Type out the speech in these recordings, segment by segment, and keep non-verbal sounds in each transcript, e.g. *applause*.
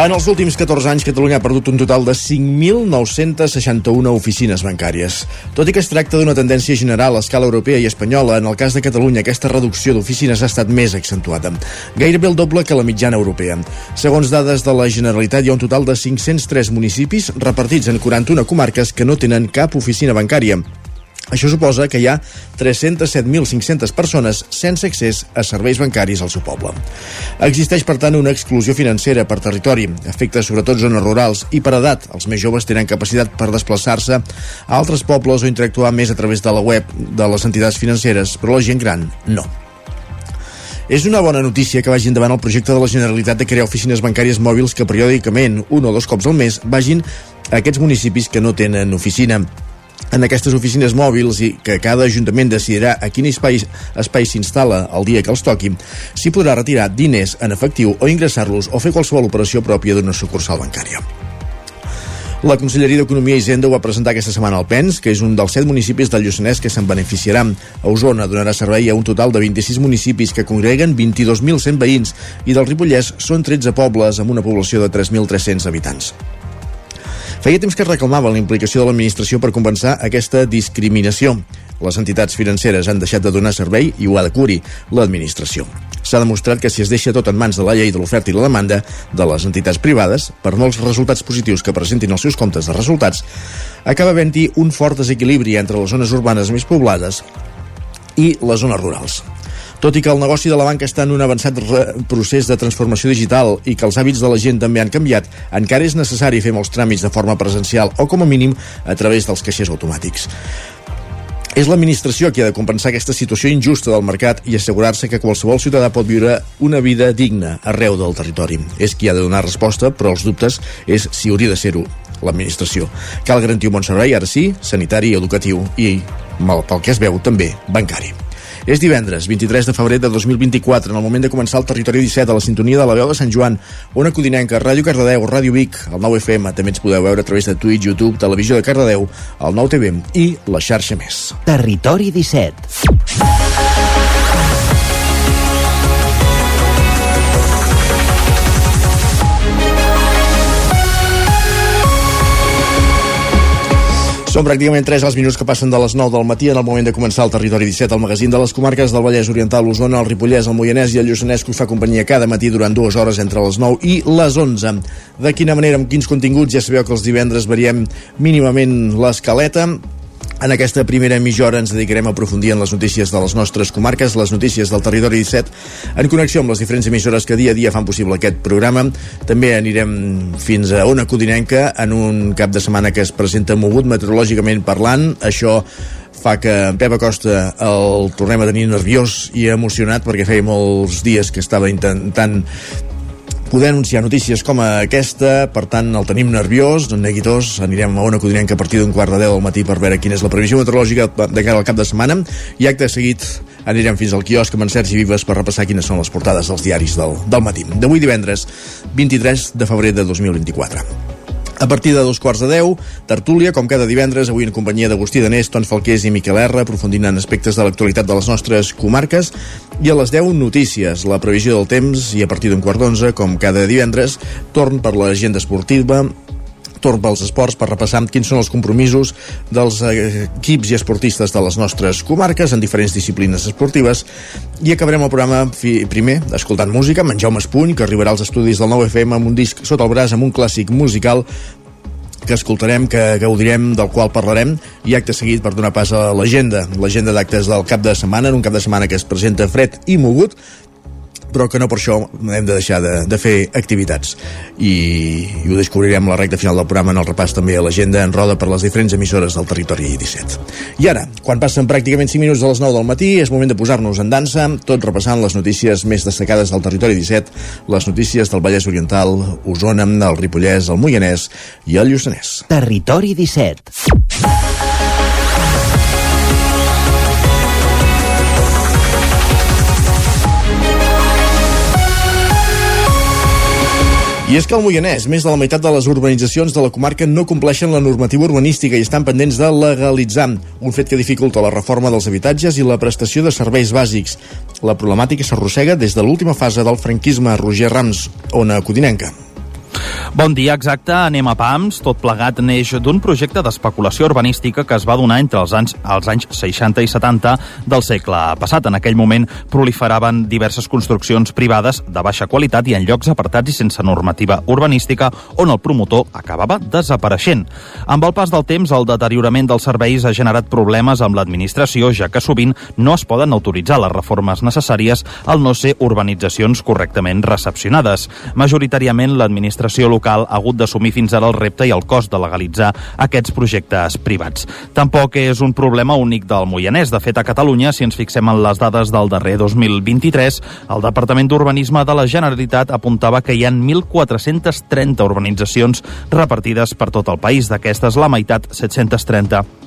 En els últims 14 anys, Catalunya ha perdut un total de 5.961 oficines bancàries. Tot i que es tracta d'una tendència general a escala europea i espanyola, en el cas de Catalunya aquesta reducció d'oficines ha estat més accentuada, gairebé el doble que la mitjana europea. Segons dades de la Generalitat, hi ha un total de 503 municipis repartits en 41 comarques que no tenen cap oficina bancària. Això suposa que hi ha 307.500 persones sense accés a serveis bancaris al seu poble. Existeix, per tant, una exclusió financera per territori, afecta sobretot zones rurals i per edat. Els més joves tenen capacitat per desplaçar-se a altres pobles o interactuar més a través de la web de les entitats financeres, però la gent gran no. És una bona notícia que vagi endavant el projecte de la Generalitat de crear oficines bancàries mòbils que periòdicament, un o dos cops al mes, vagin a aquests municipis que no tenen oficina en aquestes oficines mòbils i que cada ajuntament decidirà a quin espai, espai s'instal·la el dia que els toqui, s'hi podrà retirar diners en efectiu o ingressar-los o fer qualsevol operació pròpia d'una sucursal bancària. La Conselleria d'Economia i Hisenda ho va presentar aquesta setmana al PENS, que és un dels set municipis del Lluçanès que se'n beneficiarà. A Osona donarà servei a un total de 26 municipis que congreguen 22.100 veïns i del Ripollès són 13 pobles amb una població de 3.300 habitants. Feia temps que reclamava la implicació de l'administració per compensar aquesta discriminació. Les entitats financeres han deixat de donar servei i ho ha de curi l'administració. S'ha demostrat que si es deixa tot en mans de la llei de l'oferta i la demanda de les entitats privades, per molts resultats positius que presentin els seus comptes de resultats, acaba havent-hi un fort desequilibri entre les zones urbanes més poblades i les zones rurals. Tot i que el negoci de la banca està en un avançat procés de transformació digital i que els hàbits de la gent també han canviat, encara és necessari fer molts tràmits de forma presencial o, com a mínim, a través dels caixers automàtics. És l'administració qui ha de compensar aquesta situació injusta del mercat i assegurar-se que qualsevol ciutadà pot viure una vida digna arreu del territori. És qui ha de donar resposta, però els dubtes és si hauria de ser-ho l'administració. Cal garantir un bon servei, ara sí, sanitari, educatiu i, mal pel que es veu, també bancari. És divendres, 23 de febrer de 2024, en el moment de començar el Territori 17 a la sintonia de la veu de Sant Joan, Ona Codinenca, Ràdio Cardedeu, Ràdio Vic, el 9 FM, també ens podeu veure a través de Twitch, YouTube, Televisió de Cardedeu, el 9 TV i la xarxa més. Territori 17. Són pràcticament 3 els minuts que passen de les 9 del matí en el moment de començar el Territori 17, el magazín de les comarques del Vallès Oriental, l'Osona, el Ripollès, el Moianès i el Lluçanès que us fa companyia cada matí durant dues hores entre les 9 i les 11. De quina manera, amb quins continguts, ja sabeu que els divendres variem mínimament l'escaleta, en aquesta primera mitja ens dedicarem a aprofundir en les notícies de les nostres comarques, les notícies del territori 17, en connexió amb les diferents emissores que dia a dia fan possible aquest programa. També anirem fins a Ona Codinenca en un cap de setmana que es presenta mogut meteorològicament parlant. Això fa que en Pep Acosta el tornem a tenir nerviós i emocionat perquè feia molts dies que estava intentant poder anunciar notícies com aquesta, per tant el tenim nerviós, no neguitós, anirem a una codinenca a partir d'un quart de 10 al matí per veure quina és la previsió meteorològica de cara al cap de setmana i acte seguit anirem fins al quiosc amb en Sergi Vives per repassar quines són les portades dels diaris del, del matí. D'avui divendres, 23 de febrer de 2024. A partir de dos quarts de deu, tertúlia, com cada divendres, avui en companyia d'Agustí Danés, Tons Falqués i Miquel R, aprofundint en aspectes de l'actualitat de les nostres comarques, i a les 10 notícies, la previsió del temps, i a partir d'un quart d'onze, com cada divendres, torn per l'agenda esportiva, torn pels esports per repassar quins són els compromisos dels equips i esportistes de les nostres comarques en diferents disciplines esportives. I acabarem el programa primer escoltant música amb en Jaume Espuny que arribarà als estudis del 9FM amb un disc sota el braç amb un clàssic musical que escoltarem, que gaudirem, del qual parlarem, i acte seguit per donar pas a l'agenda, l'agenda d'actes del cap de setmana, en un cap de setmana que es presenta fred i mogut, però que no per això hem de deixar de, de fer activitats. I, i ho descobrirem la recta final del programa en el repàs també a l'agenda en roda per les diferents emissores del territori 17 i ara, quan passen pràcticament 5 minuts de les 9 del matí és moment de posar-nos en dansa tot repassant les notícies més destacades del territori 17 les notícies del Vallès Oriental Osona, el Ripollès, el Moianès i el Lluçanès. Territori 17 I és que al Moianès, més de la meitat de les urbanitzacions de la comarca no compleixen la normativa urbanística i estan pendents de legalitzar, un fet que dificulta la reforma dels habitatges i la prestació de serveis bàsics. La problemàtica s'arrossega des de l'última fase del franquisme Roger Rams, ona codinenca. Bon dia, exacte. Anem a PAMS. Tot plegat neix d'un projecte d'especulació urbanística que es va donar entre els anys, els anys 60 i 70 del segle passat. En aquell moment proliferaven diverses construccions privades de baixa qualitat i en llocs apartats i sense normativa urbanística on el promotor acabava desapareixent. Amb el pas del temps, el deteriorament dels serveis ha generat problemes amb l'administració, ja que sovint no es poden autoritzar les reformes necessàries al no ser urbanitzacions correctament recepcionades. Majoritàriament, l'administració local local ha hagut d'assumir fins ara el repte i el cost de legalitzar aquests projectes privats. Tampoc és un problema únic del Moianès. De fet, a Catalunya, si ens fixem en les dades del darrer 2023, el Departament d'Urbanisme de la Generalitat apuntava que hi ha 1.430 urbanitzacions repartides per tot el país. D'aquestes, la meitat, 730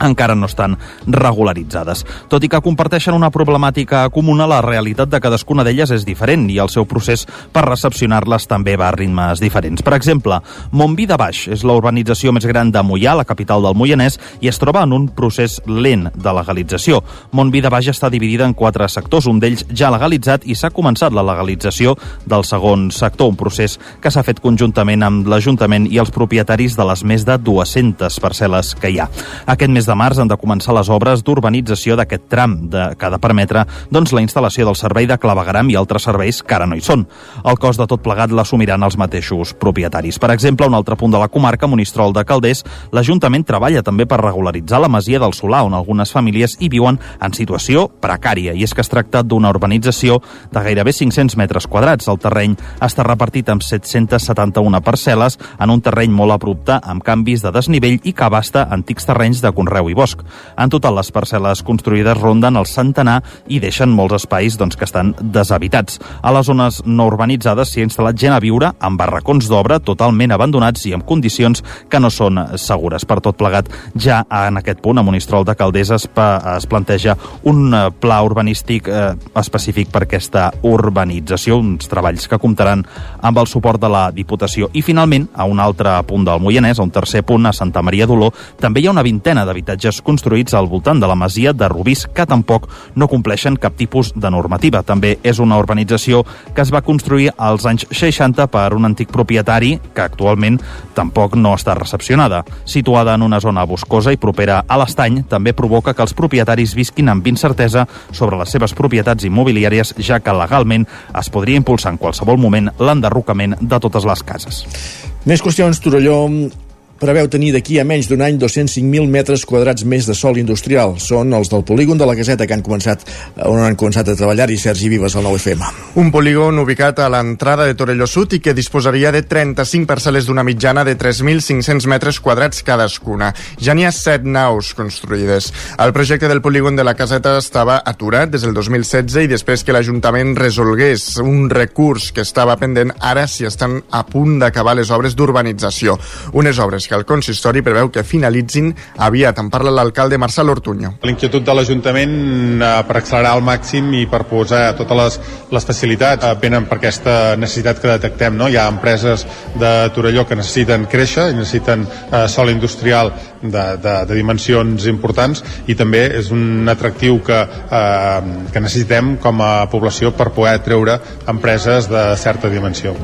encara no estan regularitzades. Tot i que comparteixen una problemàtica comuna, la realitat de cadascuna d'elles és diferent i el seu procés per recepcionar-les també va a ritmes diferents. Per exemple, Montví de Baix és la urbanització més gran de Mollà, la capital del Moianès, i es troba en un procés lent de legalització. Montví de Baix està dividida en quatre sectors, un d'ells ja legalitzat i s'ha començat la legalització del segon sector, un procés que s'ha fet conjuntament amb l'Ajuntament i els propietaris de les més de 200 parcel·les que hi ha. Aquest mes de març han de començar les obres d'urbanització d'aquest tram de, que ha de permetre doncs, la instal·lació del servei de clavegaram i altres serveis que ara no hi són. El cost de tot plegat l'assumiran els mateixos propietaris. Per exemple, un altre punt de la comarca, Monistrol de Calders, l'Ajuntament treballa també per regularitzar la masia del Solà, on algunes famílies hi viuen en situació precària. I és que es tracta d'una urbanització de gairebé 500 metres quadrats. El terreny està repartit amb 771 parcel·les en un terreny molt abrupte, amb canvis de desnivell i que abasta antics terrenys de conreu arreu i bosc. En total, les parcel·les construïdes ronden el centenar i deixen molts espais doncs, que estan deshabitats. A les zones no urbanitzades s'hi ha instal·lat gent a viure amb barracons d'obra totalment abandonats i amb condicions que no són segures. Per tot plegat, ja en aquest punt, a Monistrol de Calders es, es planteja un eh, pla urbanístic eh, específic per aquesta urbanització, uns treballs que comptaran amb el suport de la Diputació. I finalment, a un altre punt del Moianès, a un tercer punt, a Santa Maria d'Oló, també hi ha una vintena d'habitatges habitatges construïts al voltant de la masia de Rubís que tampoc no compleixen cap tipus de normativa. També és una urbanització que es va construir als anys 60 per un antic propietari que actualment tampoc no està recepcionada. Situada en una zona boscosa i propera a l'estany, també provoca que els propietaris visquin amb incertesa sobre les seves propietats immobiliàries, ja que legalment es podria impulsar en qualsevol moment l'enderrocament de totes les cases. Més qüestions, Torelló preveu tenir d'aquí a menys d'un any 205.000 metres quadrats més de sol industrial. Són els del polígon de la Caseta que han començat, on han començat a treballar i Sergi Vives al 9FM. Un polígon ubicat a l'entrada de Torelló Sud i que disposaria de 35 parcel·les d'una mitjana de 3.500 metres quadrats cadascuna. Ja n'hi ha 7 naus construïdes. El projecte del polígon de la Caseta estava aturat des del 2016 i després que l'Ajuntament resolgués un recurs que estava pendent, ara s'hi estan a punt d'acabar les obres d'urbanització. Unes obres que el consistori preveu que finalitzin aviat. En parla l'alcalde Marcel Ortuño. L'inquietud de l'Ajuntament eh, per accelerar al màxim i per posar totes les, les facilitats eh, venen per aquesta necessitat que detectem. No? Hi ha empreses de Torelló que necessiten créixer i necessiten eh, sol industrial de, de, de dimensions importants i també és un atractiu que, eh, que necessitem com a població per poder treure empreses de certa dimensió.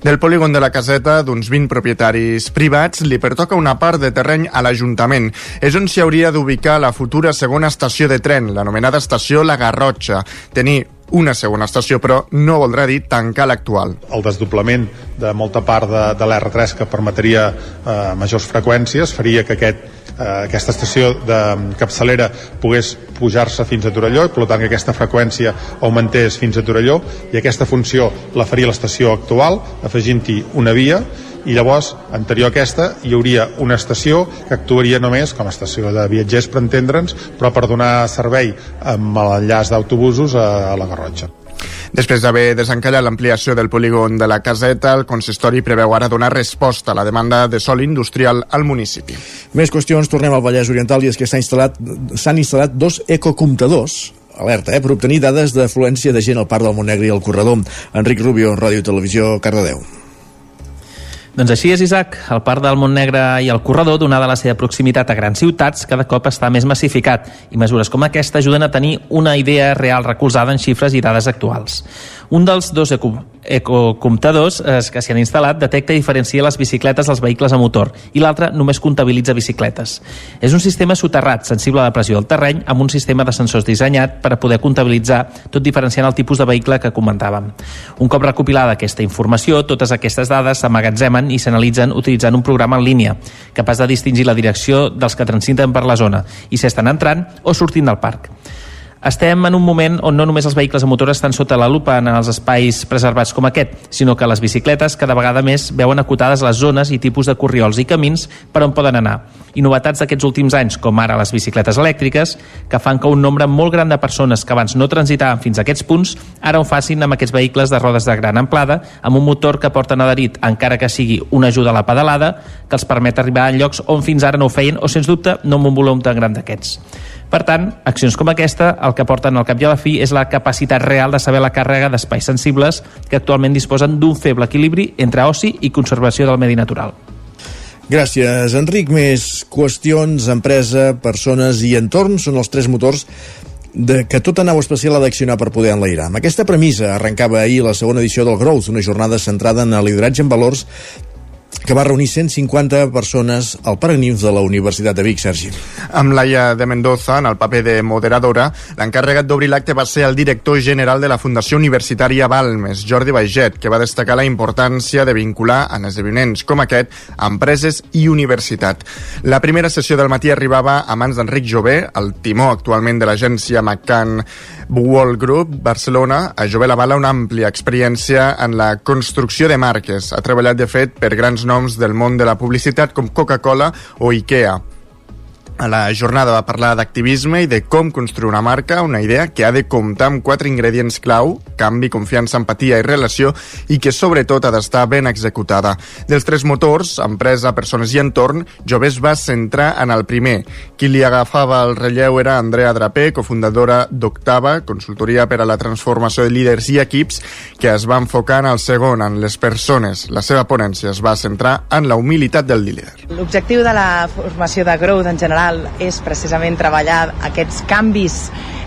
Del polígon de la caseta, d'uns 20 propietaris privats, li pertoca una part de terreny a l'Ajuntament. És on s'hi hauria d'ubicar la futura segona estació de tren, l'anomenada estació La Garrotxa. Tenir una segona estació, però no voldrà dir tancar l'actual. El desdoblament de molta part de, de l'R3 que permetria eh, majors freqüències faria que aquest, aquesta estació de capçalera pogués pujar-se fins a Torelló i per tant que aquesta freqüència augmentés fins a Torelló i aquesta funció la faria l'estació actual afegint-hi una via i llavors, anterior a aquesta, hi hauria una estació que actuaria només com a estació de viatgers, per entendre'ns, però per donar servei amb l'enllaç d'autobusos a la Garrotxa. Després d'haver desencallat l'ampliació del polígon de la caseta, el consistori preveu ara donar resposta a la demanda de sol industrial al municipi. Més qüestions, tornem al Vallès Oriental i és que s'han instal·lat, instal·lat dos ecocomptadors alerta, eh, per obtenir dades d'afluència de gent al Parc del Montnegre i al Corredor. Enric Rubio, Ràdio Televisió, Cardedeu. Doncs així és, Isaac. El Parc del Montnegre i el corredor, donada la seva proximitat a grans ciutats, cada cop està més massificat i mesures com aquesta ajuden a tenir una idea real recolzada en xifres i dades actuals. Un dels dos ecocomptadors eh, que s'hi han instal·lat detecta i diferencia les bicicletes dels vehicles a motor i l'altre només comptabilitza bicicletes. És un sistema soterrat, sensible a la pressió del terreny, amb un sistema de sensors dissenyat per a poder comptabilitzar, tot diferenciant el tipus de vehicle que comentàvem. Un cop recopilada aquesta informació, totes aquestes dades s'amagatzemen i s'analitzen utilitzant un programa en línia, capaç de distingir la direcció dels que transiten per la zona i si estan entrant o sortint del parc. Estem en un moment on no només els vehicles a motor estan sota la lupa en els espais preservats com aquest, sinó que les bicicletes cada vegada més veuen acotades les zones i tipus de corriols i camins per on poden anar. I novetats d'aquests últims anys, com ara les bicicletes elèctriques, que fan que un nombre molt gran de persones que abans no transitaven fins a aquests punts, ara ho facin amb aquests vehicles de rodes de gran amplada, amb un motor que porten adherit, encara que sigui una ajuda a la pedalada, que els permet arribar a llocs on fins ara no ho feien o, sens dubte, no amb un volum tan gran d'aquests. Per tant, accions com aquesta el que porten al cap i a la fi és la capacitat real de saber la càrrega d'espais sensibles que actualment disposen d'un feble equilibri entre oci i conservació del medi natural. Gràcies, Enric. Més qüestions, empresa, persones i entorn són els tres motors de que tota nau espacial ha d'accionar per poder enlairar. Amb aquesta premissa arrencava ahir la segona edició del Growth, una jornada centrada en el lideratge en valors que va reunir 150 persones al Parc de la Universitat de Vic, Sergi. Amb Laia de Mendoza, en el paper de moderadora, l'encarregat d'obrir l'acte va ser el director general de la Fundació Universitària Balmes, Jordi Baiget, que va destacar la importància de vincular en esdeveniments com aquest empreses i universitat. La primera sessió del matí arribava a mans d'Enric Jové, el timó actualment de l'agència McCann World Group Barcelona. A Jové l'avala una àmplia experiència en la construcció de marques. Ha treballat, de fet, per grans noms del món de la publicitat com Coca-Cola o IKEA. A la jornada va parlar d'activisme i de com construir una marca, una idea que ha de comptar amb quatre ingredients clau, canvi, confiança, empatia i relació, i que sobretot ha d'estar ben executada. Dels tres motors, empresa, persones i entorn, Jovés va centrar en el primer. Qui li agafava el relleu era Andrea Drapé, cofundadora d'Octava, consultoria per a la transformació de líders i equips, que es va enfocar en el segon, en les persones. La seva ponència es va centrar en la humilitat del líder. L'objectiu de la formació de Growth en general és precisament treballar aquests canvis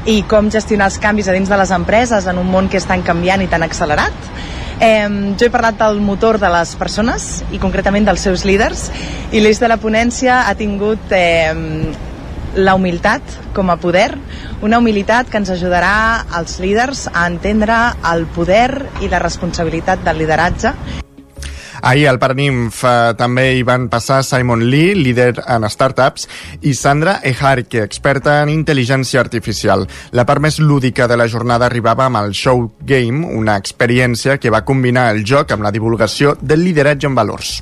i com gestionar els canvis a dins de les empreses en un món que és tan canviant i tan accelerat. Eh, jo he parlat del motor de les persones i concretament dels seus líders i l'eix de la ponència ha tingut eh, la humilitat com a poder, una humilitat que ens ajudarà als líders a entendre el poder i la responsabilitat del lideratge Ahir al Parninf eh, també hi van passar Simon Lee, líder en startups, i Sandra Ejarque, experta en intel·ligència artificial. La part més lúdica de la jornada arribava amb el Show Game, una experiència que va combinar el joc amb la divulgació del lideratge en valors.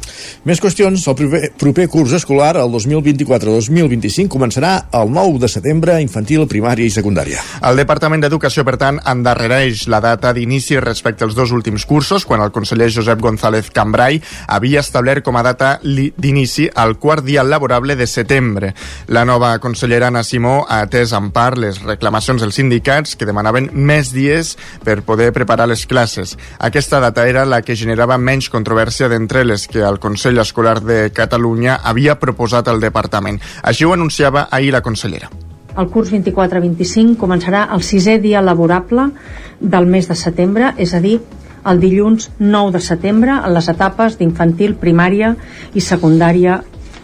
Més qüestions. El proper, proper curs escolar, el 2024-2025, començarà el 9 de setembre, infantil, primària i secundària. El Departament d'Educació, per tant, endarrereix la data d'inici respecte als dos últims cursos, quan el conseller Josep González Cambrai Espai havia establert com a data d'inici el quart dia laborable de setembre. La nova consellera Anna Simó ha atès en part les reclamacions dels sindicats que demanaven més dies per poder preparar les classes. Aquesta data era la que generava menys controvèrsia d'entre les que el Consell Escolar de Catalunya havia proposat al departament. Així ho anunciava ahir la consellera. El curs 24-25 començarà el sisè dia laborable del mes de setembre, és a dir, el dilluns 9 de setembre en les etapes d'infantil, primària i secundària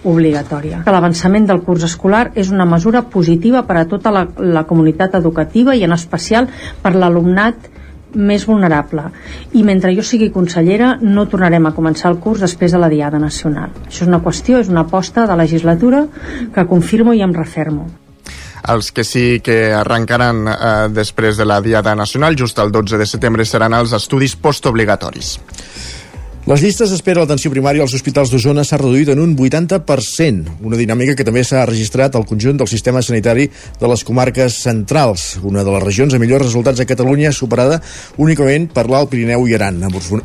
obligatòria. L'avançament del curs escolar és una mesura positiva per a tota la, la comunitat educativa i en especial per l'alumnat més vulnerable. I mentre jo sigui consellera no tornarem a començar el curs després de la Diada Nacional. Això és una qüestió, és una aposta de legislatura que confirmo i em refermo. Els que sí que arrencaran eh, després de la Diada Nacional, just el 12 de setembre, seran els estudis postobligatoris. Les llistes d'espera a l'atenció primària als hospitals d'Osona s'ha reduït en un 80%, una dinàmica que també s'ha registrat al conjunt del sistema sanitari de les comarques centrals, una de les regions amb millors resultats a Catalunya, superada únicament per l'Alt Pirineu i Aran.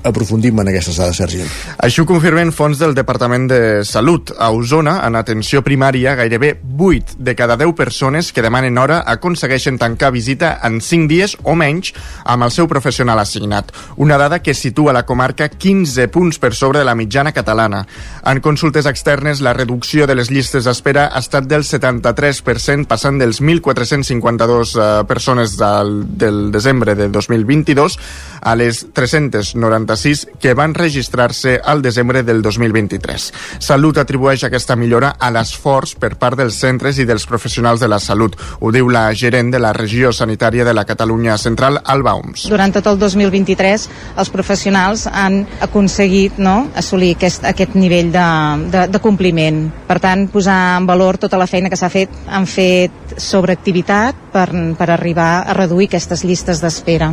Aprofundim en aquestes dades, Sergi. Això confirmen fons del Departament de Salut. A Osona, en atenció primària, gairebé 8 de cada 10 persones que demanen hora aconsegueixen tancar visita en 5 dies o menys amb el seu professional assignat. Una dada que situa la comarca 15 punts per sobre de la mitjana catalana. En consultes externes, la reducció de les llistes d'espera ha estat del 73%, passant dels 1.452 eh, persones del, del desembre de 2022 a les 396 que van registrar-se al desembre del 2023. Salut atribueix aquesta millora a l'esforç per part dels centres i dels professionals de la salut. Ho diu la gerent de la regió sanitària de la Catalunya Central, Alba Oms. Durant tot el 2023 els professionals han aconseguit no, assolir aquest, aquest nivell de, de, de compliment. Per tant, posar en valor tota la feina que s'ha fet, han fet sobreactivitat per, per arribar a reduir aquestes llistes d'espera.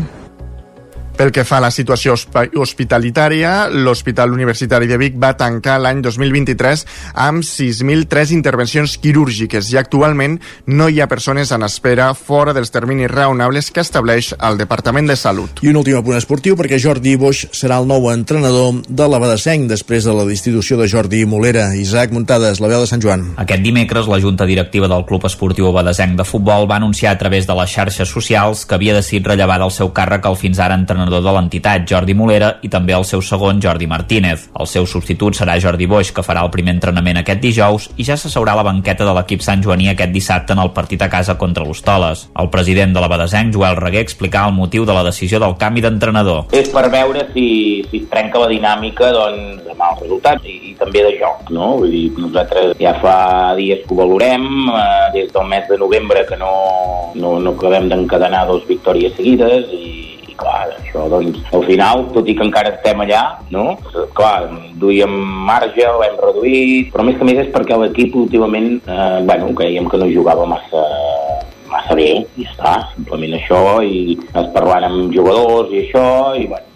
Pel que fa a la situació hospitalitària, l'Hospital Universitari de Vic va tancar l'any 2023 amb 6.003 intervencions quirúrgiques i actualment no hi ha persones en espera fora dels terminis raonables que estableix el Departament de Salut. I un últim apunt esportiu perquè Jordi Boix serà el nou entrenador de la Badesenc després de la destitució de Jordi Molera. Isaac Muntades, la veu de Sant Joan. Aquest dimecres la Junta Directiva del Club Esportiu Badesenc de Futbol va anunciar a través de les xarxes socials que havia decidit rellevar del seu càrrec el fins ara entrenador entrenador de l'entitat, Jordi Molera, i també el seu segon, Jordi Martínez. El seu substitut serà Jordi Boix, que farà el primer entrenament aquest dijous i ja s'asseurà a la banqueta de l'equip Sant Joaní aquest dissabte en el partit a casa contra l'Hostoles. El president de la Badesenc, Joel Reguer, explicava el motiu de la decisió del canvi d'entrenador. És per veure si, si es trenca la dinàmica doncs, de mals resultats i, i també de joc. No? Vull dir, nosaltres ja fa dies que ho valorem, eh, des del mes de novembre que no, no, no acabem d'encadenar dos victòries seguides i clar, això, doncs, al final, tot i que encara estem allà, no? Clar, duíem marge, ho hem reduït, però més que més és perquè l'equip últimament, eh, bueno, creiem que no jugava massa massa bé, i ja està, simplement això, i es parlant amb jugadors i això, i bueno,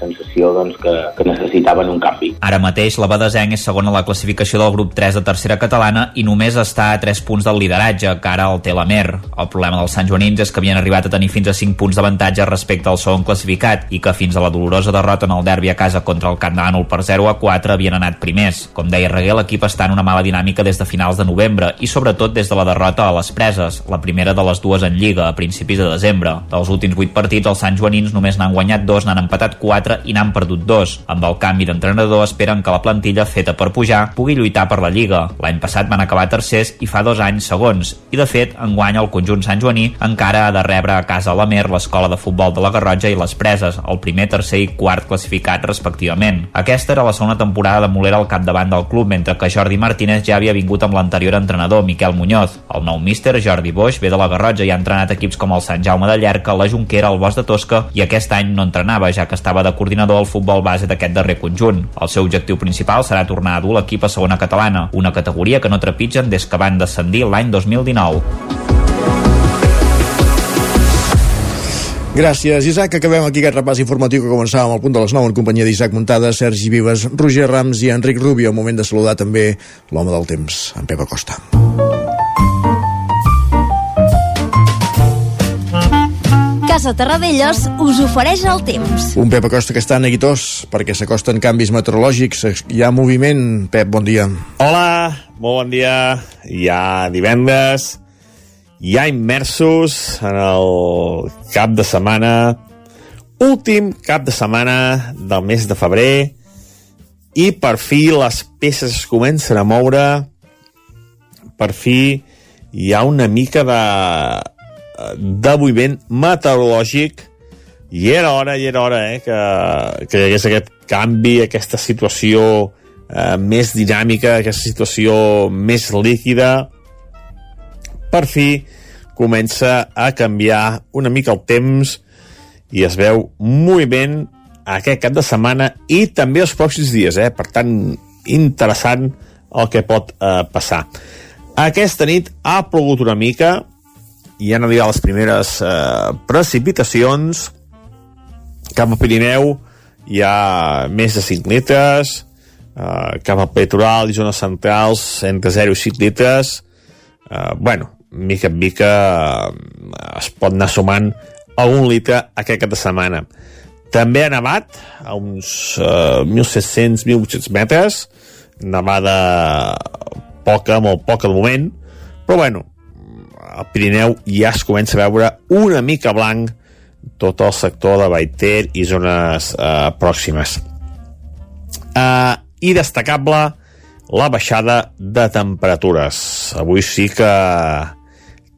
sensació doncs, que, que necessitaven un canvi. Ara mateix la Badesenc és segona a la classificació del grup 3 de tercera catalana i només està a 3 punts del lideratge, que ara el té la Mer. El problema dels Sant Joanins és que havien arribat a tenir fins a 5 punts d'avantatge respecte al segon classificat i que fins a la dolorosa derrota en el derbi a casa contra el Camp de per 0 a 4 havien anat primers. Com deia Reguer, l'equip està en una mala dinàmica des de finals de novembre i sobretot des de la derrota a les preses, la primera de les dues en Lliga a principis de desembre. Dels últims 8 partits, els Sant Joanins només n'han guanyat dos, n'han empatat 4 4 i n'han perdut dos. Amb el canvi d'entrenador esperen que la plantilla feta per pujar pugui lluitar per la Lliga. L'any passat van acabar tercers i fa dos anys segons. I de fet, enguany el conjunt Sant Joaní encara ha de rebre a casa la Mer l'escola de futbol de la Garrotja i les Preses, el primer, tercer i quart classificat respectivament. Aquesta era la segona temporada de Molera al capdavant del club, mentre que Jordi Martínez ja havia vingut amb l'anterior entrenador, Miquel Muñoz. El nou míster, Jordi Boix, ve de la Garrotja i ha entrenat equips com el Sant Jaume de Llerca, la Junquera, el Bosc de Tosca i aquest any no entrenava, ja que estava de coordinador del futbol base d'aquest darrer conjunt. El seu objectiu principal serà tornar a dur l'equip a segona catalana, una categoria que no trepitgen des que van descendir l'any 2019. Gràcies, Isaac. Acabem aquí aquest repàs informatiu que començàvem al punt de les 9 en companyia d'Isaac Muntada, Sergi Vives, Roger Rams i Enric Rubio. Moment de saludar també l'home del temps, en Pep Acosta. Casa Terradellos us ofereix el temps. Un Pep Acosta que està neguitós perquè s'acosten canvis meteorològics. Hi ha moviment. Pep, bon dia. Hola, molt bon dia. Ja divendres, ja immersos en el cap de setmana, últim cap de setmana del mes de febrer, i per fi les peces es comencen a moure, per fi hi ha una mica de de moviment meteorològic i era hora, i era hora eh, que, que hi hagués aquest canvi, aquesta situació eh, més dinàmica, aquesta situació més líquida. Per fi comença a canviar una mica el temps i es veu moviment aquest cap de setmana i també els pròxims dies, eh? per tant, interessant el que pot eh, passar. Aquesta nit ha plogut una mica, i han arribat les primeres eh, precipitacions cap al Pirineu. Hi ha més de 5 litres eh, cap al Petroral i zones centrals entre 0 i 5 litres. Eh, bueno, mica en mica eh, es pot anar sumant algun litre aquest cap de setmana. També ha nevat a uns eh, 1.700-1.800 metres. Nevada poca, molt poca de moment. Però bueno, al Pirineu ja es comença a veure una mica blanc tot el sector de Baiter i zones eh, pròximes. eh, i destacable la baixada de temperatures. Avui sí que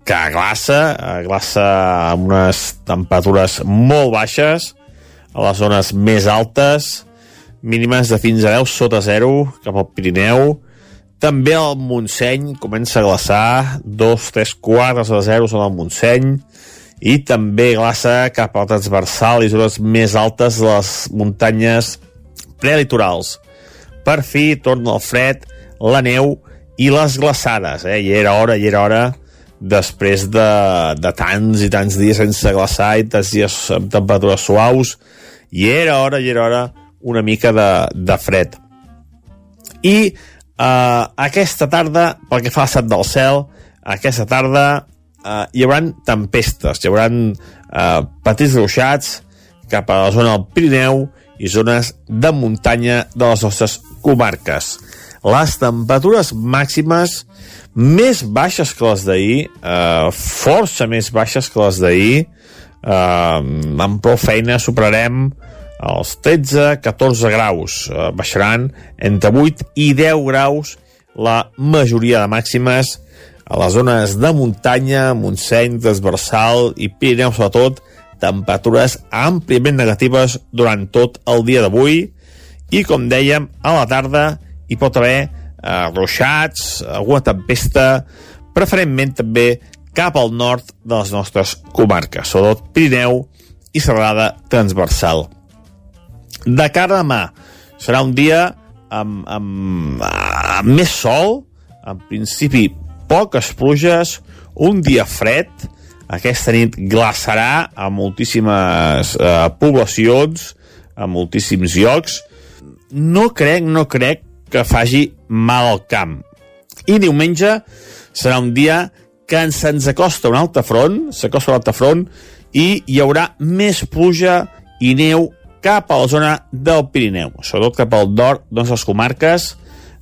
que glaça, glaça amb unes temperatures molt baixes, a les zones més altes, mínimes de fins a 10 sota 0 cap al Pirineu, també al Montseny comença a glaçar, 2-3 quarts de 0 són al Montseny, i també glaça cap al transversal i zones més altes de les muntanyes prelitorals. Per fi torna el fred, la neu i les glaçades, eh? I era hora, i era hora després de, de tants i tants dies sense glaçar i tants dies amb temperatures suaus i era hora, i era hora una mica de, de fred i eh, aquesta tarda pel que fa a l'estat del cel aquesta tarda eh, hi haurà tempestes hi haurà eh, petits ruixats cap a la zona del Pirineu i zones de muntanya de les nostres comarques. Les temperatures màximes més baixes que les d'ahir, eh, força més baixes que les d'ahir, eh, amb prou feina superarem els 13-14 graus, eh, baixaran entre 8 i 10 graus la majoria de màximes a les zones de muntanya, Montseny, Transversal i Pirineu, sobretot, temperatures àmpliament negatives durant tot el dia d'avui i, com dèiem, a la tarda hi pot haver eh, ruixats, alguna tempesta, preferentment també cap al nord de les nostres comarques, sobretot Pirineu i serrada transversal. De cara a demà, serà un dia amb, amb, amb més sol, en principi poques pluges, un dia fred, aquesta nit glaçarà a moltíssimes eh, poblacions, a moltíssims llocs. No crec, no crec que faci mal al camp. I diumenge serà un dia que ens, ens acosta un altre front, s'acosta un altre front, i hi haurà més pluja i neu cap a la zona del Pirineu, sobretot cap al nord de les comarques,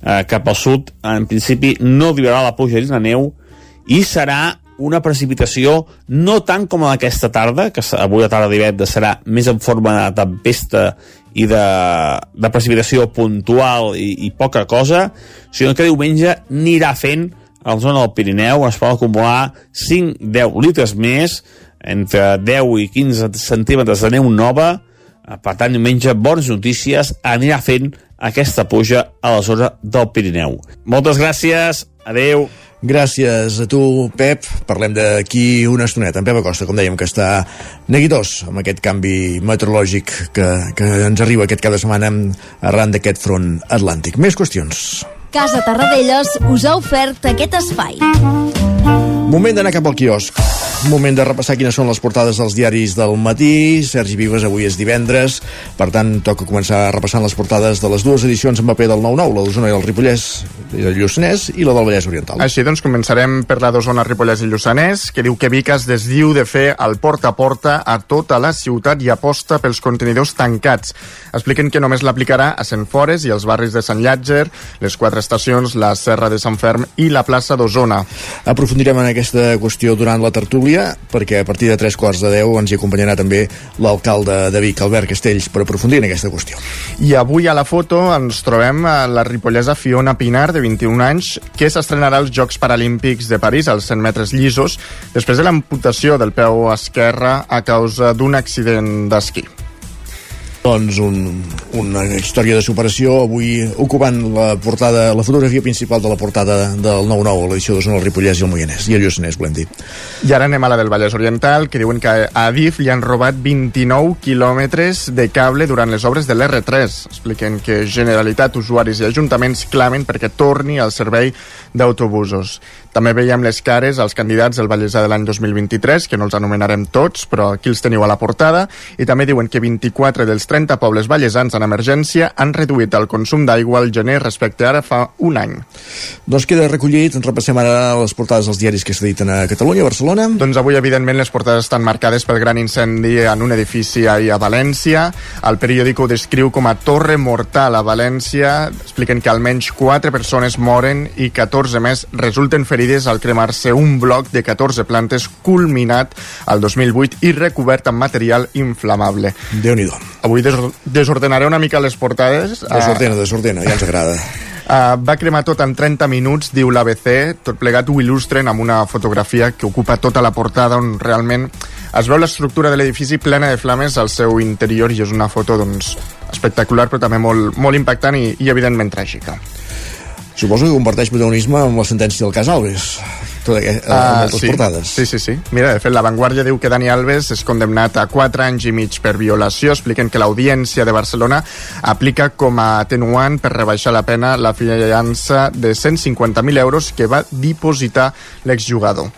eh, cap al sud, en principi no arribarà la pluja i la neu, i serà una precipitació no tant com aquesta tarda, que avui la tarda divendres serà més en forma de tempesta i de, de precipitació puntual i, i poca cosa, sinó que diumenge anirà fent a la zona del Pirineu es pot acumular 5-10 litres més, entre 10 i 15 centímetres de neu nova, per tant, diumenge, bones notícies, anirà fent aquesta puja a la zona del Pirineu. Moltes gràcies, adeu. Gràcies a tu, Pep. Parlem d'aquí una estoneta. En Pep Acosta, com dèiem, que està neguitós amb aquest canvi meteorològic que, que ens arriba aquest cada setmana arran d'aquest front atlàntic. Més qüestions. Casa Tarradellas us ha ofert aquest espai. Moment d'anar cap al quiosc. Moment de repassar quines són les portades dels diaris del matí. Sergi Vives, avui és divendres, per tant, toca començar repassant les portades de les dues edicions en paper del 9-9, la d'Osona i el Ripollès i el Lluçanès, i la del Vallès Oriental. Així doncs, començarem per la d'Osona, Ripollès i Lluçanès, que diu que Vic es desdiu de fer el porta a porta a tota la ciutat i aposta pels contenidors tancats. Expliquen que només l'aplicarà a Fores i els barris de Sant Llàtzer, les quatre estacions, la Serra de Sant Ferm i la plaça d'Osona. Aprofundirem en aquesta qüestió durant la tertúlia, perquè a partir de tres quarts de deu ens hi acompanyarà també l'alcalde de Vic, Albert Castells, per aprofundir en aquesta qüestió. I avui a la foto ens trobem a la ripollesa Fiona Pinar, de 21 anys, que s'estrenarà als Jocs Paralímpics de París, als 100 metres llisos, després de l'amputació del peu esquerre a causa d'un accident d'esquí doncs un, una història de superació avui ocupant la portada, la fotografia principal de la portada del 9-9, l'edició de Zona el Ripollès i el Moianès, i el Lluçanès, volem dir. I ara anem a la del Vallès Oriental, que diuen que a Adif li han robat 29 quilòmetres de cable durant les obres de l'R3. Expliquen que Generalitat, usuaris i ajuntaments clamen perquè torni al servei d'autobusos. També veiem les cares als candidats del Vallèsà de l'any 2023, que no els anomenarem tots, però aquí els teniu a la portada, i també diuen que 24 dels 30 pobles vallesans en emergència han reduït el consum d'aigua al gener respecte ara fa un any. Doncs queda recollit, ens repassem ara les portades dels diaris que s'editen a Catalunya, a Barcelona. Doncs avui, evidentment, les portades estan marcades pel gran incendi en un edifici ahir a València. El periòdic ho descriu com a torre mortal a València. Expliquen que almenys 4 persones moren i 14 més resulten ferides ferides al cremar-se un bloc de 14 plantes culminat al 2008 i recobert amb material inflamable. déu nhi Avui des desordenaré una mica les portades. Desordena, desordena, ja ens agrada. Uh, *laughs* va cremar tot en 30 minuts, diu l'ABC. Tot plegat ho il·lustren amb una fotografia que ocupa tota la portada on realment es veu l'estructura de l'edifici plena de flames al seu interior i és una foto doncs, espectacular però també molt, molt impactant i, i evidentment tràgica. Suposo que comparteix protagonisme amb la sentència del cas Alves. Tot aquest, uh, Ah, moltes sí. portades. Sí, sí, sí. Mira, de fet, La Vanguardia diu que Dani Alves és condemnat a 4 anys i mig per violació. Expliquen que l'Audiència de Barcelona aplica com a atenuant per rebaixar la pena la fiança de 150.000 euros que va dipositar l'exjugador.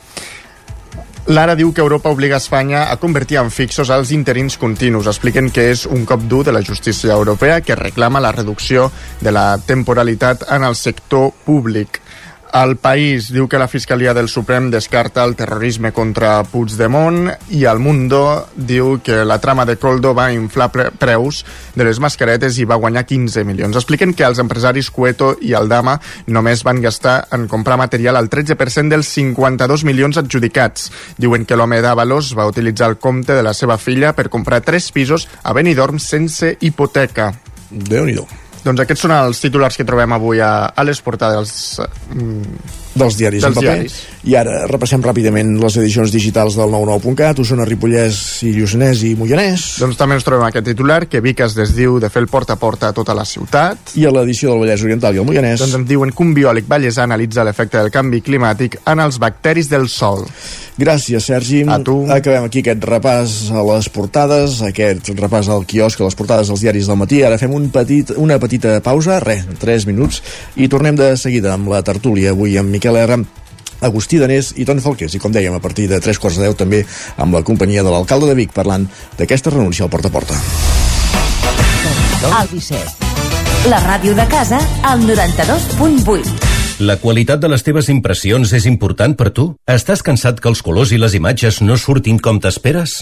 Lara diu que Europa obliga Espanya a convertir en fixos els interins continus. Expliquen que és un cop dur de la justícia europea que reclama la reducció de la temporalitat en el sector públic. El País diu que la Fiscalia del Suprem descarta el terrorisme contra Puigdemont i el Mundo diu que la trama de Coldo va inflar pre preus de les mascaretes i va guanyar 15 milions. Expliquen que els empresaris Cueto i Aldama només van gastar en comprar material el 13% dels 52 milions adjudicats. Diuen que l'home d'Avalos va utilitzar el compte de la seva filla per comprar tres pisos a Benidorm sense hipoteca. déu nhi Doncs aquests són els titulars que trobem avui a, a les portades mm, dels diaris dels en paper. diaris. I ara repassem ràpidament les edicions digitals del 99.cat, Osona, Ripollès i Lluçanès i Moianès. Doncs també ens trobem aquest titular, que Vic es desdiu de fer el porta a porta a tota la ciutat. I a l'edició del Vallès Oriental i el Moianès. Doncs ens diuen que un biòleg ballesà analitza l'efecte del canvi climàtic en els bacteris del sol. Gràcies, Sergi. A tu. Acabem aquí aquest repàs a les portades, aquest repàs al quiosc, a les portades dels diaris del matí. Ara fem un petit, una petita pausa, res, 3 minuts, i tornem de seguida amb la tertúlia, avui amb Miquel R, Agustí Danés i Toni Falqués. I com dèiem, a partir de 3 quarts de 10 també amb la companyia de l'alcalde de Vic parlant d'aquesta renúncia al porta a porta. El 17. La ràdio de casa al 92.8. La qualitat de les teves impressions és important per tu? Estàs cansat que els colors i les imatges no surtin com t'esperes?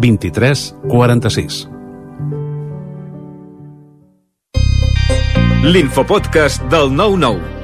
23 46. L'infopodcast del 9-9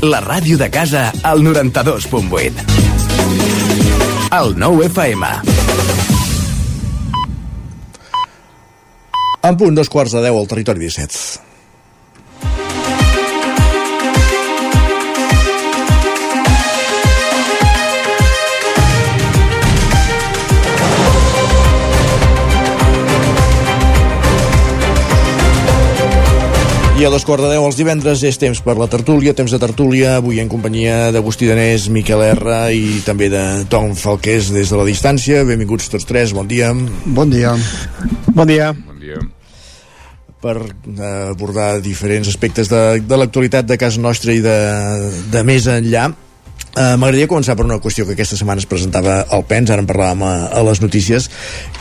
La ràdio de casa al 92.8. El 9 FM. En punt, dos quarts de deu al territori 17. I a dos quarts de deu els divendres és temps per la tertúlia, temps de tertúlia, avui en companyia d'Agustí Danés, Miquel R i també de Tom Falqués des de la distància. Benvinguts tots tres, bon dia. Bon dia. Bon dia. Bon dia. Per eh, abordar diferents aspectes de, de l'actualitat de casa nostra i de, de més enllà, Uh, M'agradaria començar per una qüestió que aquesta setmana es presentava al PENS, ara en parlàvem a, a les notícies,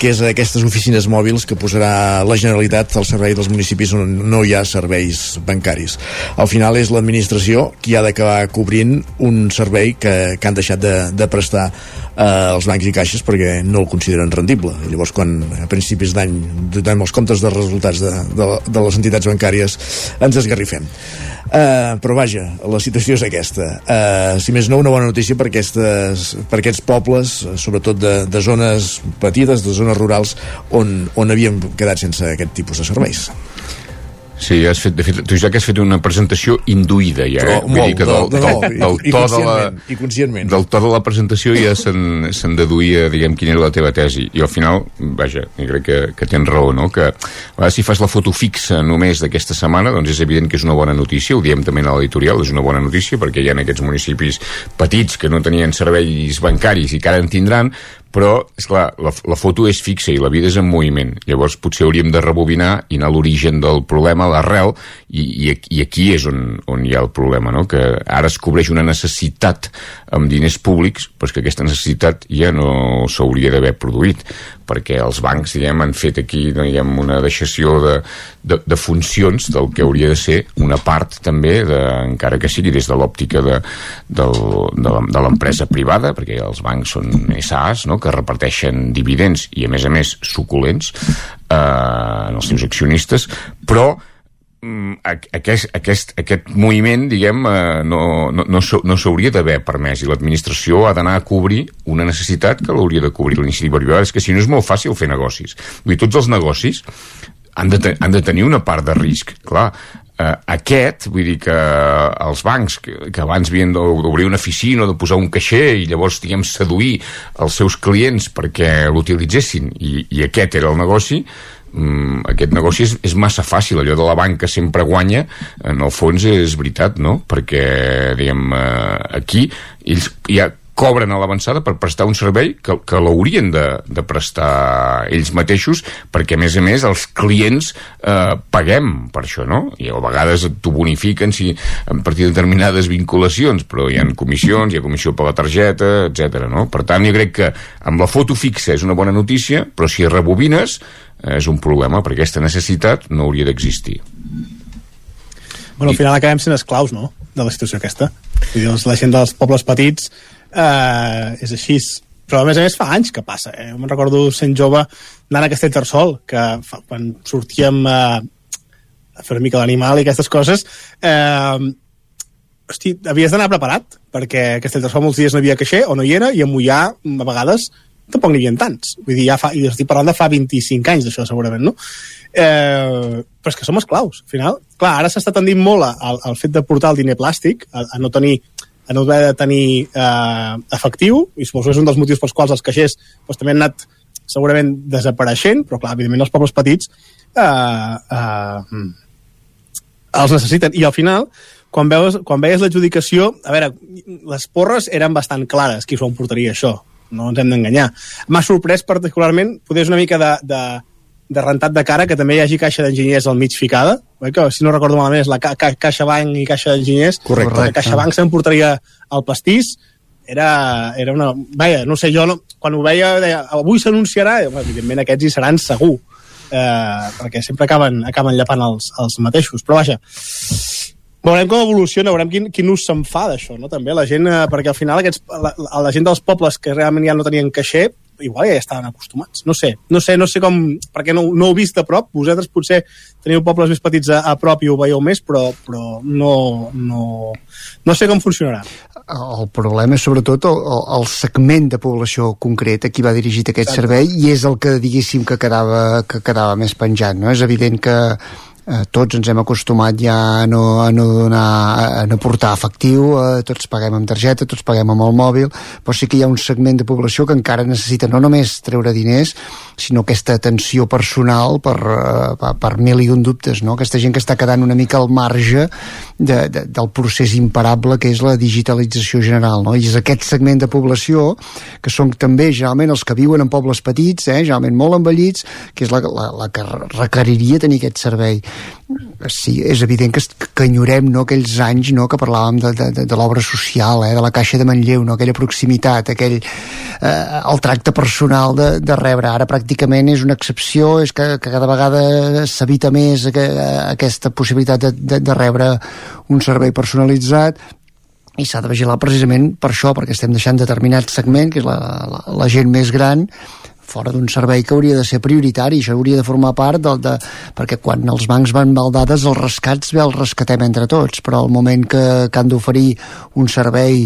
que és aquestes oficines mòbils que posarà la Generalitat al servei dels municipis on no hi ha serveis bancaris. Al final és l'administració qui ha d'acabar cobrint un servei que, que han deixat de, de prestar uh, els bancs i caixes perquè no el consideren rendible. I llavors, quan a principis d'any donem els comptes de resultats de, de, de les entitats bancàries, ens esgarrifem. Uh, però vaja, la situació és aquesta. Uh, si més no, una bona notícia per, aquestes, per aquests pobles, sobretot de, de zones petites, de zones rurals, on, on havíem quedat sense aquest tipus de serveis. Sí, has fet, de fet, tu ja que has fet una presentació induïda ja, eh? Vull molt, dir que del, del- del, del, i- i to de la, i conscientment. del to de la presentació ja se'n se deduïa, diguem, quina era la teva tesi. I al final, vaja, jo crec que, que tens raó, no? Que a si fas la foto fixa només d'aquesta setmana, doncs és evident que és una bona notícia, ho diem també a l'editorial, és una bona notícia perquè hi ha aquests municipis petits que no tenien serveis bancaris i que ara en tindran, però, és clar, la, la foto és fixa i la vida és en moviment. Llavors potser hauríem de rebobinar i anar a l'origen del problema, l'arrel, i, i, i aquí és on, on hi ha el problema, no? que ara es cobreix una necessitat amb diners públics, però és que aquesta necessitat ja no s'hauria d'haver produït, perquè els bancs, diguem, han fet aquí diguem, una deixació de, de, de funcions del que hauria de ser una part també, de, encara que sigui des de l'òptica de, de, la- de l'empresa privada, perquè els bancs són SAs, no?, que reparteixen dividends i, a més a més, suculents eh, en els seus accionistes, però mm, aquest, aquest, aquest moviment, diguem, eh, no, no, no, no s'hauria d'haver permès i l'administració ha d'anar a cobrir una necessitat que l'hauria de cobrir l'iniciativa privada. És que si no és molt fàcil fer negocis. Vull dir, tots els negocis han de, han de tenir una part de risc. Clar, eh, aquest, vull dir que els bancs que, que abans havien d'obrir una oficina o de posar un caixer i llavors, diguem, seduir els seus clients perquè l'utilitzessin i, i aquest era el negoci, mm, aquest negoci és, és massa fàcil, allò de la banca sempre guanya, en el fons és veritat, no? Perquè, diguem, eh, aquí ells ja cobren a l'avançada per prestar un servei que, que l'haurien de, de prestar ells mateixos perquè a més a més els clients eh, paguem per això, no? I a vegades t'ho bonifiquen si a partir de determinades vinculacions, però hi ha comissions, hi ha comissió per la targeta, etc. no? Per tant, jo crec que amb la foto fixa és una bona notícia, però si rebobines eh, és un problema, perquè aquesta necessitat no hauria d'existir. Bueno, al final acabem sent esclaus, no?, de la situació aquesta. Vull dir, els- la gent dels pobles petits eh, és així. Però, a més a més, fa anys que passa. Eh? Me'n recordo sent jove anant a Castellterçol, que fa, quan sortíem eh, a fer una mica l'animal i aquestes coses, eh, hosti, havies d'anar preparat, perquè a Castellterçol molts dies no havia caixer, o no hi era, i a Mollà, a vegades, tampoc n'hi havia tants. Vull dir, ja fa, i estic parlant de fa 25 anys d'això, segurament, no? Eh, però és que som esclaus, al final. Clar, ara s'està tendint molt al, al fet de portar el diner plàstic, a, a no tenir a no haver de tenir eh, efectiu, i suposo que és un dels motius pels quals els caixers doncs, també han anat segurament desapareixent, però clar, evidentment els pobles petits eh, eh, els necessiten. I al final, quan, veus, quan veies l'adjudicació, a veure, les porres eren bastant clares qui s'ho emportaria això, no ens hem d'enganyar. M'ha sorprès particularment, poder una mica de, de, de rentat de cara que també hi hagi caixa d'enginyers al mig ficada, oi? que si no recordo malament és la ca ca caixa banc i caixa d'enginyers, Correcte. la caixa banc s'emportaria el pastís, era, era una... Vaja, no sé, jo no, quan ho veia, deia, avui s'anunciarà, evidentment aquests hi seran segur, eh, perquè sempre acaben, acaben llapant els, els mateixos, però vaja, veurem com evoluciona, veurem quin, quin ús se'n fa d'això, no? també la gent, eh, perquè al final aquests, la, la, la gent dels pobles que realment ja no tenien caixer, igual ja estaven acostumats. No sé, no sé, no sé com... Perquè no, no ho he vist de prop. Vosaltres potser teniu pobles més petits a, a prop i ho veieu més, però, però no, no, no sé com funcionarà. El problema és sobretot el, el segment de població concret a qui va dirigit aquest Exacte. servei i és el que diguéssim que quedava, que quedava més penjat. No? És evident que eh, tots ens hem acostumat ja a no, a no, donar, a no portar efectiu, eh, tots paguem amb targeta, tots paguem amb el mòbil, però sí que hi ha un segment de població que encara necessita no només treure diners, sinó aquesta atenció personal per, eh, per, per mil i un dubtes, no? aquesta gent que està quedant una mica al marge de, de, del procés imparable que és la digitalització general, no? i és aquest segment de població que són també generalment els que viuen en pobles petits, eh, generalment molt envellits, que és la, la, la que requeriria tenir aquest servei sí, és evident que, que enyorem no, aquells anys no, que parlàvem de, de, de, l'obra social, eh, de la Caixa de Manlleu, no, aquella proximitat, aquell, eh, el tracte personal de, de rebre. Ara pràcticament és una excepció, és que, que cada vegada s'evita més que, aquesta possibilitat de, de, de rebre un servei personalitzat i s'ha de vigilar precisament per això, perquè estem deixant determinat segment, que és la, la, la gent més gran, fora d'un servei que hauria de ser prioritari, això hauria de formar part del, de, perquè quan els bancs van mal dades els rescats bé els rescatem entre tots, però al moment que, que han d'oferir un servei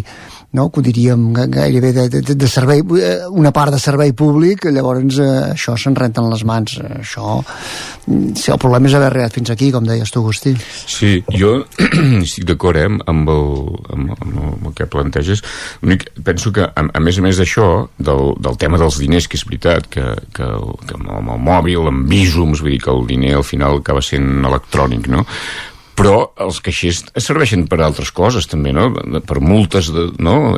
no, que ho diríem gairebé de, de, de servei, eh, una part de servei públic, llavors eh, això se'n renten les mans. Això, sí, el problema és haver arribat fins aquí, com deies tu, Agustí. Sí, jo *clears throat* estic d'acord eh, amb, el, amb, amb, el, que planteges. L'únic, penso que, a, a més a més d'això, del, del tema dels diners, que és veritat, que, que, que amb el mòbil, amb visums, vull dir que el diner al final acaba sent electrònic, no? Però els caixers serveixen per altres coses també, no? per multes de, no?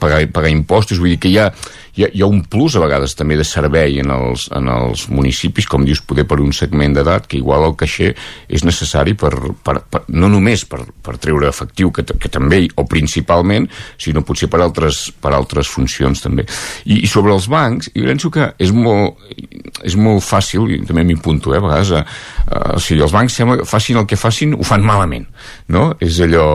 Pagar, pagar impostos vull dir que hi ha, hi, ha, hi ha un plus a vegades també de servei en els, en els municipis, com dius, poder per un segment d'edat que igual el caixer és necessari per, per, per, no només per, per treure efectiu, que, que també, o principalment, sinó potser per altres, per altres funcions també. I, i sobre els bancs, jo penso que és molt, és molt fàcil, i també m'hi punto, eh, a vegades, eh, uh, o sigui, els bancs sembla que facin el que facin, ho fan malament, no? És allò,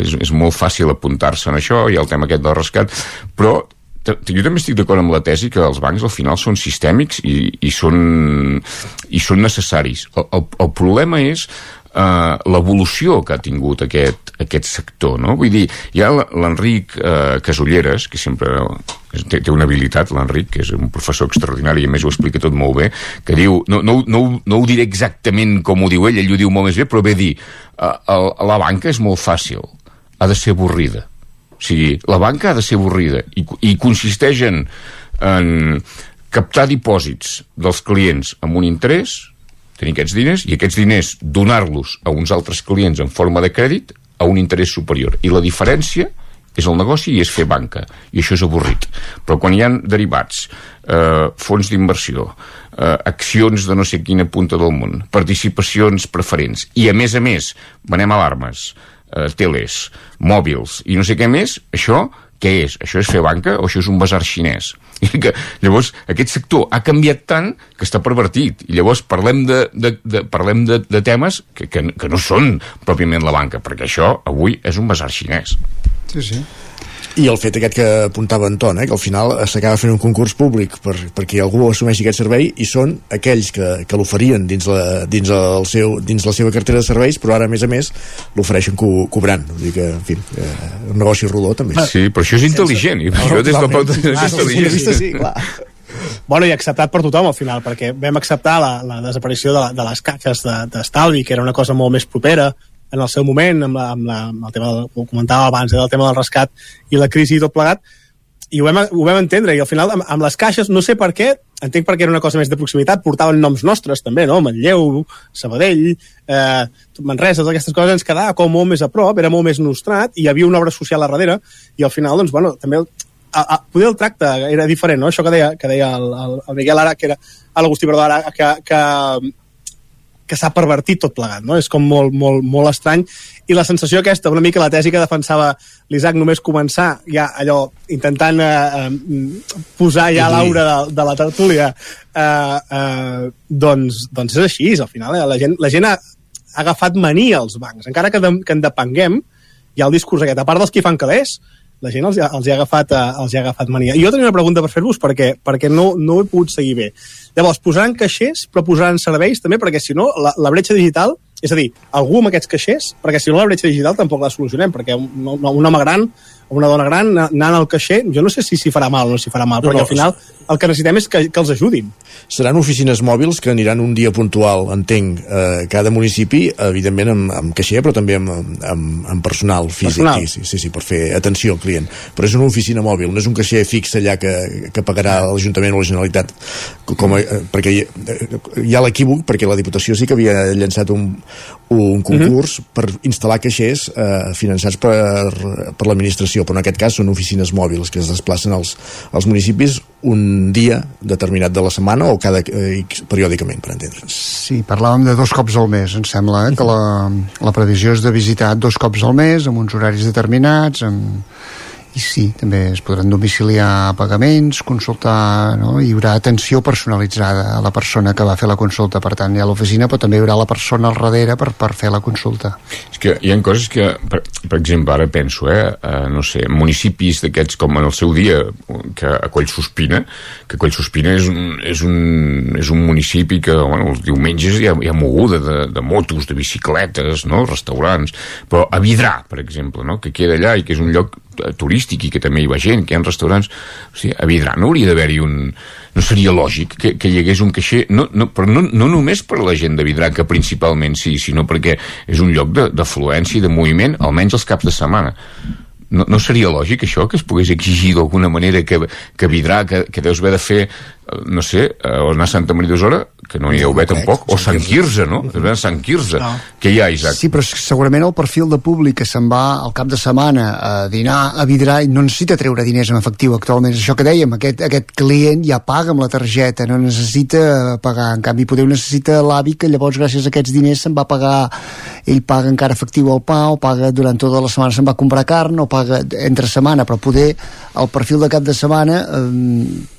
és, és molt fàcil apuntar-se en això, ha el tema aquest del rescat, però jo també estic d'acord amb la tesi que els bancs al final són sistèmics i, i, són, i són necessaris. El, el, el problema és uh, l'evolució que ha tingut aquest, aquest sector, no? Vull dir, hi ha l'Enric uh, Casulleres, que sempre té, té una habilitat, l'Enric, que és un professor extraordinari i a més ho explica tot molt bé, que diu, no, no, no, no ho diré exactament com ho diu ell, ell ho diu molt més bé, però bé dir, uh, el, la banca és molt fàcil, ha de ser avorrida. O sigui, la banca ha de ser avorrida i, i consisteix en, en captar dipòsits dels clients amb un interès, tenir aquests diners, i aquests diners donar-los a uns altres clients en forma de crèdit a un interès superior. I la diferència és el negoci i és fer banca, i això és avorrit. Però quan hi han derivats, eh, fons d'inversió, eh, accions de no sé quina punta del món, participacions preferents, i a més a més, venem alarmes, eh, teles, mòbils i no sé què més, això què és? Això és fer banca o això és un basar xinès? *laughs* I que, llavors, aquest sector ha canviat tant que està pervertit. I llavors parlem de, de, de, parlem de, de temes que, que, que no són pròpiament la banca, perquè això avui és un basar xinès. Sí, sí. I el fet aquest que apuntava Anton, eh, que al final s'acaba fent un concurs públic per, perquè algú assumeixi aquest servei i són aquells que, que l'oferien dins, la, dins, el seu, dins la seva cartera de serveis, però ara, a més a més, l'ofereixen co cobrant. Vull dir que, en fi, eh, un negoci rodó, també. Sí, però això és intel·ligent. I això des del punt de Ah, vista des del punt de vista, sí, intel·ligent. clar. Bueno, i acceptat per tothom al final, perquè vam acceptar la, la desaparició de, la, de les caixes de- d'estalvi, que era una cosa molt més propera en el seu moment, amb, la, amb, la, amb el tema, del, ho comentava abans, eh, del tema del rescat i la crisi i tot plegat, i ho vam, ho vam entendre, i al final amb, amb les caixes, no sé per què, entenc perquè era una cosa més de proximitat, portaven noms nostres també, no? Manlleu, Sabadell, eh, Manresa, totes aquestes coses ens quedava com molt més a prop, era molt més nostrat, i hi havia una obra social a darrere, i al final, doncs, bueno, també a, a, poder el tracte era diferent, no? Això que deia, que deia el, el, el Miguel ara, que era l'Agustí, perdó, ara, que, que, que s'ha pervertit tot plegat, no? És com molt, molt, molt estrany. I la sensació aquesta, una mica la tesi que defensava l'Isaac només començar ja allò, intentant eh, eh, posar ja l'aura de, de la tertúlia, eh, eh, doncs, doncs és així, al final. Eh? La gent, la gent ha, ha agafat mania als bancs. Encara que, de, que en depenguem, hi ha el discurs aquest. A part dels que fan calés, la gent els, els, hi ha agafat, eh, els hi ha agafat mania. I jo tenia una pregunta per fer-vos perquè, perquè no, no he pogut seguir bé. Llavors, posaran caixers, però posaran serveis també, perquè si no, la, la bretxa digital, és a dir, algú amb aquests caixers, perquè si no la bretxa digital tampoc la solucionem, perquè un, un, home gran una dona gran anant al caixer, jo no sé si s'hi farà mal o no s'hi farà mal, No, perquè no, al final el que necessitem és que, que els ajudin. Seran oficines mòbils que aniran un dia puntual, entenc, eh, cada municipi, evidentment amb, amb caixer, però també amb, amb, amb personal físic. Personal. Sí, sí, sí, per fer atenció al client. Però és una oficina mòbil, no és un caixer fix allà que, que pagarà l'Ajuntament o la Generalitat. Com a, eh, perquè hi, eh, hi ha l'equívoc, perquè la Diputació sí que havia llançat un, un concurs per instal·lar caixers eh, finançats per, per l'administració, però en aquest cas són oficines mòbils que es desplacen als, als municipis un dia determinat de la setmana o cada eh, periòdicament, per entendre'ns. Sí, parlàvem de dos cops al mes, em sembla, eh? que la, la previsió és de visitar dos cops al mes, amb uns horaris determinats, amb... i sí, també es podran domiciliar pagaments, consultar, no? hi haurà atenció personalitzada a la persona que va fer la consulta, per tant, hi ha l'oficina, però també hi haurà la persona al darrere per, per fer la consulta. És que hi ha coses que, per, per exemple, ara penso, eh, eh, no sé, municipis d'aquests com en el seu dia, que a Collsospina, que Collsospina és un, és un, és un municipi que, bueno, els diumenges hi ha, hi ha moguda de, de motos, de bicicletes, no?, restaurants, però a Vidrà, per exemple, no?, que queda allà i que és un lloc turístic i que també hi va gent, que hi ha restaurants, o sigui, a Vidrà no hauria d'haver-hi un... No seria lògic que, que hi hagués un caixer, no, no, però no, no només per la gent de Vidrà, que principalment sí, sinó perquè és un lloc d'afluència i de moviment, almenys els caps de setmana. No, no seria lògic això, que es pogués exigir d'alguna manera que, que Vidrà, que, que deus haver de fer, eh, no sé, eh, o anar a Santa Maria d'Osora, que no hi deu haver tampoc, o Sant Quirze, no? Sant Quirze. No. Què hi ha, Isaac? Sí, però segurament el perfil de públic que se'n va al cap de setmana a dinar a Vidrà i no necessita treure diners en efectiu actualment. És això que dèiem, aquest, aquest client ja paga amb la targeta, no necessita pagar. En canvi, podeu necessita l'avi que llavors gràcies a aquests diners se'n va pagar ell paga encara efectiu al pa o paga durant tota la setmana se'n va comprar carn o paga entre setmana, però poder el perfil de cap de setmana eh,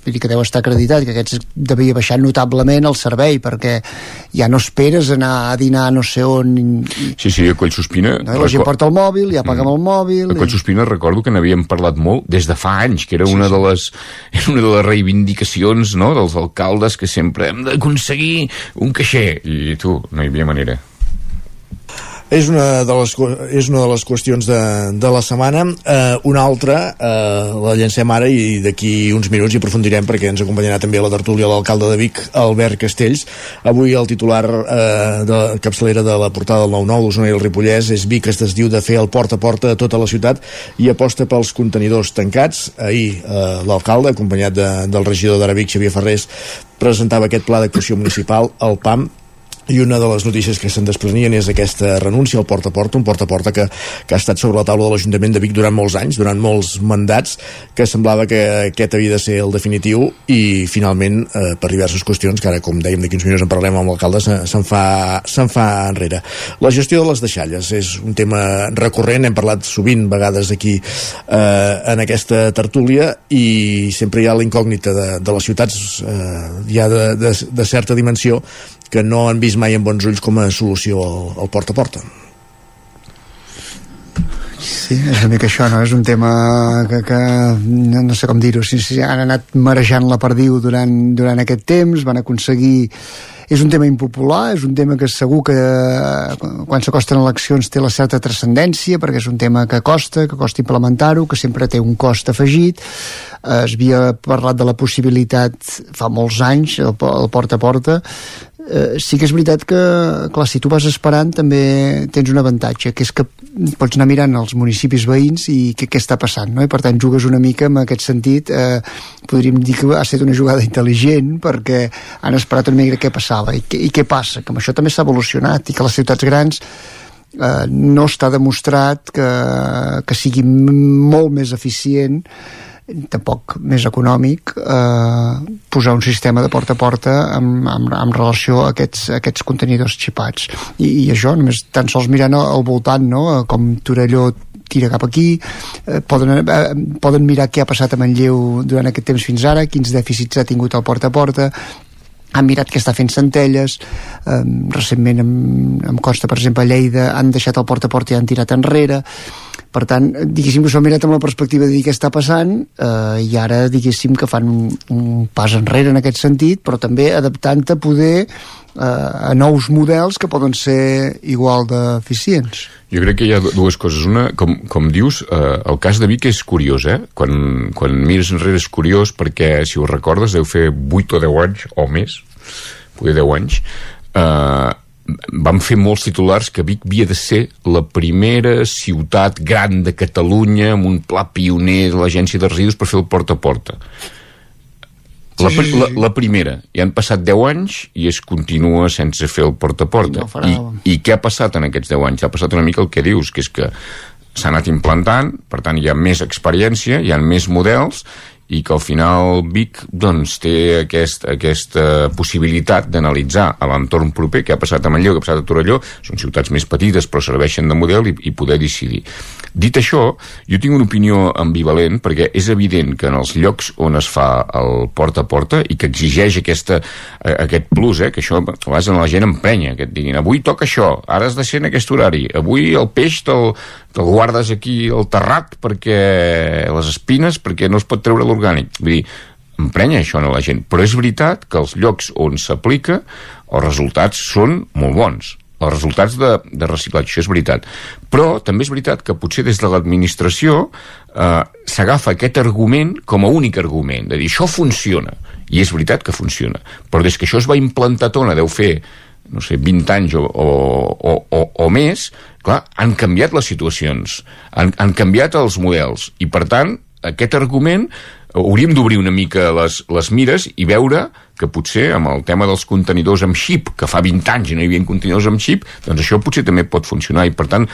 vull dir que deu estar acreditat que aquests devia baixar notablement el servei perquè ja no esperes anar a dinar no sé on i, Sí, sí, a Collsospina... no? I la gent porta el mòbil, ja paga amb el mòbil A Collsospina recordo que n'havíem parlat molt des de fa anys, que era una de les *laughs* era una de les reivindicacions no, dels alcaldes que sempre hem d'aconseguir un caixer. I tu, no hi havia manera És una de les, és una de les qüestions de, de la setmana. Eh, una altra eh, la llancem ara i d'aquí uns minuts hi aprofundirem perquè ens acompanyarà també la tertúlia l'alcalde de Vic, Albert Castells. Avui el titular eh, de capçalera de la portada del 9-9 d'Osona i el Ripollès és Vic es desdiu de fer el porta a porta a tota la ciutat i aposta pels contenidors tancats. Ahir eh, l'alcalde, acompanyat de, del regidor d'Ara Vic, Xavier Ferrés, presentava aquest pla d'actuació municipal, el PAM, i una de les notícies que se'n desprenien és aquesta renúncia al porta a porta, un porta a porta que, que ha estat sobre la taula de l'Ajuntament de Vic durant molts anys, durant molts mandats, que semblava que aquest havia de ser el definitiu i finalment, eh, per diverses qüestions, que ara, com dèiem, d'aquí uns minuts en parlem amb l'alcalde, se- se'n fa, se'n fa enrere. La gestió de les deixalles és un tema recurrent, hem parlat sovint, vegades aquí eh, en aquesta tertúlia i sempre hi ha la incògnita de, de les ciutats eh, ja de, de, de certa dimensió que no han vist mai amb bons ulls com a solució al, porta a porta. Sí, és una mica això, no? És un tema que, que no, no sé com dir-ho, si, si han anat marejant la perdiu durant, durant aquest temps, van aconseguir és un tema impopular, és un tema que segur que quan s'acosten eleccions té la certa transcendència, perquè és un tema que costa, que costa implementar-ho, que sempre té un cost afegit. Es havia parlat de la possibilitat fa molts anys, el, el porta a porta, eh, sí que és veritat que, clar, si tu vas esperant també tens un avantatge, que és que pots anar mirant els municipis veïns i què, què està passant, no? I per tant jugues una mica en aquest sentit, eh, podríem dir que ha estat una jugada intel·ligent perquè han esperat una mica què passava i, què- i què passa, que amb això també s'ha evolucionat i que les ciutats grans eh, no està demostrat que, que sigui molt més eficient tampoc més econòmic eh, posar un sistema de porta a porta amb, amb, amb relació a aquests, a aquests contenidors xipats I, i això només tan sols mirant al, al voltant no? Eh, com Torelló tira cap aquí eh, poden, eh, poden mirar què ha passat a Manlleu durant aquest temps fins ara quins dèficits ha tingut el porta a porta han mirat què està fent Centelles eh, recentment em, em consta per exemple a Lleida han deixat el porta a porta i han tirat enrere Per tant, diguéssim que s'ho mirat amb la perspectiva de dir què està passant eh, i ara, diguéssim, que fan un, un pas enrere en aquest sentit, però també adaptant-te a poder eh, a nous models que poden ser igual d'eficients. Jo crec que hi ha dues coses. Una, com, com dius, eh, el cas de Vic és curiós, eh? Quan, quan mires enrere és curiós perquè, si ho recordes, deu fer 8 o 10 anys, o més, poder 10 anys, eh, vam fer molts titulars que Vic havia de ser la primera ciutat gran de Catalunya amb un pla pioner de l'agència de residus per fer el porta a porta. La, Sí, sí, sí. la, la primera, i han passat 10 anys i es continua sense fer el porta a porta. No. I, I què ha passat en aquests 10 anys? Ha passat una mica el que dius, que és que s'ha anat implantant, per tant hi ha més experiència, hi ha més models, i que al final Vic doncs, té aquest, aquesta possibilitat d'analitzar a l'entorn proper què ha passat a Manlleu, què ha passat a Torelló són ciutats més petites però serveixen de model i, i poder decidir. Dit això jo tinc una opinió ambivalent perquè és evident que en els llocs on es fa el porta a porta i que exigeix aquesta, eh, aquest plus, eh, que això a vegades la gent empenya, que et diguin avui toca això, ara has de ser en aquest horari avui el peix te'l te guardes aquí al terrat perquè les espines perquè no es pot treure l'orgànic vull dir, emprenya això a la gent. Però és veritat que els llocs on s'aplica els resultats són molt bons. Els resultats de, de reciclatge, això és veritat. Però també és veritat que potser des de l'administració eh, s'agafa aquest argument com a únic argument, de dir això funciona, i és veritat que funciona, però des que això es va implantar Tona, deu fer no sé, 20 anys o, o, o, o, o més, clar, han canviat les situacions, han, han canviat els models, i per tant, aquest argument hauríem d'obrir una mica les, les mires i veure que potser amb el tema dels contenidors amb xip, que fa 20 anys no hi havia contenidors amb xip, doncs això potser també pot funcionar i per tant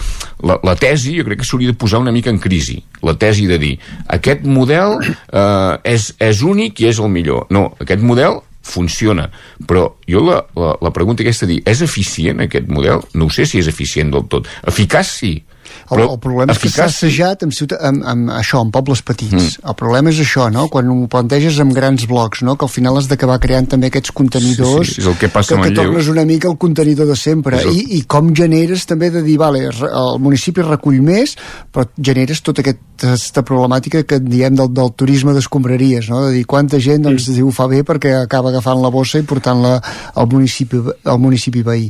la, la tesi jo crec que s'hauria de posar una mica en crisi la tesi de dir aquest model eh, és, és únic i és el millor no, aquest model funciona, però jo la, la, la pregunta aquesta de dir, és eficient aquest model? No sé si és eficient del tot. Eficaç sí, El, el problema és que s'ha assajat amb, ciutat, amb, amb això, amb pobles petits. Mm. El problema és això, no? Quan ho planteges amb grans blocs, no? Que al final has d'acabar creant també aquests contenidors Sí, sí, és el que passa que, que tornes una mica el contenidor de sempre. El- I, I com generes també de dir, vale, el municipi recull més, però generes tota aquest, aquesta problemàtica que diem del, del turisme d'escombraries, no? De dir quanta gent doncs, mm. ho fa bé perquè acaba agafant la bossa i portant-la al municipi, al municipi veí.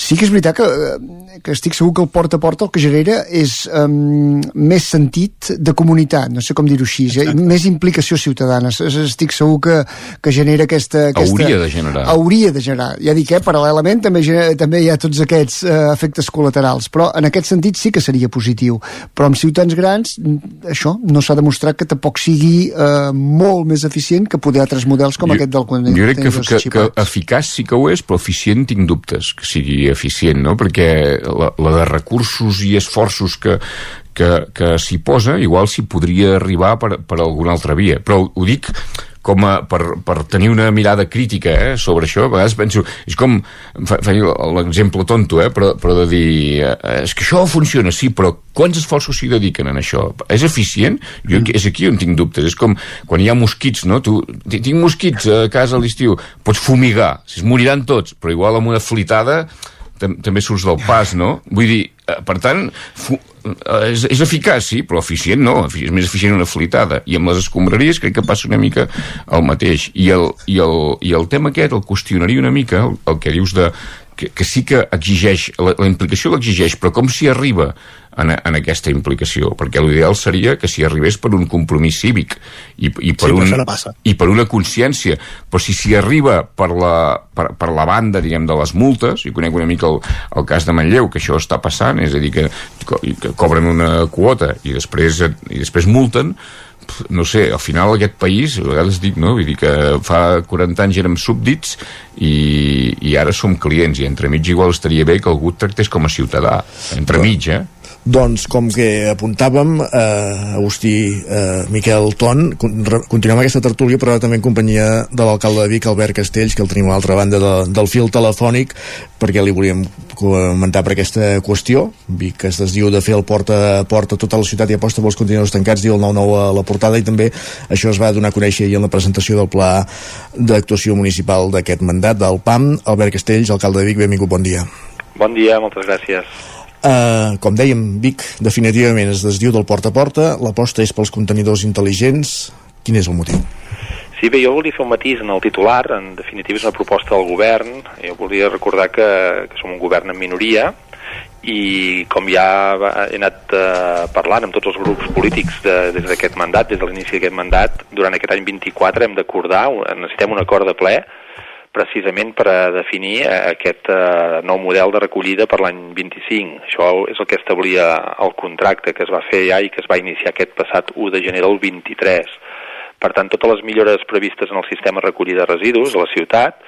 Sí que és veritat que, eh, que estic segur que el porta a porta el que genera és um, més sentit de comunitat, no sé com dir-ho així, eh? més implicació ciutadana. Es- Estic segur que, que genera aquesta, aquesta... Hauria de generar. Hauria de generar. Ja dic, eh, paral·lelament també, genera, també hi ha tots aquests eh, efectes col·laterals, però en aquest sentit sí que seria positiu. Però amb ciutats grans, això no s'ha demostrat que tampoc sigui eh, molt més eficient que poder altres models com Jo- aquest del Jo crec que, que, que eficaç sí que ho és, però eficient tinc dubtes que sigui eficient, no? Perquè la, la de recursos i esforços que, que, que s'hi posa, igual s'hi podria arribar per, per alguna altra via. Però ho dic com a, per, per tenir una mirada crítica eh, sobre això, a vegades penso és com, fa, faig l'exemple tonto eh, però, però de dir, eh, és que això funciona, sí, però quants esforços s'hi dediquen en això? És eficient? Jo, és aquí on tinc dubtes, és com quan hi ha mosquits, no? Tu, "Ti- tinc mosquits a casa a l'estiu, pots fumigar, si es moriran tots, però igual amb una flitada tam també surts del pas, no? Vull dir, eh, per tant, eh, és, és eficaç, sí, però eficient no, és més eficient una flitada. I amb les escombraries crec que passa una mica el mateix. I el, i el, i el tema aquest el qüestionaria una mica, el, el que dius de que, que sí que exigeix, la, la implicació l'exigeix, però com s'hi arriba en, en aquesta implicació? Perquè l'ideal seria que s'hi arribés per un compromís cívic i, i, per Sí, un, no i per una consciència però si s'hi arriba per la, per, per la banda diguem de les multes i conec una mica el, el cas de Manlleu que això està passant, és a dir que, que cobren una quota i després, i després multen no sé, al final aquest país a vegades dic, no? Vull dir que fa 40 anys érem súbdits i, i ara som clients i entremig igual estaria bé que algú tractés com a ciutadà entremig, eh? Doncs, com que apuntàvem, eh, Agustí eh, Miquel Ton, continuem aquesta tertúlia, però també en companyia de l'alcalde de Vic, Albert Castells, que el tenim a l'altra banda de, del fil telefònic, perquè li volíem comentar per aquesta qüestió. Vic es desdiu de fer el porta a porta tota la ciutat i aposta pels contenidors tancats, diu el 9-9 a la portada, i també això es va donar a conèixer ahir en la presentació del pla d'actuació municipal d'aquest mandat, del PAM. Albert Castells, alcalde de Vic, benvingut, bon dia. Bon dia, moltes gràcies. Uh, com dèiem, Vic definitivament es desdiu del porta a porta, l'aposta és pels contenidors intel·ligents. Quin és el motiu? Sí, bé, jo volia fer un matís en el titular, en definitiva és una proposta del govern, jo volia recordar que, que som un govern en minoria i com ja he anat eh, parlant amb tots els grups polítics de, des d'aquest mandat, des de l'inici d'aquest mandat, durant aquest any 24 hem d'acordar, necessitem un acord de ple precisament per a definir eh, aquest eh, nou model de recollida per l'any 25. Això és el que establia el contracte que es va fer ja i que es va iniciar aquest passat 1 de gener del 23 per tant, totes les millores previstes en el sistema de recollida de residus a la ciutat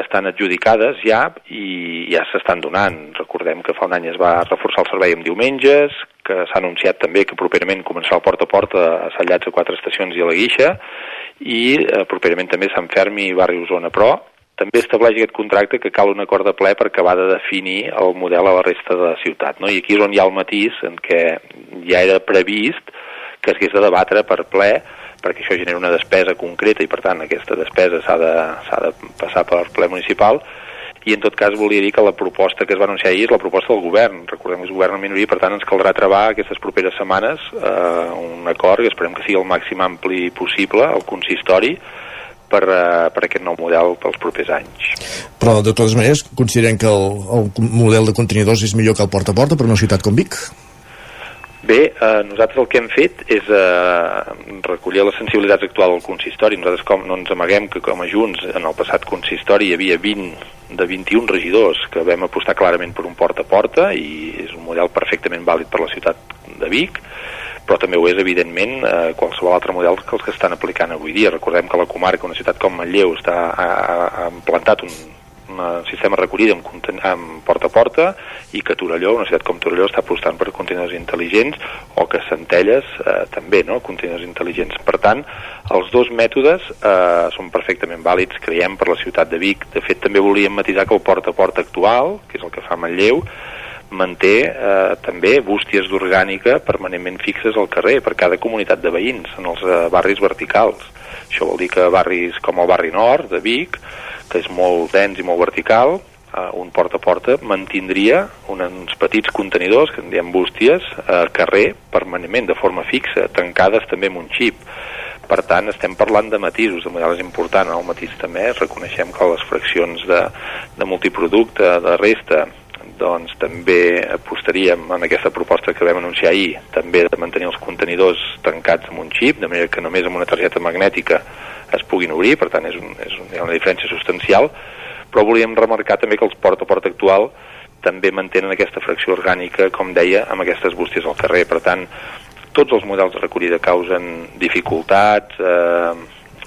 estan adjudicades ja i ja s'estan donant. Recordem que fa un any es va reforçar el servei amb diumenges, que s'ha anunciat també que properament començarà el porta a porta a Sallats a quatre estacions i a la Guixa, i eh, properament també Sant Fermi i Barri Osona, però també estableix aquest contracte que cal un acord de ple per acabar de definir el model a la resta de la ciutat. No? I aquí és on hi ha el matís en què ja era previst que s'hagués de debatre per ple perquè això genera una despesa concreta i per tant aquesta despesa s'ha de, de passar per ple municipal i en tot cas volia dir que la proposta que es va anunciar ahir és la proposta del govern recordem que és govern en minoria, per tant ens caldrà trebar aquestes properes setmanes eh, un acord i esperem que sigui el màxim ampli possible el consistori per, uh, per aquest nou model pels propers anys. Però, de totes maneres, consideren que el, el model de contenidors és millor que el porta a porta per una ciutat com Vic? Bé, eh, nosaltres el que hem fet és eh, recollir les sensibilitats actuals del consistori. Nosaltres com, no ens amaguem que com a Junts en el passat consistori hi havia 20 de 21 regidors que vam apostar clarament per un porta a porta i és un model perfectament vàlid per la ciutat de Vic però també ho és, evidentment, eh, qualsevol altre model que els que estan aplicant avui dia. Recordem que la comarca, una ciutat com Manlleu, està, ha, ha implantat un, un sistema de recollida amb, amb porta a porta i que Torelló, una ciutat com Torelló, està apostant per contenidors intel·ligents o que Centelles eh, també, no?, contenidors intel·ligents. Per tant, els dos mètodes eh, són perfectament vàlids, creiem, per la ciutat de Vic. De fet, també volíem matisar que el porta a porta actual, que és el que fa Manlleu, manté eh, també bústies d'orgànica permanentment fixes al carrer per cada comunitat de veïns en els eh, barris verticals. Això vol dir que barris com el barri nord de Vic que és molt dens i molt vertical, eh, un porta a porta mantindria uns petits contenidors, que en diem bústies, al carrer permanentment, de forma fixa, tancades també amb un xip. Per tant, estem parlant de matisos, de models important. El matís també reconeixem que les fraccions de, de multiproducte, de resta, doncs també apostaríem en aquesta proposta que vam anunciar ahir, també de mantenir els contenidors tancats amb un xip, de manera que només amb una targeta magnètica es puguin obrir, per tant és, un, és una diferència substancial, però volíem remarcar també que els porta a porta actual també mantenen aquesta fracció orgànica, com deia, amb aquestes bústies al carrer. Per tant, tots els models de recollida causen dificultats, eh,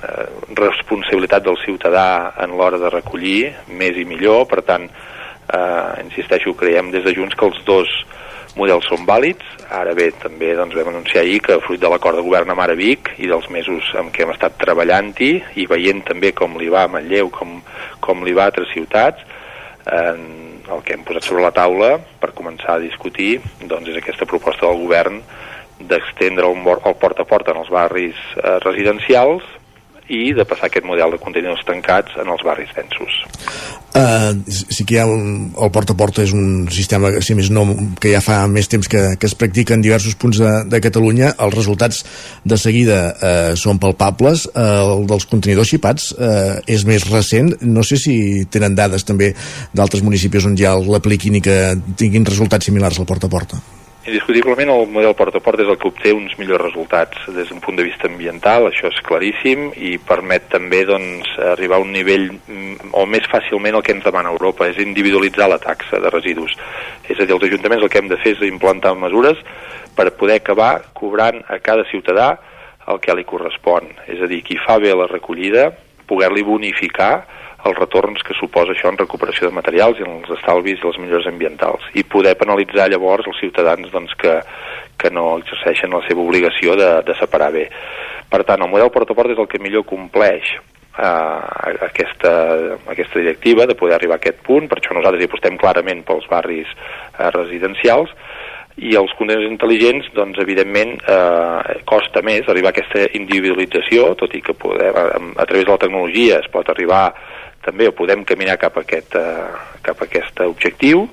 eh, responsabilitat del ciutadà en l'hora de recollir, més i millor, per tant, eh, insisteixo, creiem des de Junts que els dos models són vàlids. Ara bé, també doncs, vam anunciar ahir que fruit de l'acord de govern amb Ara Vic i dels mesos en què hem estat treballant-hi i veient també com li va a Manlleu, com, com li va a altres ciutats, eh, el que hem posat sobre la taula per començar a discutir doncs, és aquesta proposta del govern d'extendre el, el porta a porta en els barris eh, residencials i de passar aquest model de contenidors tancats en els barris densos. Uh, sí que hi ha un, el porta a porta és un sistema si més no, que ja fa més temps que, que es practica en diversos punts de, de Catalunya els resultats de seguida uh, són palpables. Uh, el dels contenidors xipats uh, és més recent. No sé si tenen dades també d'altres municipis on ja l'apliquin i que tinguin resultats similars al porta a porta Indiscutiblement el model porta a porta és el que obté uns millors resultats des d'un punt de vista ambiental, això és claríssim, i permet també doncs, arribar a un nivell mm, o més fàcilment el que ens demana Europa, és individualitzar la taxa de residus. És a dir, els ajuntaments el que hem de fer és implantar mesures per poder acabar cobrant a cada ciutadà el que li correspon. És a dir, qui fa bé la recollida, poder-li bonificar els retorns que suposa això en recuperació de materials i en els estalvis i les millores ambientals. I poder penalitzar llavors els ciutadans doncs, que, que no exerceixen la seva obligació de, de separar bé. Per tant, el model porta a porta és el que millor compleix eh, aquesta, aquesta directiva de poder arribar a aquest punt, per això nosaltres hi apostem clarament pels barris eh, residencials. I els contenidors intel·ligents, doncs, evidentment, eh, costa més arribar a aquesta individualització, tot i que podem, a, a través de la tecnologia es pot arribar també podem caminar cap a aquest, eh, cap a aquest objectiu,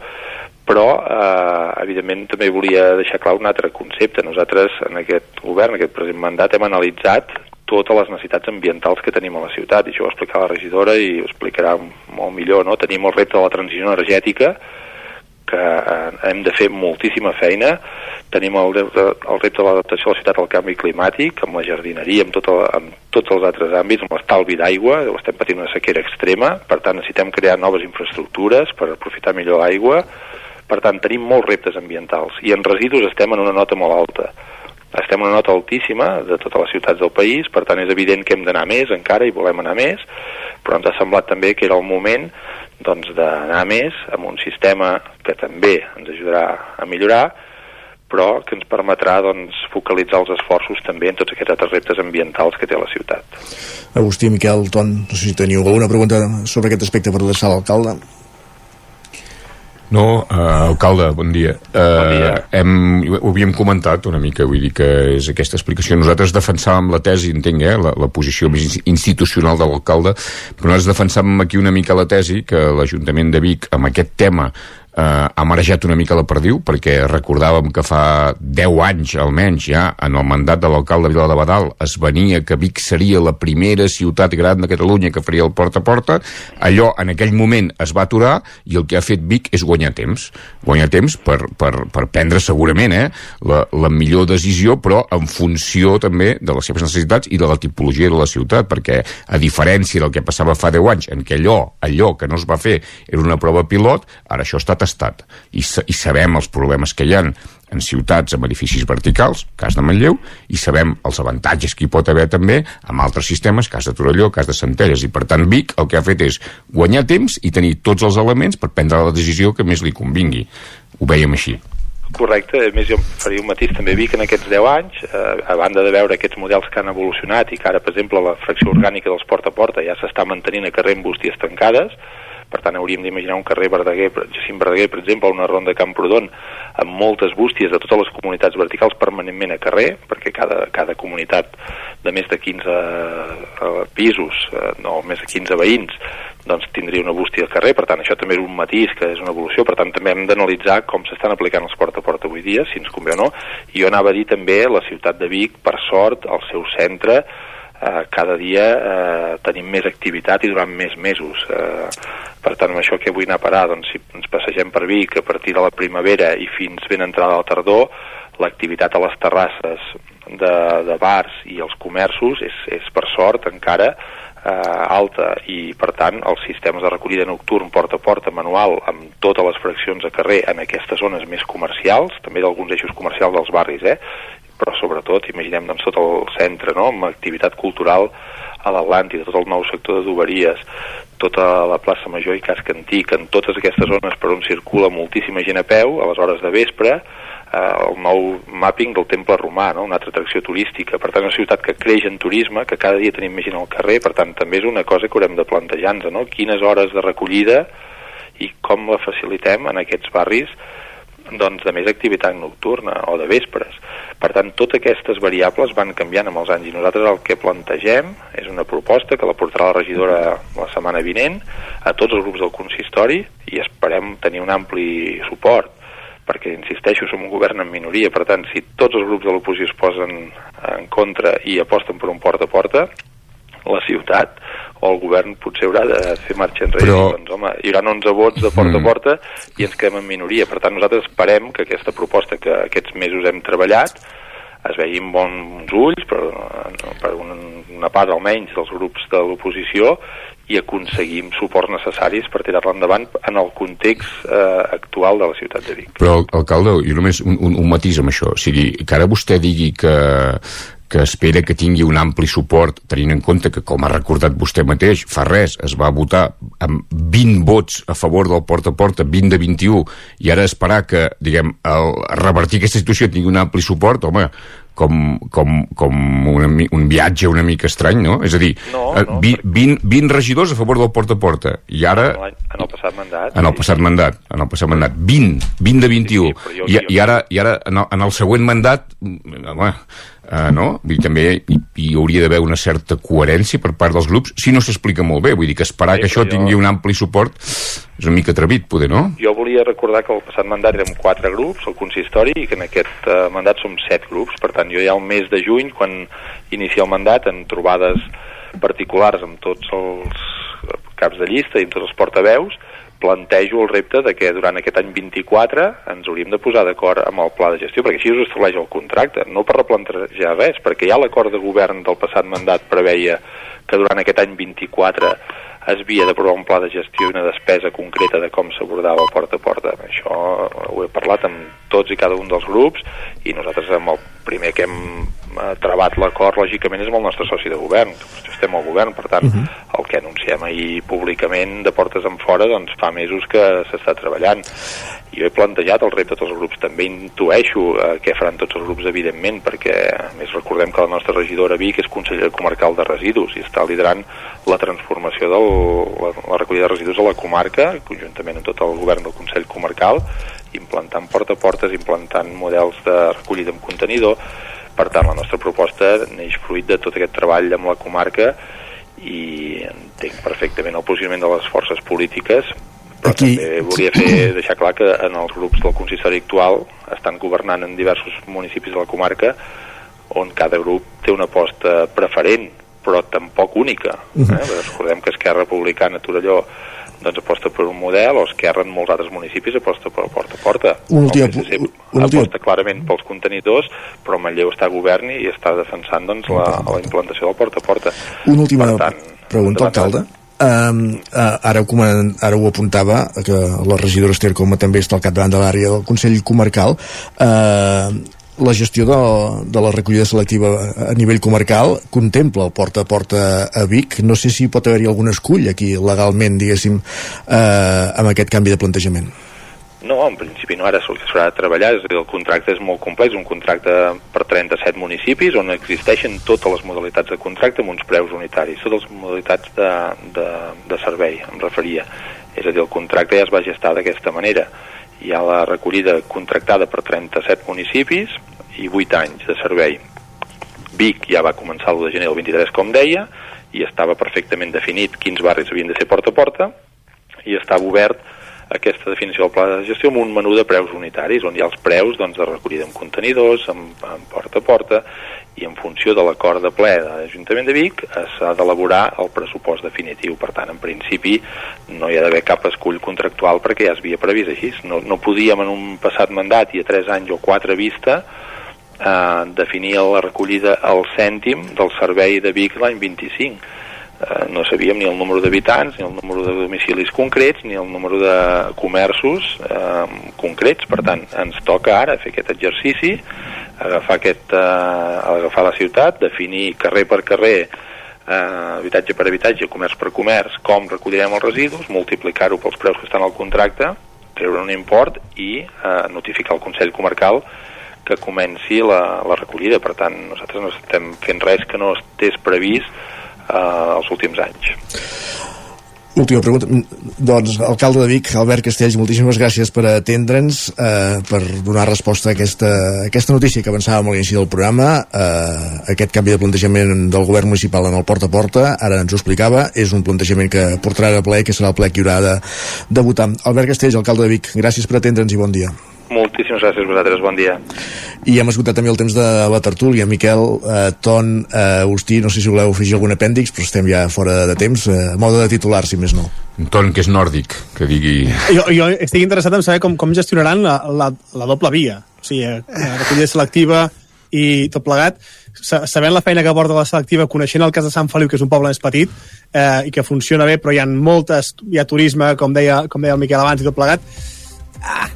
però eh, evidentment també volia deixar clar un altre concepte. Nosaltres en aquest govern, en aquest present mandat, hem analitzat totes les necessitats ambientals que tenim a la ciutat, i això ho explicarà la regidora i ho explicarà molt millor, no? Tenim el repte de la transició energètica, que eh, hem de fer moltíssima feina. Tenim el, el repte de l'adaptació a la ciutat al canvi climàtic, amb la jardineria, amb, tot el, amb tots els altres àmbits, amb l'estalvi d'aigua, estem patint una sequera extrema, per tant necessitem crear noves infraestructures per aprofitar millor l'aigua, per tant tenim molts reptes ambientals i en residus estem en una nota molt alta. Estem en una nota altíssima de totes les ciutats del país, per tant és evident que hem d'anar més encara i volem anar més, però ens ha semblat també que era el moment doncs, d'anar més amb un sistema que també ens ajudarà a millorar, però que ens permetrà doncs, focalitzar els esforços també en tots aquests altres reptes ambientals que té la ciutat. Agustí, Miquel, Ton, no sé si teniu alguna pregunta sobre aquest aspecte per adreçar l'alcalde. No, uh, alcalde, bon dia. Uh, bon dia. Hem, ho havíem comentat una mica, vull dir que és aquesta explicació. Nosaltres defensàvem la tesi, entenc, eh, la, la posició més institucional de l'alcalde, però nosaltres defensàvem aquí una mica la tesi que l'Ajuntament de Vic, amb aquest tema eh, ha marejat una mica la perdiu perquè recordàvem que fa 10 anys almenys ja en el mandat de l'alcalde Vila de Badal es venia que Vic seria la primera ciutat gran de Catalunya que faria el porta a porta allò en aquell moment es va aturar i el que ha fet Vic és guanyar temps. Guanyar temps per, per, per prendre segurament eh, la, la millor decisió però en funció també de les seves necessitats i de la tipologia de la ciutat perquè a diferència del que passava fa 10 anys en què allò, allò que no es va fer era una prova pilot, ara això està tastat i, sa i sabem els problemes que hi han en ciutats amb edificis verticals, cas de Manlleu, i sabem els avantatges que hi pot haver també amb altres sistemes, cas de Torelló, cas de Centelles, i per tant Vic el que ha fet és guanyar temps i tenir tots els elements per prendre la decisió que més li convingui. Ho veiem així. Correcte, a més jo faria un matís també Vic en aquests 10 anys, eh, a banda de veure aquests models que han evolucionat i que ara, per exemple, la fracció orgànica dels porta a porta ja s'està mantenint a carrer amb bústies tancades, per tant hauríem d'imaginar un carrer Verdaguer, Jacint Verdaguer, per exemple, una ronda Camprodon amb moltes bústies de totes les comunitats verticals permanentment a carrer, perquè cada, cada comunitat de més de 15 uh, pisos, uh, no, més de 15 veïns, doncs tindria una bústia al carrer, per tant això també és un matís que és una evolució, per tant també hem d'analitzar com s'estan aplicant els porta a porta avui dia, si ens convé o no, i jo anava a dir també la ciutat de Vic, per sort, el seu centre, eh, cada dia eh, tenim més activitat i durant més mesos. Eh, per tant, amb això que vull anar a parar, doncs si ens passegem per Vic a partir de la primavera i fins ben entrada la tardor, l'activitat a les terrasses de, de bars i els comerços és, és per sort encara eh, alta i per tant els sistemes de recollida nocturn porta a porta manual amb totes les fraccions a carrer en aquestes zones més comercials, també d'alguns eixos comercials dels barris, eh? però sobretot imaginem doncs, tot el centre no? amb activitat cultural a l'Atlàntida, tot el nou sector de Duberies, tota la plaça Major i Casc Antic, en totes aquestes zones per on circula moltíssima gent a peu a les hores de vespre, eh, el nou mapping del temple romà, no? una altra atracció turística. Per tant, una ciutat que creix en turisme, que cada dia tenim més gent al carrer, per tant, també és una cosa que haurem de plantejar-nos, no? quines hores de recollida i com la facilitem en aquests barris doncs, de més activitat nocturna o de vespres. Per tant, totes aquestes variables van canviant amb els anys i nosaltres el que plantegem és una proposta que la portarà la regidora la setmana vinent a tots els grups del consistori i esperem tenir un ampli suport perquè, insisteixo, som un govern en minoria, per tant, si tots els grups de l'oposició es posen en contra i aposten per un porta a porta, la ciutat o el govern potser haurà de fer marxa enrere. Però... Doncs, home, hi haurà 11 vots de porta a mm. porta i ens quedem en minoria. Per tant, nosaltres esperem que aquesta proposta que aquests mesos hem treballat es vegi amb bons ulls per, per una, una part almenys dels grups de l'oposició i aconseguim suports necessaris per tirar-la endavant en el context eh, actual de la ciutat de Vic. Però, alcalde, jo només un, un, un matís amb això. O sigui, que ara vostè digui que, que espera que tingui un ampli suport, tenint en compte que, com ha recordat vostè mateix, fa res, es va votar amb 20 vots a favor del porta a porta, 20 de 21, i ara esperar que, diguem, el, revertir aquesta situació tingui un ampli suport, home, com, com, com una, un viatge una mica estrany, no? És a dir, no, eh, no, 20, 20, 20 regidors a favor del porta a porta, i ara... En el passat mandat. En el passat mandat, en el passat mandat. 20, 20 de 21. Sí, sí, jo- I, I ara, i ara en, el, en el següent mandat, mm, home, uh, no? Vull dir, també hi, hi hauria d'haver una certa coherència per part dels grups, si no s'explica molt bé. Vull dir que esperar Sí, que això jo- tingui un ampli suport és una mica atrevit, poder, no? Jo volia recordar que el passat mandat érem quatre grups, el consistori, i que en aquest eh, mandat som set grups. Per tant, jo ja al mes de juny, quan inicia el mandat, en trobades particulars amb tots els caps de llista i amb tots els portaveus, plantejo el repte de que durant aquest any 24 ens hauríem de posar d'acord amb el pla de gestió, perquè així us estableix el contracte, no per replantejar res, perquè ja l'acord de govern del passat mandat preveia que durant aquest any 24 es havia d'aprovar un pla de gestió i una despesa concreta de com s'abordava porta a porta. Això ho he parlat amb tots i cada un dels grups i nosaltres amb el primer que hem trebat l'acord, lògicament, és amb el nostre soci de govern, estem al govern, per tant, el que anunciem ahir públicament de portes en fora, doncs fa mesos que s'està treballant. Jo he plantejat el repte a tots els grups, també intueixo eh, què faran tots els grups, evidentment, perquè a més recordem que la nostra regidora Vic és consellera comarcal de residus i està liderant la transformació de la, la recollida de residus a la comarca, conjuntament amb tot el govern del Consell Comarcal, implantant porta a portes, implantant models de recollida amb contenidor. Per tant, la nostra proposta neix fruit de tot aquest treball amb la comarca i entenc perfectament el posicionament de les forces polítiques però Aquí- també volia fer, deixar clar que en els grups del consistori actual estan governant en diversos municipis de la comarca on cada grup té una aposta preferent però tampoc única eh? Mhm. Perquè recordem que Esquerra Republicana a Torelló doncs aposta per un model o Esquerra en molts altres municipis aposta per porta a porta. Un últim PSC un últim- aposta clarament pels contenidors però Manlleu està a govern i està defensant doncs, la, la implantació del porta a porta. Una última Per tant, pregunta, alcalde. Um, uh, ara, ho ara ho apuntava que la regidora Esther també està al capdavant de l'àrea del Consell Comarcal. Uh, la gestió de, de la recollida selectiva a nivell comarcal contempla el porta a porta a Vic. No sé si pot haver-hi algun escull aquí legalment diguéssim uh, amb aquest canvi de plantejament. No, en principi no, ara s'haurà de treballar, és dir, el contracte és molt complex, un contracte per 37 municipis on existeixen totes les modalitats de contracte amb uns preus unitaris, totes les modalitats de, de, de servei, em referia. És a dir, el contracte ja es va gestar d'aquesta manera. Hi ha la recollida contractada per 37 municipis i 8 anys de servei. Vic ja va començar l'1 de gener del 23, com deia, i estava perfectament definit quins barris havien de ser porta a porta, i estava obert aquesta definició del pla de gestió amb un menú de preus unitaris, on hi ha els preus doncs, de recollida amb contenidors, amb, amb porta a porta, i en funció de l'acord de ple de l'Ajuntament de Vic eh, s'ha d'elaborar el pressupost definitiu. Per tant, en principi, no hi ha d'haver cap escull contractual perquè ja es havia previst així. No, no podíem en un passat mandat i a 3 anys o 4 vista eh, definir la recollida al cèntim del servei de Vic l'any 25 eh, no sabíem ni el número d'habitants, ni el número de domicilis concrets, ni el número de comerços eh, concrets. Per tant, ens toca ara fer aquest exercici, agafar, aquest, eh, agafar la ciutat, definir carrer per carrer, eh, habitatge per habitatge, comerç per comerç, com recollirem els residus, multiplicar-ho pels preus que estan al contracte, treure un import i eh, notificar al Consell Comarcal que comenci la, la recollida. Per tant, nosaltres no estem fent res que no estés previst eh, els últims anys. Última pregunta. Doncs, alcalde de Vic, Albert Castells, moltíssimes gràcies per atendre'ns, eh, per donar resposta a aquesta, a aquesta notícia que avançàvem a l'inici del programa, eh, aquest canvi de plantejament del govern municipal en el porta a porta, ara ens ho explicava, és un plantejament que portarà a ple, que serà el ple que haurà de, de votar. Albert Castells, alcalde de Vic, gràcies per atendre'ns i bon dia. Moltíssimes gràcies a vosaltres, bon dia. I hem esgotat també el temps de la tertúlia. Miquel, eh, Ton, eh, Agustí, no sé si voleu afegir algun apèndix, però estem ja fora de temps, eh, mode de titular, si més no. Un ton que és nòrdic, que digui... Jo, jo estic interessat en saber com, com gestionaran la, la, la doble via. O sigui, eh, recollida selectiva i tot plegat, sa- sabent la feina que porta la selectiva, coneixent el cas de Sant Feliu, que és un poble més petit, eh, i que funciona bé, però hi ha moltes, hi ha turisme, com deia, com deia el Miquel abans, i tot plegat, ah,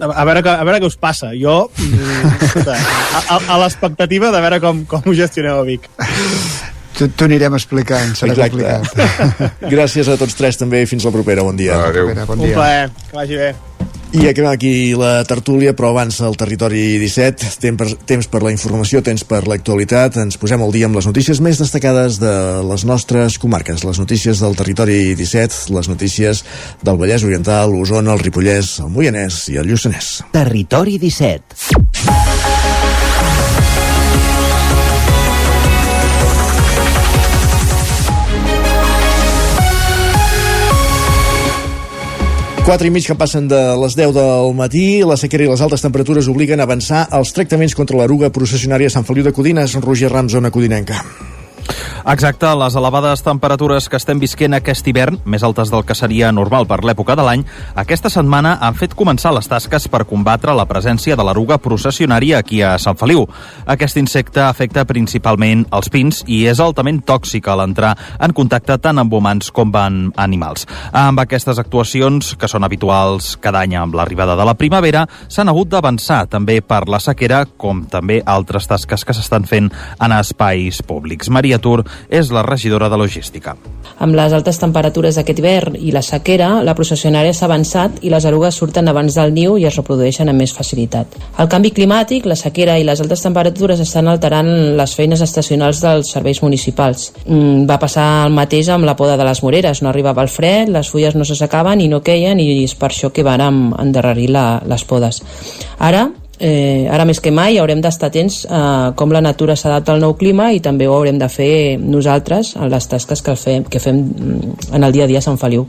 a, veure, què- a veure què us passa. Jo, mm, escolta, a, a, a l'expectativa de veure com, com ho gestioneu a Vic. T'ho anirem explicant, serà complicat. Gràcies a tots tres també i fins la propera, bon dia. Adéu. Bon Un plaer, que vagi bé. I acabem aquí la tertúlia, però avança el territori 17. Temps per, temps per la informació, temps per l'actualitat. Ens posem al dia amb les notícies més destacades de les nostres comarques. Les notícies del territori 17, les notícies del Vallès Oriental, l'Osona, el Ripollès, el Moianès i el Lluçanès. Territori 17. 4 i mig que passen de les 10 del matí, la sequera i les altes temperatures obliguen a avançar els tractaments contra l'eruga processionària a Sant Feliu de Codines, Roger Ram, zona codinenca. Exacte, les elevades temperatures que estem visquent aquest hivern, més altes del que seria normal per l'època de l'any, aquesta setmana han fet començar les tasques per combatre la presència de l'eruga processionària aquí a Sant Feliu. Aquest insecte afecta principalment els pins i és altament tòxic a l'entrar en contacte tant amb humans com amb animals. Amb aquestes actuacions, que són habituals cada any amb l'arribada de la primavera, s'han hagut d'avançar també per la sequera, com també altres tasques que s'estan fent en espais públics. Maria Tur és la regidora de logística. Amb les altes temperatures d'aquest hivern i la sequera, la processionària s'ha avançat i les erugues surten abans del niu i es reprodueixen amb més facilitat. El canvi climàtic, la sequera i les altes temperatures estan alterant les feines estacionals dels serveis municipals. Mm, va passar el mateix amb la poda de les moreres. No arribava el fred, les fulles no s'assecaven i no queien i és per això que vàrem endarrerir la, les podes. Ara, eh, ara més que mai haurem d'estar atents a com la natura s'adapta al nou clima i també ho haurem de fer nosaltres en les tasques que fem, que fem mm, en el dia a dia a Sant Feliu.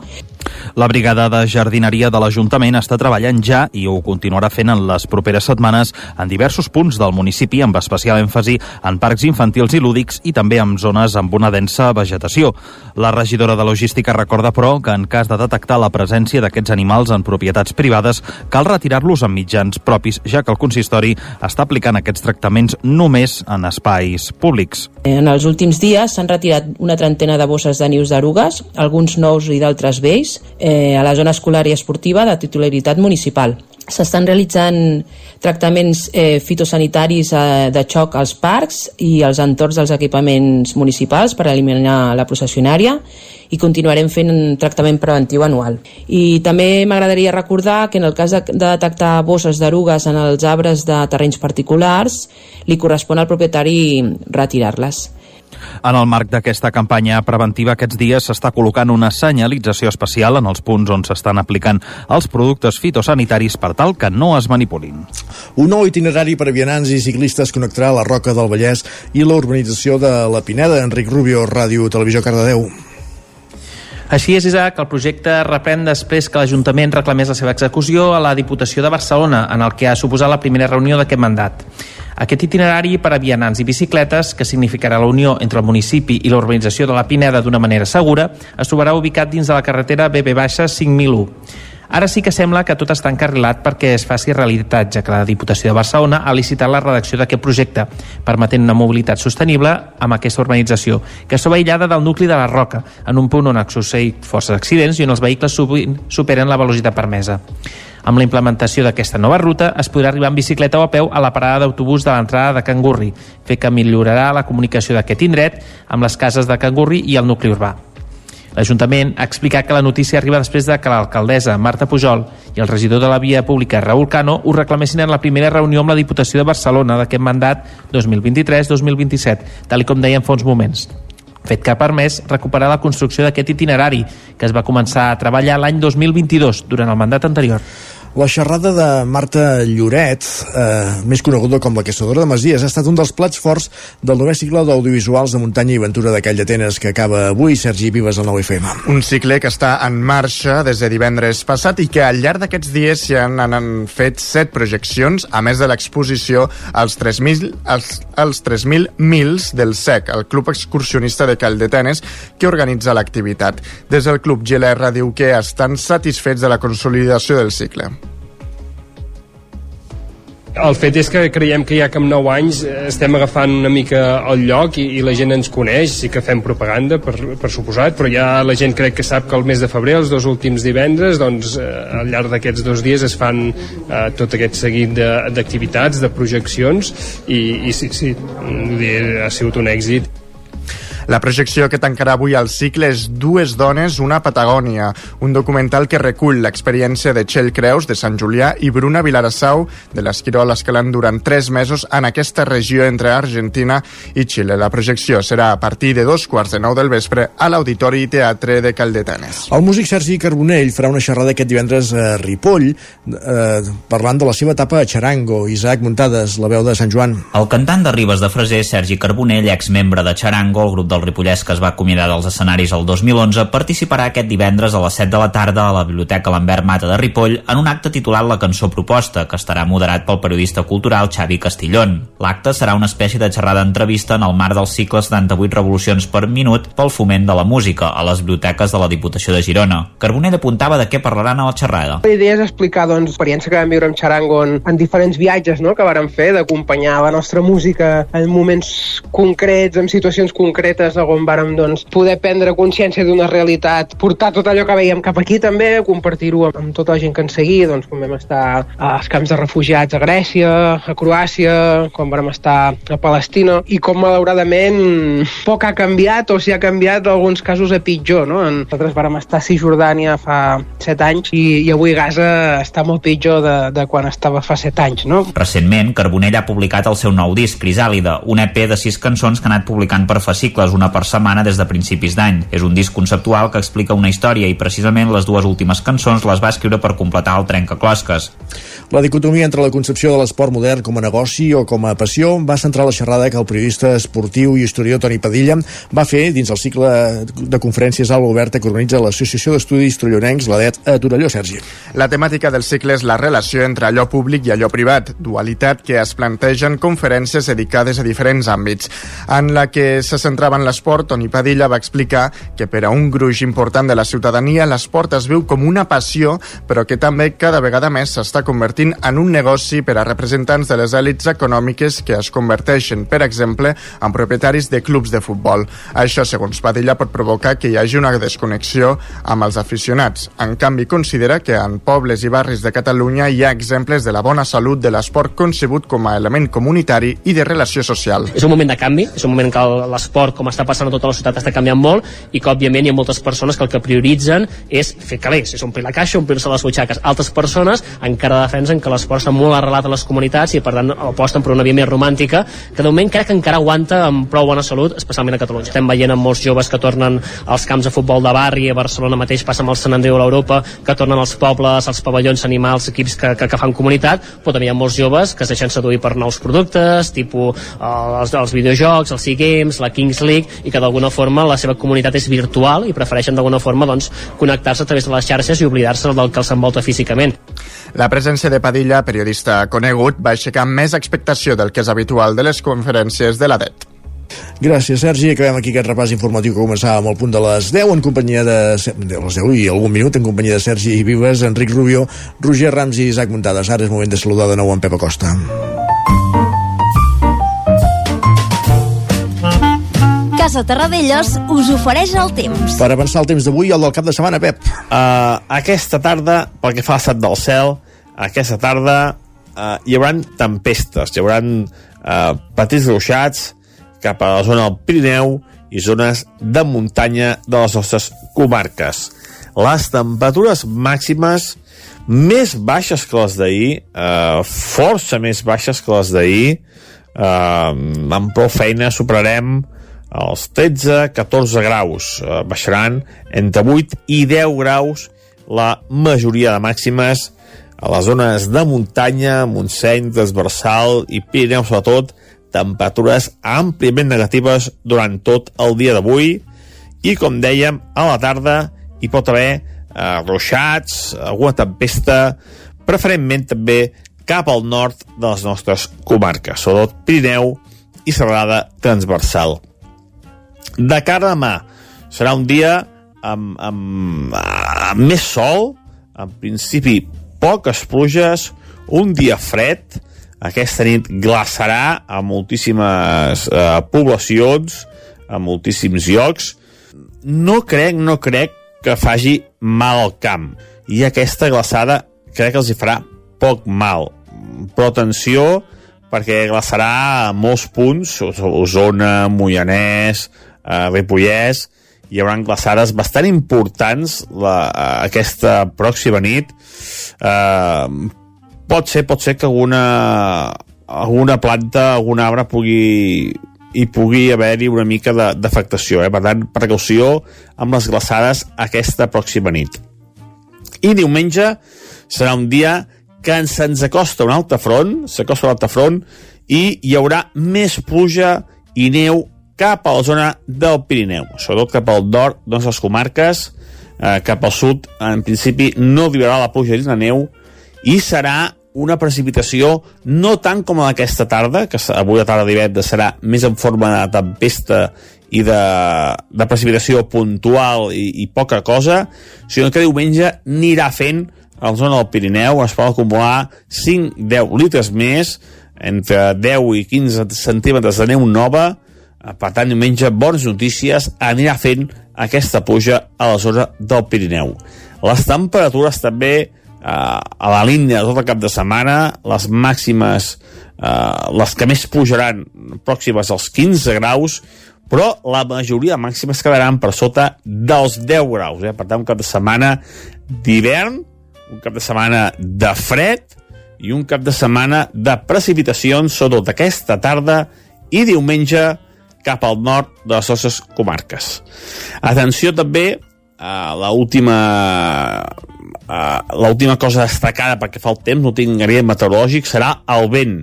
La brigada de jardineria de l'Ajuntament està treballant ja i ho continuarà fent en les properes setmanes en diversos punts del municipi, amb especial èmfasi en parcs infantils i lúdics i també en zones amb una densa vegetació. La regidora de Logística recorda, però, que en cas de detectar la presència d'aquests animals en propietats privades, cal retirar-los amb mitjans propis, ja que el consistori està aplicant aquests tractaments només en espais públics. En els últims dies s'han retirat una trentena de bosses de nius d'erugues, alguns nous i d'altres vells, eh, a la zona escolar i esportiva de titularitat municipal. S'estan realitzant tractaments eh, fitosanitaris eh, de xoc als parcs i als entorns dels equipaments municipals per eliminar la processionària i continuarem fent un tractament preventiu anual. I també m'agradaria recordar que en el cas de, de detectar bosses d'erugues en els arbres de terrenys particulars, li correspon al propietari retirar-les. En el marc d'aquesta campanya preventiva aquests dies s'està col·locant una senyalització especial en els punts on s'estan aplicant els productes fitosanitaris per tal que no es manipulin. Un nou itinerari per vianants i ciclistes connectarà la Roca del Vallès i la urbanització de la Pineda. Enric Rubio, Ràdio Televisió Cardedeu. Així és, Isaac, el projecte reprèn després que l'Ajuntament reclamés la seva execució a la Diputació de Barcelona, en el que ha suposat la primera reunió d'aquest mandat. Aquest itinerari per a vianants i bicicletes, que significarà la unió entre el municipi i l'urbanització de la Pineda d'una manera segura, es trobarà ubicat dins de la carretera BB-5001. Ara sí que sembla que tot està encarrilat perquè es faci realitat, ja que la Diputació de Barcelona ha licitat la redacció d'aquest projecte, permetent una mobilitat sostenible amb aquesta urbanització, que es troba aïllada del nucli de la Roca, en un punt on han succeït forces accidents i on els vehicles sovint superen la velocitat permesa. Amb la implementació d'aquesta nova ruta es podrà arribar en bicicleta o a peu a la parada d'autobús de l'entrada de Can Gurri, fet que millorarà la comunicació d'aquest indret amb les cases de Can Gurri i el nucli urbà. L'Ajuntament ha explicat que la notícia arriba després de que l'alcaldessa Marta Pujol i el regidor de la via pública Raül Cano ho reclamessin en la primera reunió amb la Diputació de Barcelona d'aquest mandat 2023-2027, tal com deien fa uns moments fet que ha permès recuperar la construcció d'aquest itinerari que es va començar a treballar l'any 2022 durant el mandat anterior. La xerrada de Marta Lloret, eh, més coneguda com la caçadora de Masies, ha estat un dels plats forts del nou cicle d'audiovisuals de muntanya i aventura d'aquell d'Atenes que acaba avui, Sergi Vives, al 9FM. Un cicle que està en marxa des de divendres passat i que al llarg d'aquests dies s'hi han, han fet set projeccions, a més de l'exposició als 3.000 als, als 3.000 mils del SEC, el Club Excursionista de Caldetenes, que organitza l'activitat. Des del Club GLR diu que estan satisfets de la consolidació del cicle. El fet és que creiem que ja que amb 9 anys estem agafant una mica el lloc i, i la gent ens coneix, sí que fem propaganda, per, per suposat, però ja la gent crec que sap que el mes de febrer, els dos últims divendres, doncs eh, al llarg d'aquests dos dies es fan eh, tot aquest seguit d'activitats, de, de projeccions, i, i sí, sí, ha sigut un èxit. La projecció que tancarà avui el cicle és Dues dones, una Patagònia, un documental que recull l'experiència de Txell Creus, de Sant Julià, i Bruna Vilarassau, de l'Esquirol, escalant durant tres mesos en aquesta regió entre Argentina i Xile. La projecció serà a partir de dos quarts de nou del vespre a l'Auditori Teatre de Caldetanes. El músic Sergi Carbonell farà una xerrada aquest divendres a Ripoll, eh, parlant de la seva etapa a Charango. Isaac Muntades, la veu de Sant Joan. El cantant de Ribes de Freser, Sergi Carbonell, exmembre de Charango, el grup del Ripollès que es va acomiadar dels escenaris el 2011, participarà aquest divendres a les 7 de la tarda a la Biblioteca Lambert Mata de Ripoll en un acte titulat La cançó proposta, que estarà moderat pel periodista cultural Xavi Castillón. L'acte serà una espècie de xerrada entrevista en el marc del cicle 78 revolucions per minut pel foment de la música a les biblioteques de la Diputació de Girona. Carbonell apuntava de què parlaran a la xerrada. La idea és explicar doncs, l'experiència que vam viure amb Charango en, en diferents viatges no?, que vàrem fer, d'acompanyar la nostra música en moments concrets, en situacions concretes on vàrem doncs, poder prendre consciència d'una realitat, portar tot allò que veiem cap aquí també, compartir-ho amb, amb tota la gent que ens seguia, doncs, quan vam estar als camps de refugiats a Grècia, a Croàcia, quan vam estar a Palestina, i com malauradament poc ha canviat o si ha canviat en alguns casos a pitjor. No? Nosaltres vam estar a Cisjordània fa 7 anys i, i avui Gaza està molt pitjor de, de quan estava fa 7 anys. No? Recentment, Carbonell ha publicat el seu nou disc, Crisàlida, un EP de 6 cançons que ha anat publicant per fascicles, una per setmana des de principis d'any. És un disc conceptual que explica una història i precisament les dues últimes cançons les va escriure per completar el trencaclosques. La dicotomia entre la concepció de l'esport modern com a negoci o com a passió va centrar la xerrada que el periodista esportiu i historiador Toni Padilla va fer dins el cicle de conferències a l'Oberta que organitza l'Associació d'Estudis Trollonencs, l'ADET, a Torelló, Sergi. La temàtica del cicle és la relació entre allò públic i allò privat, dualitat que es planteja en conferències dedicades a diferents àmbits. En la que se centrava en l'esport, Toni Padilla va explicar que per a un gruix important de la ciutadania l'esport es viu com una passió, però que també cada vegada més s'està convertint en un negoci per a representants de les èlits econòmiques que es converteixen, per exemple, en propietaris de clubs de futbol. Això, segons Padilla, pot provocar que hi hagi una desconnexió amb els aficionats. En canvi, considera que en pobles i barris de Catalunya hi ha exemples de la bona salut de l'esport concebut com a element comunitari i de relació social. És un moment de canvi, és un moment que l'esport, com està passant a tota la ciutat, està canviant molt i que, òbviament, hi ha moltes persones que el que prioritzen és fer calés, és omplir la caixa, omplir-se les butxaques. Altres persones encara defensen que l'esport està molt arrelat a les comunitats i, per tant, aposten per una via més romàntica, que de moment crec que encara aguanta amb prou bona salut, especialment a Catalunya. Estem veient amb molts joves que tornen als camps de futbol de barri, a Barcelona mateix passa amb el Sant Andreu a l'Europa, que tornen als pobles, als pavellons animals, equips que, que, que fan comunitat, però també hi ha molts joves que es deixen seduir per nous productes, tipus eh, els, els videojocs, els e-games, la Kings League, i que d'alguna forma la seva comunitat és virtual i prefereixen d'alguna forma doncs, connectar-se a través de les xarxes i oblidar-se del que els envolta físicament. La presència de Padilla, periodista conegut, va aixecar més expectació del que és habitual de les conferències de la DET. Gràcies, Sergi. Acabem aquí aquest repàs informatiu que començava amb el punt de les 10 en companyia de, de les 10 i algun minut en companyia de Sergi i Vives, Enric Rubio, Roger Rams i Isaac Muntades. Ara és moment de saludar de nou en Pep Acosta. Casa Terradellos us ofereix el temps. Per avançar el temps d'avui, el del cap de setmana, Pep. Uh, aquesta tarda, pel que fa a l'estat del cel, aquesta tarda uh, hi haurà tempestes, hi haurà uh, petits ruixats cap a la zona del Pirineu i zones de muntanya de les nostres comarques. Les temperatures màximes més baixes que les d'ahir, uh, força més baixes que les d'ahir, uh, amb prou feina superarem els 13-14 graus eh, baixaran entre 8 i 10 graus la majoria de màximes a les zones de muntanya, Montseny, Transversal i Pirineu sobretot, temperatures àmpliament negatives durant tot el dia d'avui. I com dèiem, a la tarda hi pot haver eh, ruixats, alguna tempesta, preferentment també cap al nord de les nostres comarques, sobretot Pirineu i serrada transversal de cara a demà. Serà un dia amb, amb, amb més sol en principi poques pluges un dia fred. Aquesta nit glaçarà a moltíssimes eh, poblacions a moltíssims llocs. No crec, no crec que faci mal al camp. I aquesta glaçada crec que els hi farà poc mal. Però atenció perquè glaçarà a molts punts Osona, Moianès a Ripollès, hi haurà glaçades bastant importants la, aquesta pròxima nit. Eh, pot ser, pot ser que alguna, alguna planta, algun arbre pugui hi pugui haver-hi una mica d'afectació. Eh? Per tant, precaució amb les glaçades aquesta pròxima nit. I diumenge serà un dia que ens, ens acosta un altre front, s'acosta un altre front, i hi haurà més pluja i neu cap a la zona del Pirineu, sobretot cap al nord de les comarques, eh, cap al sud, en principi no arribarà la pluja i la neu, i serà una precipitació no tant com aquesta tarda, que avui la tarda divendres serà més en forma de tempesta i de, de precipitació puntual i, i poca cosa, sinó que diumenge anirà fent a la zona del Pirineu es pot acumular 5-10 litres més, entre 10 i 15 centímetres de neu nova, per tant, diumenge, bones notícies, anirà fent aquesta puja a la zona del Pirineu. Les temperatures també eh, a la línia de tot el cap de setmana, les màximes, eh, les que més pujaran pròximes als 15 graus, però la majoria de màximes quedaran per sota dels 10 graus. Eh? Per tant, un cap de setmana d'hivern, un cap de setmana de fred i un cap de setmana de precipitacions, sobretot aquesta tarda i diumenge cap al nord de les nostres comarques. Atenció també a l'última l'última cosa destacada perquè fa el temps, no tinc meteorològic, serà el vent.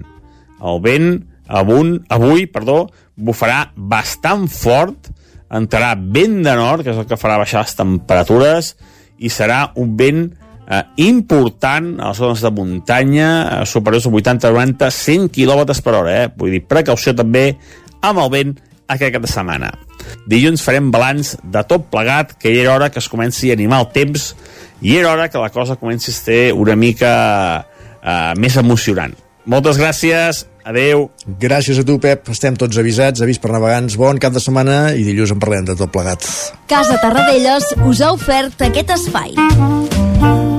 El vent avui, avui perdó, bufarà bastant fort, entrarà vent de nord, que és el que farà baixar les temperatures, i serà un vent eh, important a les zones de muntanya, eh, superiors a 80, 90, 100 km per hora. Eh? Vull dir, precaució també amb el vent aquest cap de setmana. Dilluns farem balanç de tot plegat, que hi era hora que es comenci a animar el temps i era hora que la cosa comenci a ser una mica eh, més emocionant. Moltes gràcies, adeu. Gràcies a tu, Pep. Estem tots avisats, avís per navegants. Bon cap de setmana i dilluns en parlem de tot plegat. Casa Tarradellas us ha ofert aquest espai.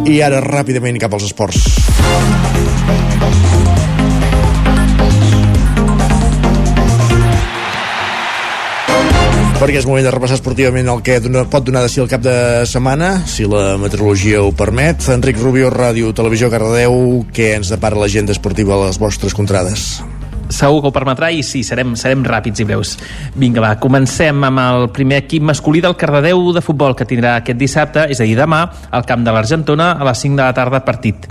I ara ràpidament cap als esports. Perquè és moment de repassar esportivament el que pot donar de si el cap de setmana, si la meteorologia ho permet. Enric Rubio, Ràdio, Televisió, Cardedeu, què ens depara l'agenda esportiva a les vostres contrades? segur que ho permetrà i sí, serem, serem ràpids i breus. Vinga, va, comencem amb el primer equip masculí del Cardedeu de futbol que tindrà aquest dissabte, és a dir, demà, al camp de l'Argentona a les 5 de la tarda partit.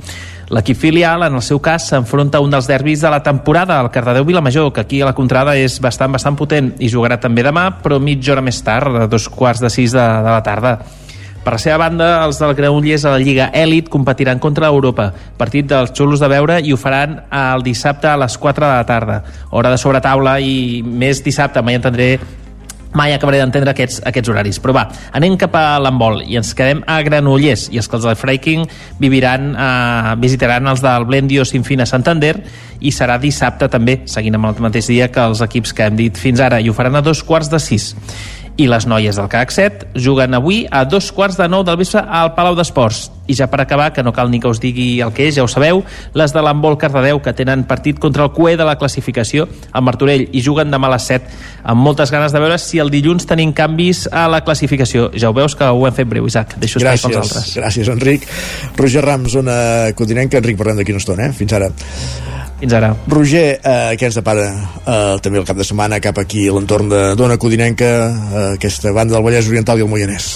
L'equip filial, en el seu cas, s'enfronta a un dels derbis de la temporada, el Cardedeu-Vilamajor, que aquí a la contrada és bastant, bastant potent i jugarà també demà, però mitja hora més tard, a dos quarts de sis de, de la tarda. Per la seva banda, els del Granollers a la Lliga Èlit competiran contra Europa, partit dels xulos de veure i ho faran el dissabte a les 4 de la tarda. Hora de sobretaula i més dissabte, mai entendré mai acabaré d'entendre aquests, aquests horaris. Però va, anem cap a l'embol i ens quedem a Granollers. I els que els del Freiking viviran, eh, visitaran els del Blendio Sinfina Santander i serà dissabte també, seguint amb el mateix dia que els equips que hem dit fins ara. I ho faran a dos quarts de sis i les noies del CAC 7 juguen avui a dos quarts de nou del vespre al Palau d'Esports. I ja per acabar, que no cal ni que us digui el que és, ja ho sabeu, les de l'Embol Cardedeu, que tenen partit contra el cué de la classificació, al Martorell, i juguen demà a les 7, amb moltes ganes de veure si el dilluns tenim canvis a la classificació. Ja ho veus que ho hem fet breu, Isaac. Deixo espai gràcies, pels altres. Gràcies, Enric. Roger Rams, zona codinenca. Enric, parlem d'aquí una estona, eh? Fins ara. Fins ara. Roger, eh, què ens depara eh, també el cap de setmana cap aquí a l'entorn de Dona Codinenca, eh, aquesta banda del Vallès Oriental i el Moianès?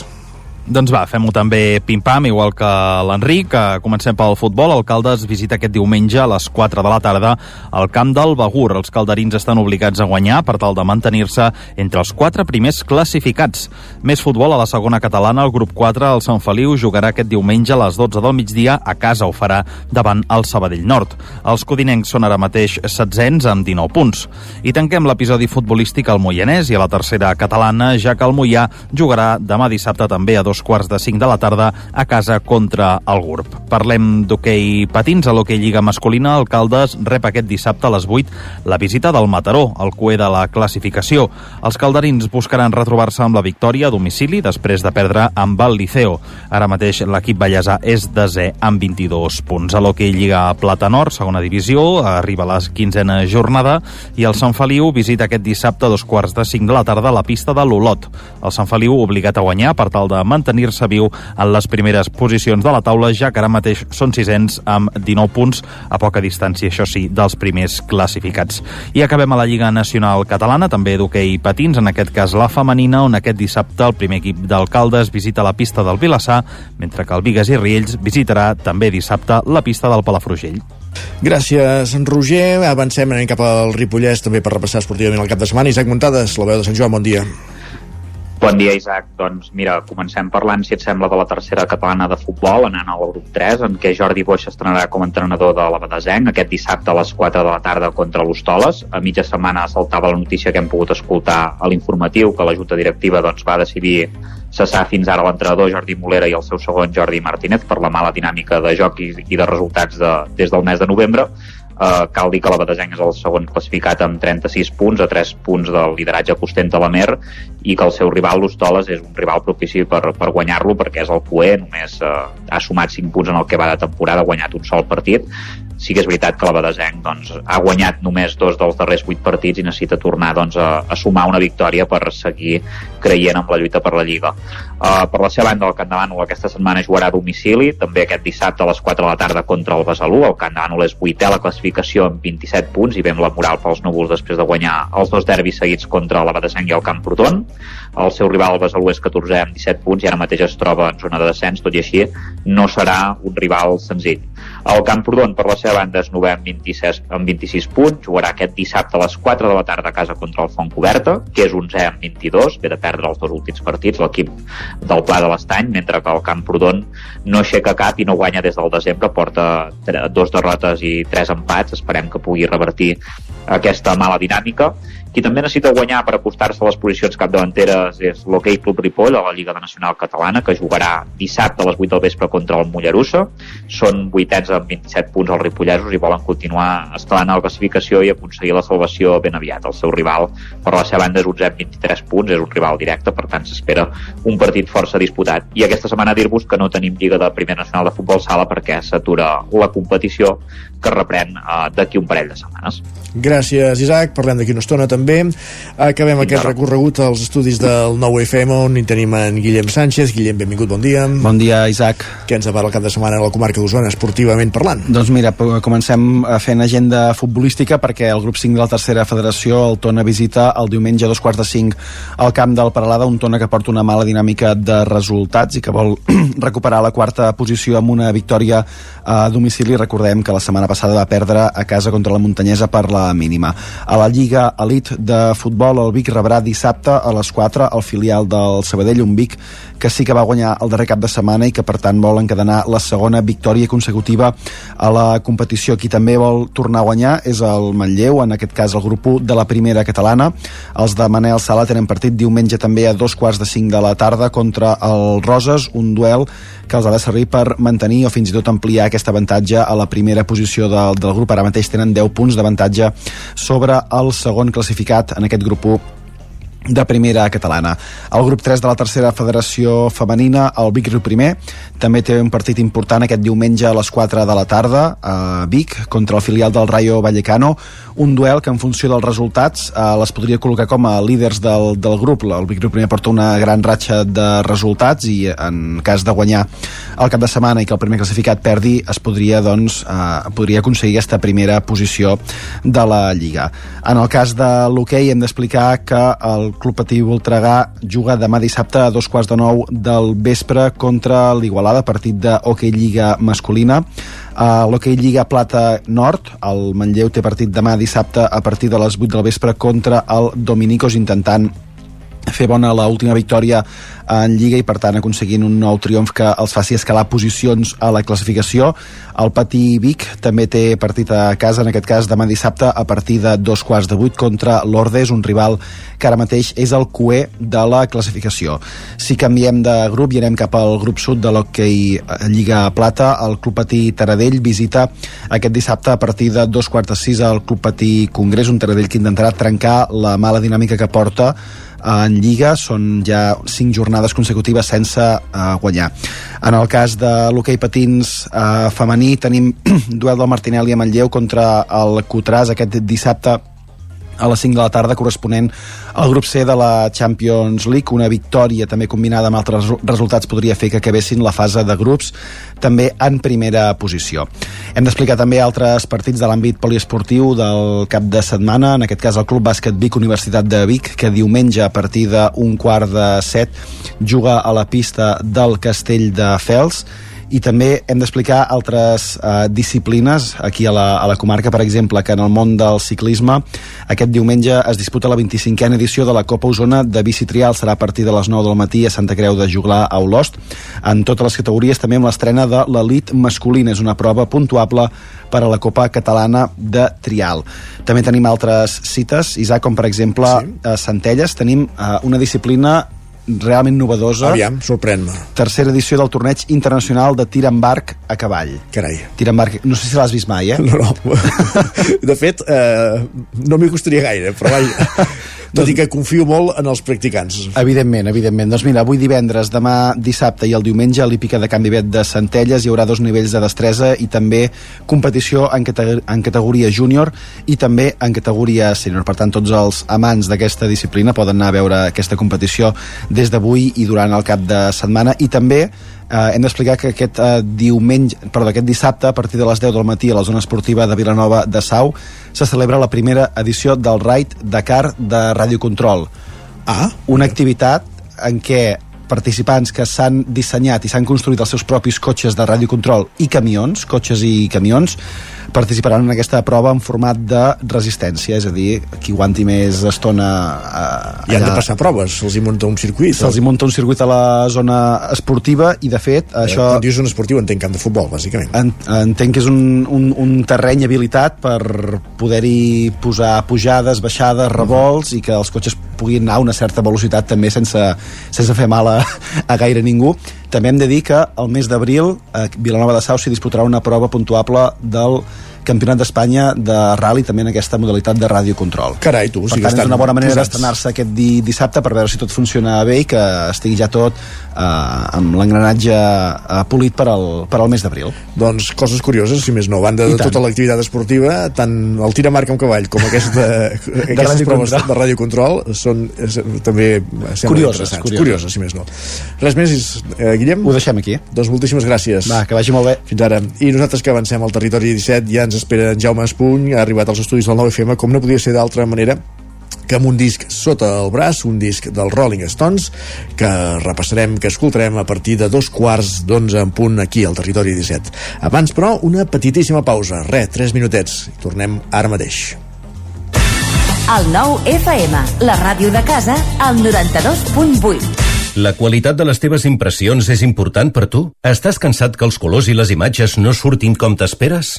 Doncs va, fem-ho també pim-pam, igual que l'Enric. Comencem pel futbol. El Caldes visita aquest diumenge a les 4 de la tarda al camp del Begur. Els calderins estan obligats a guanyar per tal de mantenir-se entre els quatre primers classificats. Més futbol a la segona catalana. El grup 4, el Sant Feliu, jugarà aquest diumenge a les 12 del migdia. A casa ho farà davant el Sabadell Nord. Els codinencs són ara mateix setzents amb 19 punts. I tanquem l'episodi futbolístic al Moianès i a la tercera catalana, ja que el Moià jugarà demà dissabte també a dos dos quarts de cinc de la tarda a casa contra el GURB. Parlem d'hoquei patins a l'hoquei Lliga Masculina. El Caldes rep aquest dissabte a les 8 la visita del Mataró, el cué de la classificació. Els calderins buscaran retrobar-se amb la victòria a domicili després de perdre amb el Liceo. Ara mateix l'equip ballesà és desè amb 22 punts. A l'hoquei Lliga Plata Nord, segona divisió, arriba a la quinzena jornada i el Sant Feliu visita aquest dissabte a dos quarts de cinc de la tarda a la pista de l'Olot. El Sant Feliu obligat a guanyar per tal de mantenir-se viu en les primeres posicions de la taula, ja que ara mateix són sisens amb 19 punts a poca distància, això sí, dels primers classificats. I acabem a la Lliga Nacional Catalana, també d'hoquei patins, en aquest cas la femenina, on aquest dissabte el primer equip d'alcaldes visita la pista del Vilassar, mentre que el Vigues i Riells visitarà també dissabte la pista del Palafrugell. Gràcies, Roger. Avancem, anem cap al Ripollès també per repassar esportivament el cap de setmana. Isaac Muntades, la veu de Sant Joan, bon dia. Bon dia, Isaac. Doncs mira, comencem parlant, si et sembla, de la tercera catalana de futbol, anant al grup 3, en què Jordi Boix estrenarà com a entrenador de la Badesenc aquest dissabte a les 4 de la tarda contra l'Hostoles. A mitja setmana saltava la notícia que hem pogut escoltar a l'informatiu que la Junta Directiva doncs, va decidir cessar fins ara l'entrenador Jordi Molera i el seu segon Jordi Martínez per la mala dinàmica de joc i, i de resultats de, des del mes de novembre. Uh, cal dir que la Batesenc és el segon classificat amb 36 punts, a 3 punts del lideratge que ostenta la Mer, i que el seu rival, l'Hostoles, és un rival propici per, per guanyar-lo perquè és el QE, només uh, ha sumat 5 punts en el que va de temporada, ha guanyat un sol partit, sí que és veritat que la Badesenc doncs, ha guanyat només dos dels darrers vuit partits i necessita tornar doncs, a, a sumar una victòria per seguir creient en la lluita per la Lliga. Uh, per la seva banda, el Camp de Bànol aquesta setmana jugarà a domicili, també aquest dissabte a les 4 de la tarda contra el Besalú. El Camp de Bànol és vuitè a la classificació amb 27 punts i vem la moral pels núvols després de guanyar els dos derbis seguits contra la Badesenc i el Camprodon. El seu rival, el Besalú, és 14è amb 17 punts i ara mateix es troba en zona de descens, tot i així no serà un rival senzill. El Camprodon, per la seva banda, és 9 amb 26, amb 26 punts, jugarà aquest dissabte a les 4 de la tarda a casa contra el Font Coberta, que és 11 amb 22, ve de perdre els dos últims partits, l'equip del Pla de l'Estany, mentre que el Camprodon no aixeca cap i no guanya des del desembre, porta dos derrotes i tres empats, esperem que pugui revertir aquesta mala dinàmica qui també necessita guanyar per acostar-se a les posicions capdavanteres és l'Hockey Club Ripoll a la Lliga Nacional Catalana, que jugarà dissabte a les 8 del vespre contra el Mollerussa. Són vuitens amb 27 punts els ripollesos i volen continuar escalant la classificació i aconseguir la salvació ben aviat. El seu rival, per la seva banda, és 11 amb 23 punts, és un rival directe, per tant s'espera un partit força disputat. I aquesta setmana dir-vos que no tenim Lliga de Primer Nacional de Futbol Sala perquè s'atura la competició que reprèn uh, d'aquí un parell de setmanes. Gràcies, Isaac. Parlem d'aquí una estona també. Acabem aquest recorregut als estudis del nou FM on hi tenim en Guillem Sánchez. Guillem, benvingut, bon dia. Bon dia, Isaac. Què ens depara el cap de setmana a la comarca d'Osona, esportivament parlant? Doncs mira, comencem fent agenda futbolística perquè el grup 5 de la tercera federació el Tona visita el diumenge a dos quarts de cinc al camp del Paralada, un Tona que porta una mala dinàmica de resultats i que vol *clears throat* recuperar la quarta posició amb una victòria a domicili. Recordem que la setmana passada va perdre a casa contra la Muntanyesa per la mínima. A la Lliga Elite de futbol, el Vic rebrà dissabte a les 4 el filial del Sabadell, un Vic que sí que va guanyar el darrer cap de setmana i que per tant vol encadenar la segona victòria consecutiva a la competició. Qui també vol tornar a guanyar és el Manlleu, en aquest cas el grup 1 de la primera catalana. Els de Manel Sala tenen partit diumenge també a dos quarts de cinc de la tarda contra el Roses, un duel que els ha de servir per mantenir o fins i tot ampliar aquest avantatge a la primera posició del, del grup. Ara mateix tenen 10 punts d'avantatge sobre el segon classificat en aquest grup 1 de primera catalana. El grup 3 de la tercera federació femenina, el Vic Riu Primer, també té un partit important aquest diumenge a les 4 de la tarda a Vic, contra el filial del Rayo Vallecano, un duel que en funció dels resultats eh, les podria col·locar com a líders del, del grup. El Vic Riu Primer porta una gran ratxa de resultats i en cas de guanyar el cap de setmana i que el primer classificat perdi, es podria, doncs, eh, podria aconseguir aquesta primera posició de la Lliga. En el cas de l'hoquei hem d'explicar que el Club Patí Voltregà juga demà dissabte a dos quarts de nou del vespre contra l'Igualada, partit de hoquei Lliga masculina. A l'hoquei Lliga Plata Nord, el Manlleu té partit demà dissabte a partir de les 8 del vespre contra el Dominicos intentant fer bona la última victòria en Lliga i per tant aconseguint un nou triomf que els faci escalar posicions a la classificació. El Patí Vic també té partit a casa, en aquest cas demà dissabte a partir de dos quarts de vuit contra l'Ordes, un rival que ara mateix és el cué de la classificació. Si canviem de grup i anem cap al grup sud de l'hoquei Lliga Plata, el Club Patí Taradell visita aquest dissabte a partir de dos quarts de sis al Club Patí Congrés, un Taradell que intentarà trencar la mala dinàmica que porta en Lliga són ja cinc jornades consecutives sense uh, guanyar. En el cas de l'hoquei patins uh, femení tenim *clears throat* duel del Martinelli a Manlleu contra el Cotràs aquest dissabte a les 5 de la tarda corresponent al grup C de la Champions League. Una victòria també combinada amb altres resultats podria fer que acabessin la fase de grups també en primera posició. Hem d'explicar també altres partits de l'àmbit poliesportiu del cap de setmana. En aquest cas el Club Bàsquet Vic Universitat de Vic que diumenge a partir d'un quart de set juga a la pista del Castell de Fels i també hem d'explicar altres eh, disciplines aquí a la, a la comarca, per exemple, que en el món del ciclisme aquest diumenge es disputa la 25a edició de la Copa Osona de bici trial, serà a partir de les 9 del matí a Santa Creu de Juglar a Olost, en totes les categories també amb l'estrena de l'elit masculina, és una prova puntuable per a la Copa Catalana de Trial. També tenim altres cites, Isaac, com per exemple sí. a Centelles tenim eh, una disciplina realment novedosa. Aviam, sorprèn-me. Tercera edició del torneig internacional de tir amb arc a cavall. Carai. Tir amb arc, no sé si l'has vist mai, eh? No, no. *laughs* De fet, eh, no m'hi costaria gaire, però vaja, *laughs* tot i que confio molt en els practicants. Evidentment, evidentment. Doncs mira, avui divendres, demà dissabte i el diumenge a l'Hípica de Can Vivet de Centelles hi haurà dos nivells de destresa i també competició en, cate en categoria júnior i també en categoria sènior. Per tant, tots els amants d'aquesta disciplina poden anar a veure aquesta competició des d'avui i durant el cap de setmana i també eh, hem d'explicar que aquest eh, diumenge, perdó, aquest dissabte a partir de les 10 del matí a la zona esportiva de Vilanova de Sau se celebra la primera edició del Ride Dakar de Radiocontrol. Ah. Una activitat en què participants que s'han dissenyat i s'han construït els seus propis cotxes de radiocontrol i camions, cotxes i camions, participaran en aquesta prova en format de resistència, és a dir, qui aguanti més estona eh, I han de passar proves, se'ls hi munta un circuit. Se'ls hi munta un circuit a la zona esportiva i, de fet, Eh, això... Quan dius zona esportiva entenc camp de futbol, bàsicament. En, entenc que és un, un, un terreny habilitat per poder-hi posar pujades, baixades, revolts i que els cotxes puguin anar a una certa velocitat també sense, sense fer mal a, a gaire ningú. També hem de dir que el mes d'abril a Vilanova de Sau s'hi disputarà una prova puntuable del Campionat d'Espanya de rally també en aquesta modalitat de radiocontrol. Carai, tu, o Per sigui que tant, és una bona manera d'estrenar-se aquest di dissabte per veure si tot funciona bé i que estigui ja tot eh, amb l'engranatge eh, polit per al, per al mes d'abril. Doncs coses curioses, si més no, banda de tota l'activitat esportiva, tant el tir amb arc amb cavall com aquesta, *laughs* aquestes radiocontrol. proves de radiocontrol són és, també Curioses, curioses. curioses, si més no. Res més, eh, Guillem? Ho deixem aquí. Doncs moltíssimes gràcies. Va, que vagi molt bé. Fins ara. I nosaltres que avancem al territori 17 ja ens espera en Jaume Espuny, ha arribat als estudis del 9FM, com no podia ser d'altra manera que amb un disc sota el braç, un disc dels Rolling Stones, que repassarem, que escoltarem a partir de dos quarts d'onze en punt aquí al territori 17. Abans, però, una petitíssima pausa. Re, tres minutets. I tornem ara mateix. El nou FM, la ràdio de casa, al 92.8. La qualitat de les teves impressions és important per tu? Estàs cansat que els colors i les imatges no surtin com t'esperes?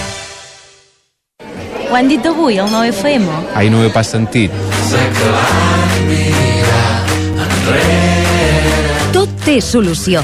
Ho han dit avui, al 9FM? Ai, no ho he pas sentit. Tot té solució.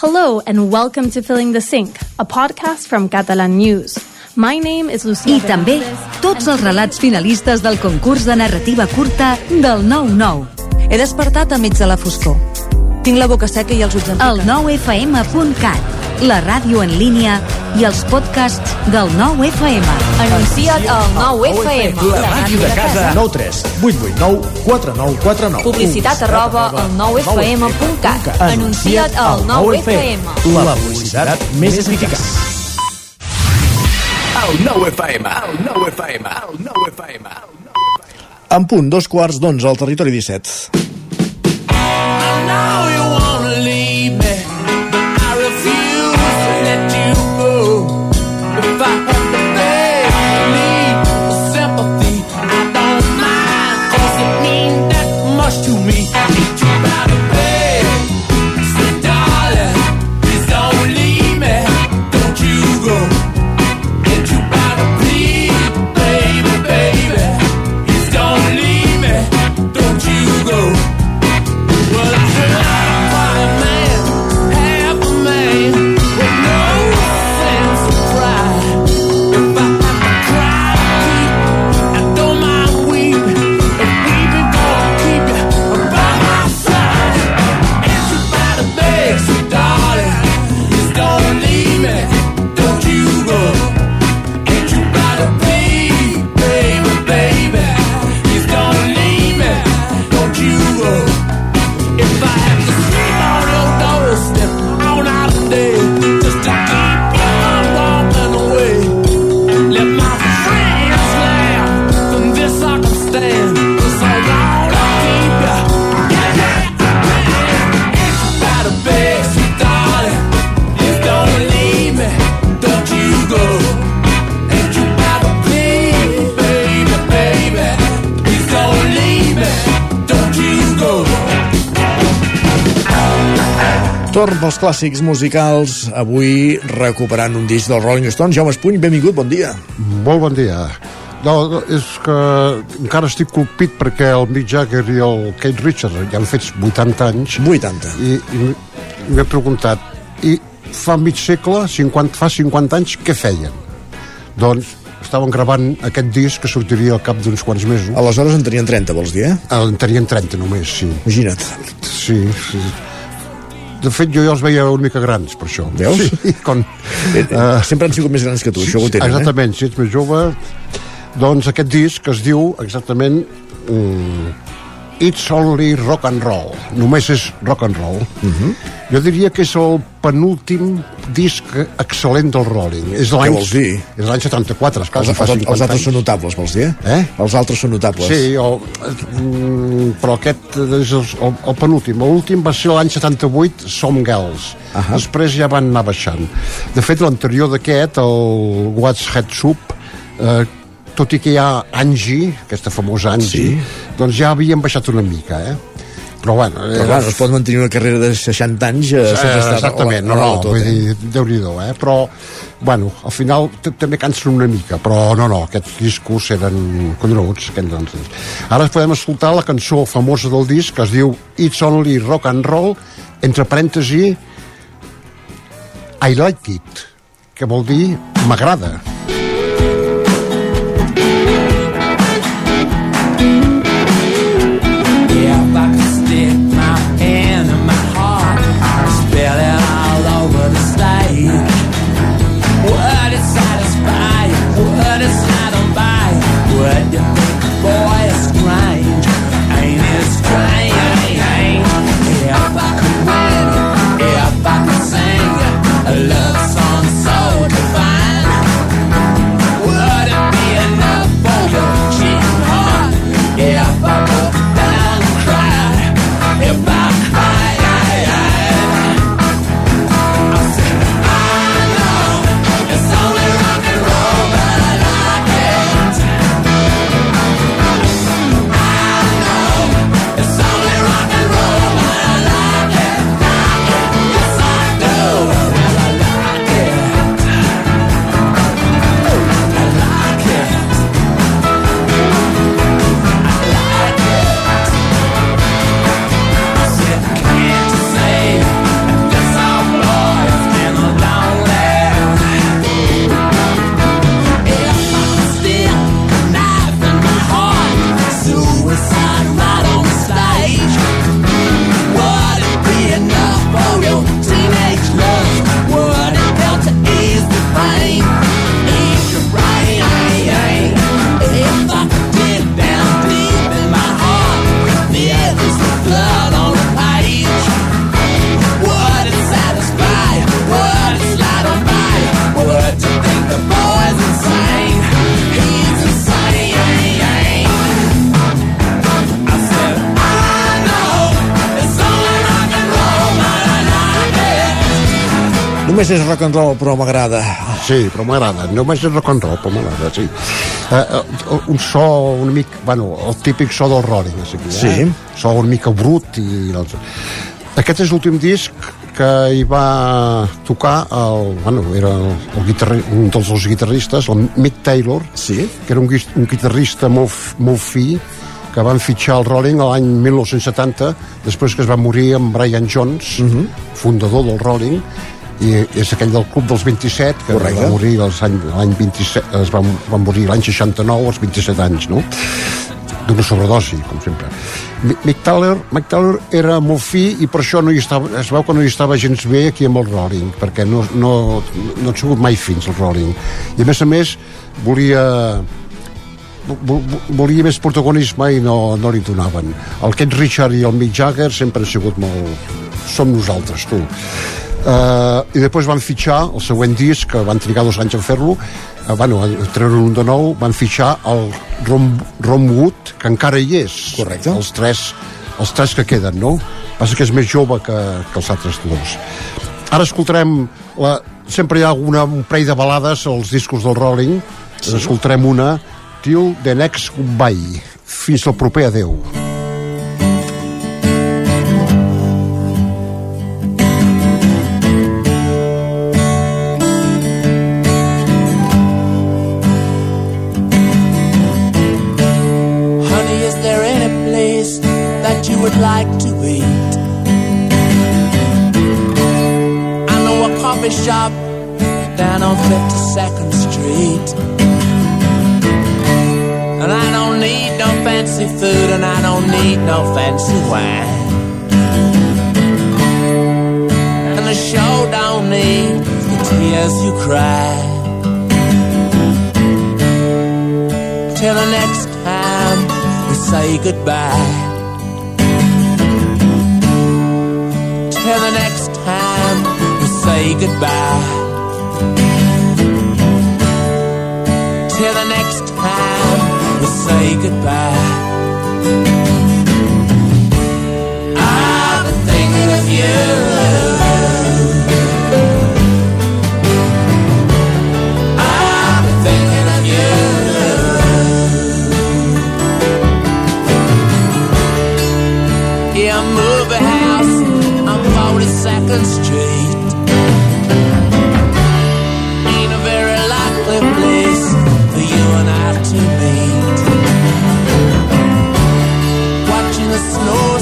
Hello and welcome to Filling the Sink, a podcast from Catalan News. My name is Lucia I també tots els relats finalistes del concurs de narrativa curta del 9-9. He despertat a mig de la foscor. Tinc la boca seca i els ulls El 9fm.cat, la ràdio en línia i els podcasts del 9FM. Anuncia't al 9FM. La màquina de casa. 9 3 8 8 9 4 9 4 9 Publicitat arroba al 9fm.cat. Anuncia't al 9FM. La publicitat més eficaç. El 9FM, el 9FM, el 9FM. En punt, dos quarts d'onze al territori 17. Torn pels clàssics musicals, avui recuperant un disc dels Rolling Stones. Jaume Espuny, benvingut, bon dia. Molt bon dia. No, no, és que encara estic colpit perquè el Mick Jagger i el Kate Richards ja han fet 80 anys. 80. I, i m'he preguntat, i fa mig segle, 50, fa 50 anys, què feien? Doncs estaven gravant aquest disc que sortiria al cap d'uns quants mesos. Aleshores en tenien 30, vols dir, eh? En tenien 30 només, sí. Imagina't. Sí, sí. De fet, jo ja els veia una mica grans, per això. Veus? Sí, con, uh, Sempre han sigut més grans que tu, això ho tenen, Exactament, si ets més jove... Doncs aquest disc es diu exactament mm, It's Only Rock and Roll. Només és rock and roll. Uh -huh. Jo diria que és el penúltim disc excel·lent del Rolling. És Què vols dir? És l'any 74, esclar, Els, els, 50 els altres anys. són notables, vols dir? Eh? Els altres són notables. Sí, o, mm, però aquest és el, el, el penúltim. L'últim va ser l'any 78, Some Girls. Uh -huh. Després ja van anar baixant. De fet, l'anterior d'aquest, el What's Head Soup, eh, tot i que hi ha Angie, aquesta famosa Angie, sí. doncs ja havien baixat una mica, eh? Però bueno... Però clar, no es pot mantenir una carrera de 60 anys eh, sense estar Exactament, no, no, tot, vull dir, déu-n'hi-do, eh? Però, bueno, al final també cansen una mica, però no, no, aquests discos eren coneguts. Ara podem escoltar la cançó famosa del disc que es diu It's Only Rock and Roll, entre parèntesi I like it, que vol dir m'agrada. Només és rock and roll, però m'agrada. Sí, però m'agrada. Només és rock and roll, però m'agrada, sí. Eh, eh, un so una mica... Bueno, el típic so del Rolling, aquí, eh? Sí. So una mica brut i... Els... Aquest és l'últim disc que hi va tocar el, bueno, era el, el guitarri, un dels dos guitarristes, el Mick Taylor, sí. que era un, un guitarrista molt, molt fi, que van fitxar el Rolling l'any 1970, després que es va morir amb Brian Jones, fundador del Rolling, i és aquell del Club dels 27, que Correcte. va morir l'any 27, es va, va morir l'any 69, als 27 anys, no? d'una sobredosi, com sempre. Mick Taylor era molt fi i per això no hi estava, es veu que no hi estava gens bé aquí amb el Rolling, perquè no, no, no ha sigut mai fins el Rolling. I a més a més volia vo- vo- volia més protagonisme i no, no li donaven. El Keith Richard i el Mick Jagger sempre han sigut molt... Som nosaltres, tu. Uh, I després van fitxar el següent disc, que van trigar dos anys a fer-lo, uh, bueno, a treure un de nou, van fitxar el Ron, Ron Wood, que encara hi és. Correcte. Els tres, els tres que queden, no? Passa que és més jove que, que els altres dos. Ara escoltarem la, sempre hi ha una, un parell de balades als discos del Rolling sí. escoltarem una Till the next goodbye fins al proper adeu Honey, is there any place that you would like to eat? I know a coffee shop down on 52nd Street. And I don't need no fancy food and I don't need no fancy wine. And the show don't need the tears you cry. Till the next time say goodbye. Till the next time we say goodbye. Till the next time we say goodbye. I've been thinking of you.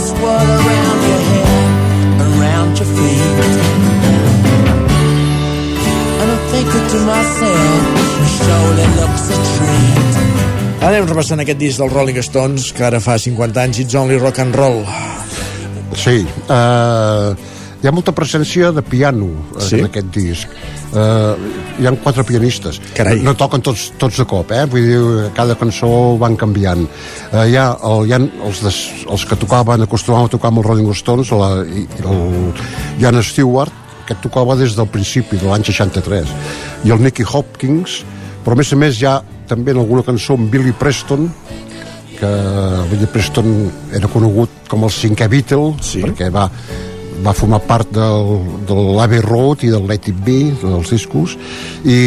Swirl around your head, around your feet. And I'm thinking to myself, surely looks a treat. Ara anem repassant aquest disc dels Rolling Stones, que ara fa 50 anys, It's Only Rock and Roll. Sí, uh, hi ha molta presència de piano sí? en aquest disc uh, hi ha quatre pianistes Carai. no, no toquen tots, tots de cop eh? vull dir, cada cançó van canviant uh, hi, ha, el, hi ha els, des, els que tocaven acostumaven a tocar amb els Rolling Stones la, el Jan Stewart que tocava des del principi de l'any 63 i el Nicky Hopkins però a més a més hi ha també en alguna cançó amb Billy Preston que Billy Preston era conegut com el cinquè Beatle sí. perquè va, va formar part del, de l'Abbey Road i del Let It Be dels discos i,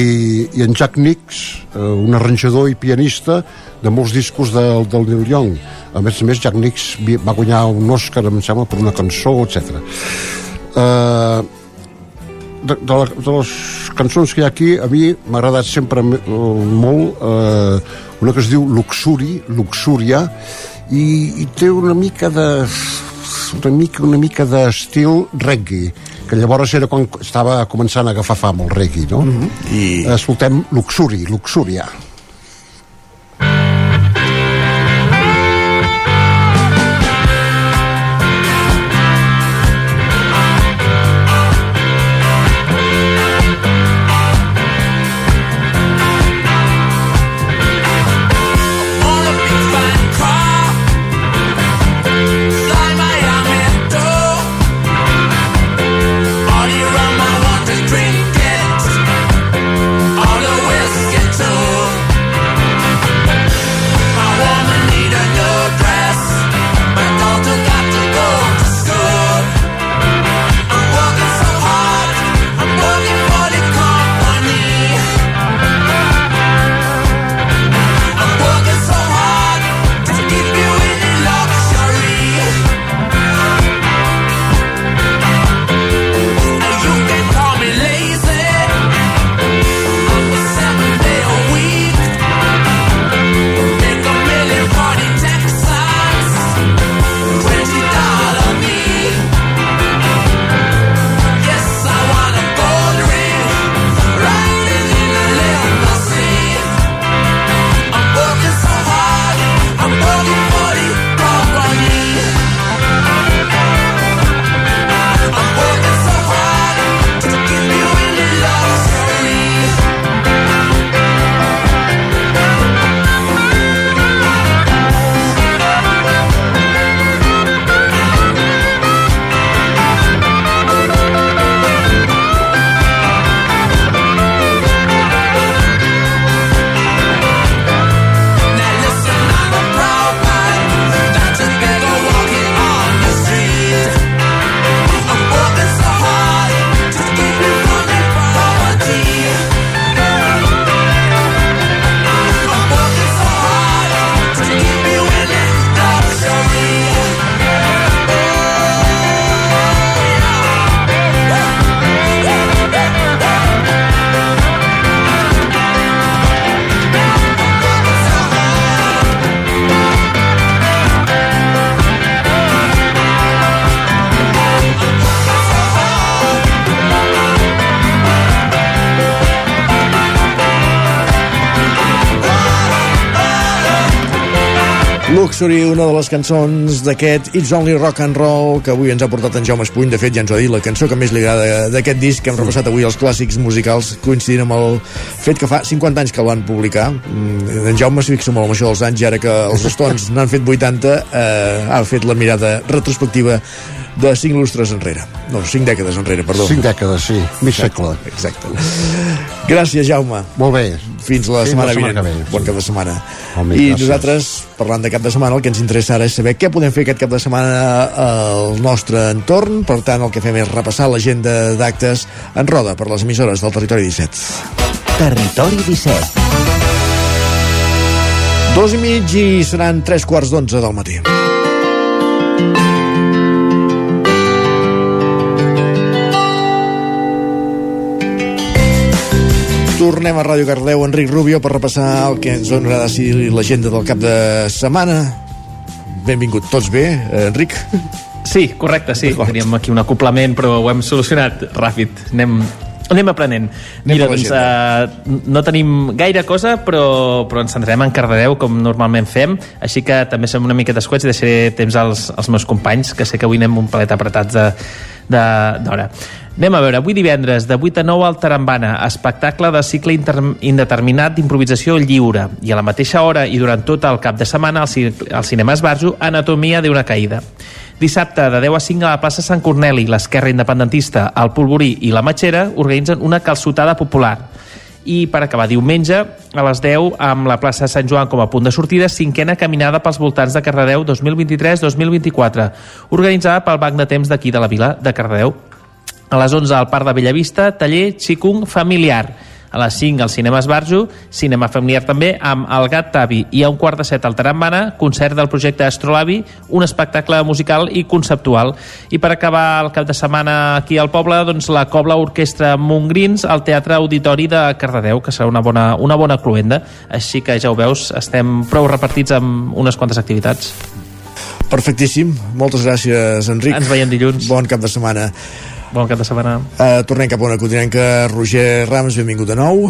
i en Jack Nicks eh, un arranjador i pianista de molts discos del, del Neil Young a més a més Jack Nicks va guanyar un Oscar em sembla per una cançó etc. Uh, de, de, la, de les cançons que hi ha aquí a mi m'ha agradat sempre eh, molt eh, una que es diu Luxuri Luxúria i, i té una mica de una mica, una mica d'estil reggae que llavors era quan estava començant a agafar fam el reggae no? Mm -hmm. i escoltem Luxuri, Luxúria Luxury, una de les cançons d'aquest It's Only Rock and Roll que avui ens ha portat en Jaume Espuny. De fet, ja ens ho ha dit, la cançó que més li agrada d'aquest disc que hem repassat avui els clàssics musicals coincidint amb el fet que fa 50 anys que el van publicar. Mm, En Jaume s'hi fixa molt amb això dels anys i ara que els Stones *laughs* n'han fet 80 eh, ha fet la mirada retrospectiva de 5 lustres enrere. No, 5 dècades enrere, perdó. Cinc dècades, sí, mig segle. Exacte. Gràcies, Jaume. Molt bé. Fins la Fins setmana la setmana vinent. ve. Bon cap de setmana. Home, I gràcies. nosaltres, parlant de cap de setmana, el que ens interessa ara és saber què podem fer aquest cap de setmana al nostre entorn. Per tant, el que fem és repassar l'agenda d'actes en roda per les emissores del Territori 17. Territori 17. Dos i mig i seran tres quarts d'onze del matí. Tornem a Ràdio Cardeu, Enric Rubio, per repassar el que ens donarà decidir l'agenda del cap de setmana. Benvingut, tots bé, eh, Enric? Sí, correcte, sí. Teníem aquí un acoplament, però ho hem solucionat ràpid. Anem anem aprenent. Mira, per doncs, uh, no tenim gaire cosa, però, però ens centrarem en Cardedeu, com normalment fem, així que també som una mica descuets i deixaré temps als, als meus companys, que sé que avui anem un palet apretats de- de- d'hora. Anem a veure, avui divendres, de 8 a 9 al Tarambana, espectacle de cicle indeterminat d'improvisació lliure. I a la mateixa hora i durant tot el cap de setmana al, ci al cinema Esbarjo, Anatomia d'una caïda. Dissabte, de 10 a 5 a la plaça Sant Corneli, l'esquerra independentista, el Polvorí i la Matxera organitzen una calçotada popular. I per acabar diumenge, a les 10, amb la plaça Sant Joan com a punt de sortida, cinquena caminada pels voltants de Cardedeu 2023-2024, organitzada pel Banc de Temps d'aquí de la vila de Cardedeu. A les 11 al Parc de Bellavista, taller Xicung familiar. A les 5 al Cinema Esbarjo, cinema familiar també, amb El Gat Tavi. I a un quart de set al Tarambana, concert del projecte Astrolabi, un espectacle musical i conceptual. I per acabar el cap de setmana aquí al poble, doncs la Cobla Orquestra Montgrins al Teatre Auditori de Cardedeu, que serà una bona, una bona cluenda. Així que ja ho veus, estem prou repartits amb unes quantes activitats. Perfectíssim. Moltes gràcies, Enric. Ens veiem dilluns. Bon cap de setmana. Bon cap de setmana. Uh, tornem cap a una continenca. Roger Rams, benvingut de nou.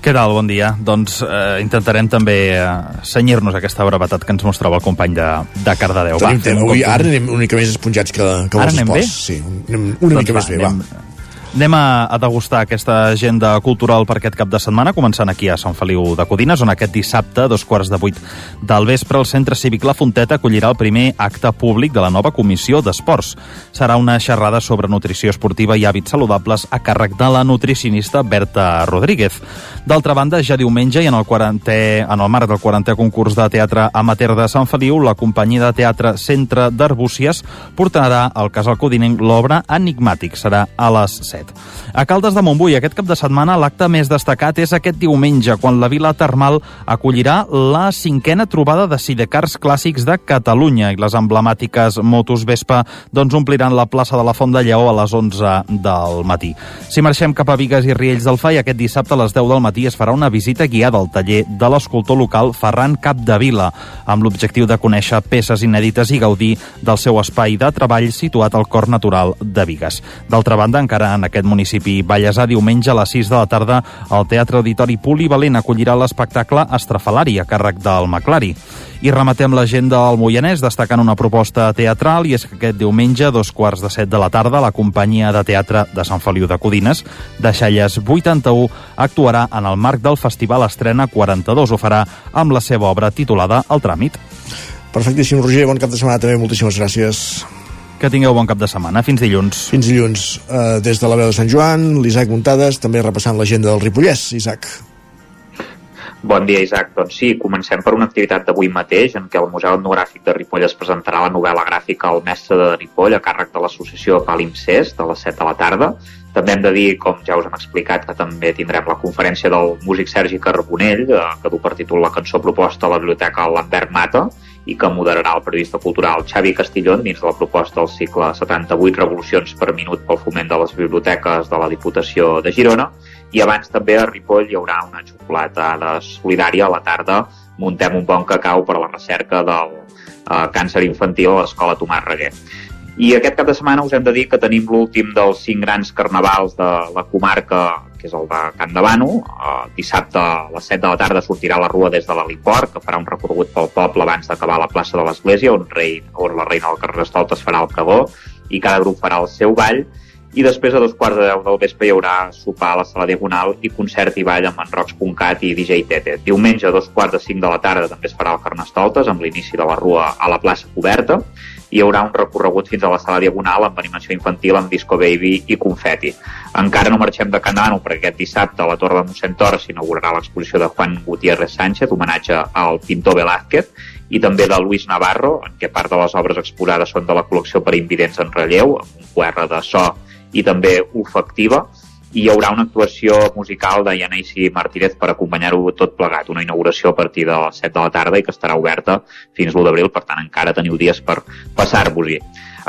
Què tal? Bon dia. Doncs eh, intentarem també eh, senyir-nos aquesta brevetat que ens mostrava el company de, de Cardedeu. Tenim tema. un Avui, ara anem una mica més esponjats que, que Ara els anem esports. bé? Sí, anem una Doncs mica va, més bé, anem- va. Anem a, a degustar aquesta agenda cultural per aquest cap de setmana, començant aquí a Sant Feliu de Codines, on aquest dissabte, dos quarts de vuit del vespre, el Centre Cívic La Fonteta acollirà el primer acte públic de la nova Comissió d'Esports. Serà una xerrada sobre nutrició esportiva i hàbits saludables a càrrec de la nutricionista Berta Rodríguez. D'altra banda, ja diumenge i en el, 40è, en el marc del 40è concurs de teatre amateur de Sant Feliu, la companyia de teatre Centre d'Arbúcies portarà al casal codinenc l'obra Enigmàtic. Serà a les 7. A Caldes de Montbui, aquest cap de setmana, l'acte més destacat és aquest diumenge, quan la Vila Termal acollirà la cinquena trobada de sidecars clàssics de Catalunya i les emblemàtiques motos Vespa doncs ompliran la plaça de la Font de Lleó a les 11 del matí. Si marxem cap a Vigues i Riells del Fai, aquest dissabte a les 10 del matí es farà una visita guiada al taller de l'escultor local Ferran Capdevila, amb l'objectiu de conèixer peces inèdites i gaudir del seu espai de treball situat al cor natural de Vigues. D'altra banda, encara en aquest municipi ballesà, diumenge a les 6 de la tarda, el Teatre Auditori Polivalent acollirà l'espectacle Estrafalari, a càrrec del Maclari. I rematem l'agenda al Moianès destacant una proposta teatral i és que aquest diumenge, a dos quarts de set de la tarda, la companyia de teatre de Sant Feliu de Codines, de Xalles 81, actuarà en el marc del Festival Estrena 42. Ho farà amb la seva obra titulada El Tràmit. Perfectíssim, Roger. Bon cap de setmana també. Moltíssimes gràcies. Que tingueu bon cap de setmana. Fins dilluns. Fins dilluns. Uh, des de la veu de Sant Joan, l'Isaac Muntades, també repassant l'agenda del Ripollès. Isaac. Bon dia, Isaac. Doncs sí, comencem per una activitat d'avui mateix en què el Museu Etnogràfic de Ripoll es presentarà la novel·la gràfica El mestre de Ripoll a càrrec de l'associació Palimpsest a les 7 de la tarda. També hem de dir, com ja us hem explicat, que també tindrem la conferència del músic Sergi Carbonell, eh, que du per títol la cançó proposta a la biblioteca Lambert Mata i que moderarà el periodista cultural Xavi Castillón dins de la proposta del cicle 78 revolucions per minut pel foment de les biblioteques de la Diputació de Girona i abans també a Ripoll hi haurà una xocolatada solidària a la tarda muntem un bon cacau per a la recerca del eh, càncer infantil a l'escola Tomàs Reguer. I aquest cap de setmana us hem de dir que tenim l'últim dels cinc grans carnavals de la comarca, que és el de Can de Bano. Uh, dissabte a les 7 de la tarda sortirà la rua des de l'heliport, que farà un recorregut pel poble abans d'acabar la plaça de l'Església, on, rei, on la reina del Carnestoltes farà el pregó, i cada grup farà el seu ball. I després, a dos quarts de deu del vespre, hi haurà sopar a la sala Diagonal i concert i ball amb en Rocs.cat i DJ Tete. Diumenge, a dos quarts de cinc de la tarda, també es farà el Carnestoltes, amb l'inici de la rua a la plaça coberta hi haurà un recorregut fins a la sala Diagonal amb animació infantil amb Disco Baby i confeti. Encara no marxem de Canano perquè aquest dissabte a la Torre de Mossèn Tor s'inaugurarà l'exposició de Juan Gutiérrez Sánchez, homenatge al pintor Velázquez, i també de Luis Navarro, en què part de les obres exposades són de la col·lecció per invidents en relleu, amb un QR de so i també olfactiva, i hi haurà una actuació musical de Yanaisi Martínez per acompanyar-ho tot plegat, una inauguració a partir de les 7 de la tarda i que estarà oberta fins l'1 d'abril, per tant encara teniu dies per passar-vos-hi.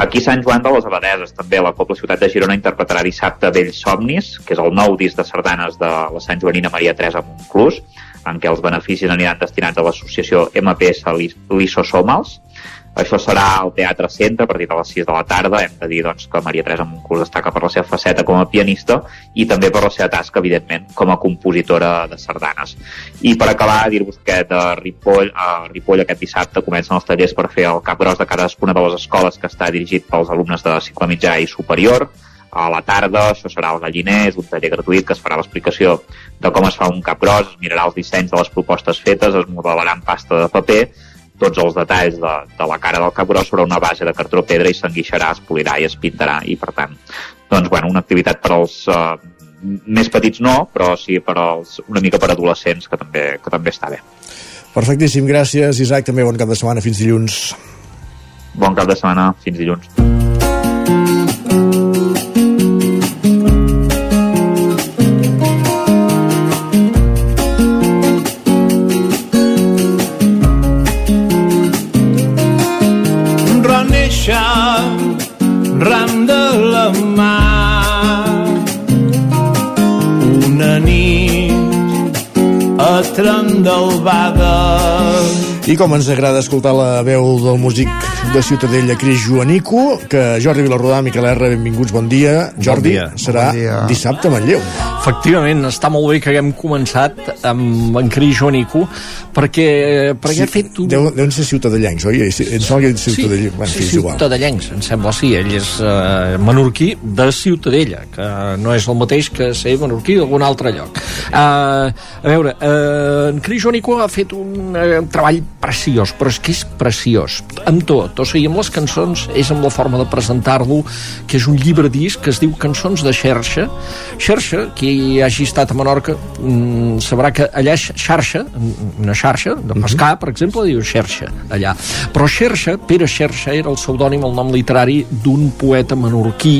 Aquí Sant Joan de les Abadeses, també la Copla Ciutat de Girona interpretarà dissabte Vells Somnis, que és el nou disc de sardanes de la Sant Joanina Maria Teresa Montclús, en què els beneficis aniran destinats a l'associació MPS Lisosomals. Això serà al Teatre Centre a partir de les 6 de la tarda. Hem de dir doncs, que Maria Teresa Moncurs destaca per la seva faceta com a pianista i també per la seva tasca, evidentment, com a compositora de sardanes. I per acabar, dir-vos que a Ripoll, a Ripoll aquest dissabte comencen els tallers per fer el cap gros de cadascuna de les escoles que està dirigit pels alumnes de cicle mitjà i superior a la tarda, això serà el galliner, és un taller gratuït que es farà l'explicació de com es fa un cap gros, es mirarà els dissenys de les propostes fetes, es modelarà en pasta de paper, tots els detalls de, de la cara del cap gros sobre una base de cartró pedra i s'enguixarà, es polirà i es pintarà i per tant, doncs bueno, una activitat per als uh, més petits no, però sí per als, una mica per adolescents que també, que també està bé. Perfectíssim, gràcies Isaac, també bon cap de setmana, fins dilluns. Bon cap de setmana, fins dilluns. A Trandalbada I com ens agrada escoltar la veu del músic de Ciutadella, Cris Joanico, que Jordi Vilarrodà, Miquel R, benvinguts, bon dia. Jordi, dia. serà Bon dia. dissabte a Manlleu. Efectivament, està molt bé que haguem començat amb en Cris Joanico perquè, perquè ha fet un... Deu, deuen ser ciutadellencs, oi? Em sembla que és ciutadellenc. bueno, sí, sí, és igual. ciutadellencs, em sembla, sí. Ell és uh, menorquí de Ciutadella, que no és el mateix que ser menorquí d'algun altre lloc. Uh, a veure, uh, en Cris Joanico ha fet un uh, treball preciós, però és que és preciós, amb tot. O sigui, amb les cançons és amb la forma de presentar-lo, que és un llibre disc que es diu Cançons de xerxa. Xerxa, qui hagi estat a Menorca mm, sabrà que allà és xarxa, una xarxa de pescar, per exemple, diu xerxa allà. Però xerxa, Pere Xerxa, era el pseudònim, el nom literari d'un poeta menorquí,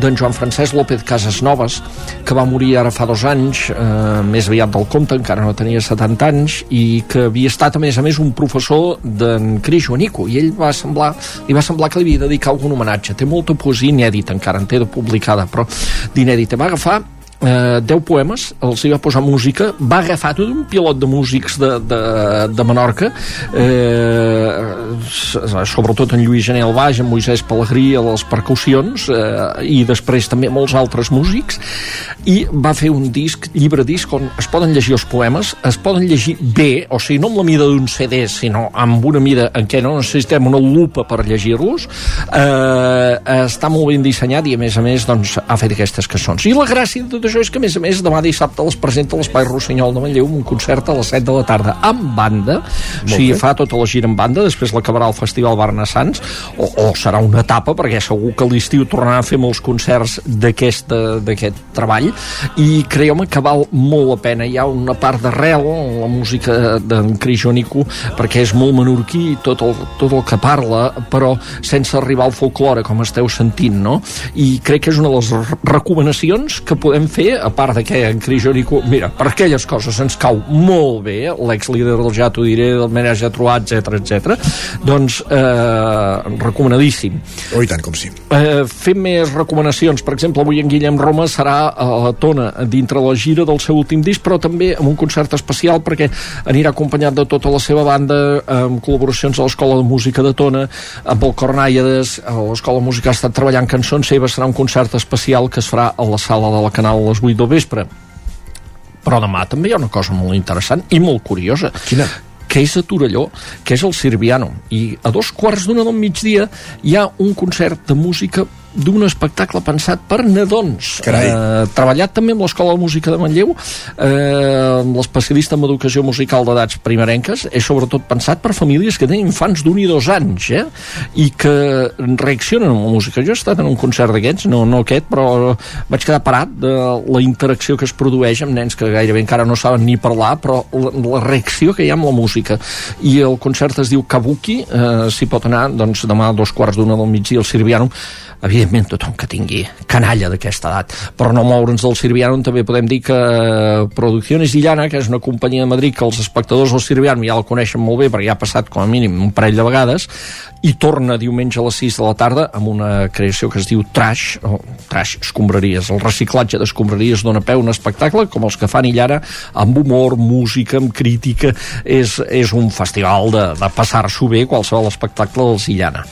d'en Joan Francesc López Casasnovas, que va morir ara fa dos anys, eh, més aviat del compte, encara no tenia 70 anys, i que havia estat, a més a més, un professor d'en Cris Joanico, i ell va semblar, li va semblar que li havia de dedicar algun homenatge. Té molta poesia inèdita, encara en té de publicada, però d'inèdita. Va agafar eh, 10 poemes, els hi va posar música, va agafar tot un pilot de músics de, de, de Menorca, eh, sobretot en Lluís Gené al baix, en Moisès Pellegrí a les percussions, eh, i després també molts altres músics, i va fer un disc, llibre disc, on es poden llegir els poemes, es poden llegir bé, o sigui, no amb la mida d'un CD, sinó amb una mida en què no necessitem una lupa per llegir-los, eh, està molt ben dissenyat i, a més a més, doncs, ha fet aquestes cançons. I la gràcia de això és que, a més a més, demà dissabte les presenta a l'Espai Rossinyol de Manlleu un concert a les 7 de la tarda amb banda, o sigui, bé. fa tota la gira amb banda, després l'acabarà el Festival Barnassans, o, o serà una etapa, perquè segur que l'estiu tornarà a fer molts concerts d'aquest treball, i creieu-me que val molt la pena. Hi ha una part d'arrel en la música d'en Cris Joanico, perquè és molt menorquí tot el, tot el que parla, però sense arribar al folklore, com esteu sentint, no? I crec que és una de les re- recomanacions que podem fer, a part de que en Cris Joanico, mira, per aquelles coses ens cau molt bé, l'ex-líder del Ja t'ho diré, del Mena ja trobat, etc etc. doncs eh, recomanadíssim. Oh, i tant, com sí. Eh, fem més recomanacions. Per exemple, avui en Guillem Roma serà a la Tona dintre la gira del seu últim disc, però també amb un concert especial perquè anirà acompanyat de tota la seva banda amb col·laboracions a l'Escola de Música de Tona, amb el Cornàiades, a l'Escola de Música ha estat treballant cançons seves, serà un concert especial que es farà a la sala de la Canal a les 8 del vespre. Però demà també hi ha una cosa molt interessant i molt curiosa. Quina? que és a Torelló, que és el Sirviano. I a dos quarts d'una del migdia hi ha un concert de música d'un espectacle pensat per nadons. Carai. Eh, treballat també amb l'Escola de Música de Manlleu, eh, amb l'especialista en educació musical d'edats primerenques, és sobretot pensat per famílies que tenen infants d'un i dos anys, eh? i que reaccionen amb la música. Jo he estat en un concert d'aquests, no, no aquest, però vaig quedar parat de la interacció que es produeix amb nens que gairebé encara no saben ni parlar, però la, la reacció que hi ha amb la música. I el concert es diu Kabuki, eh, s'hi pot anar doncs, demà a dos quarts d'una del migdia al Sirviano, evidentment evidentment tothom que tingui canalla d'aquesta edat, però no moure'ns del Sirviano també podem dir que eh, Producciones Illana, que és una companyia de Madrid que els espectadors del Sirviano ja el coneixen molt bé perquè ja ha passat com a mínim un parell de vegades i torna diumenge a les 6 de la tarda amb una creació que es diu Trash, o Trash Escombraries. El reciclatge d'escombraries dona peu a un espectacle com els que fan Illana amb humor, música, amb crítica. És, és un festival de, de passar-s'ho bé qualsevol espectacle dels Illana.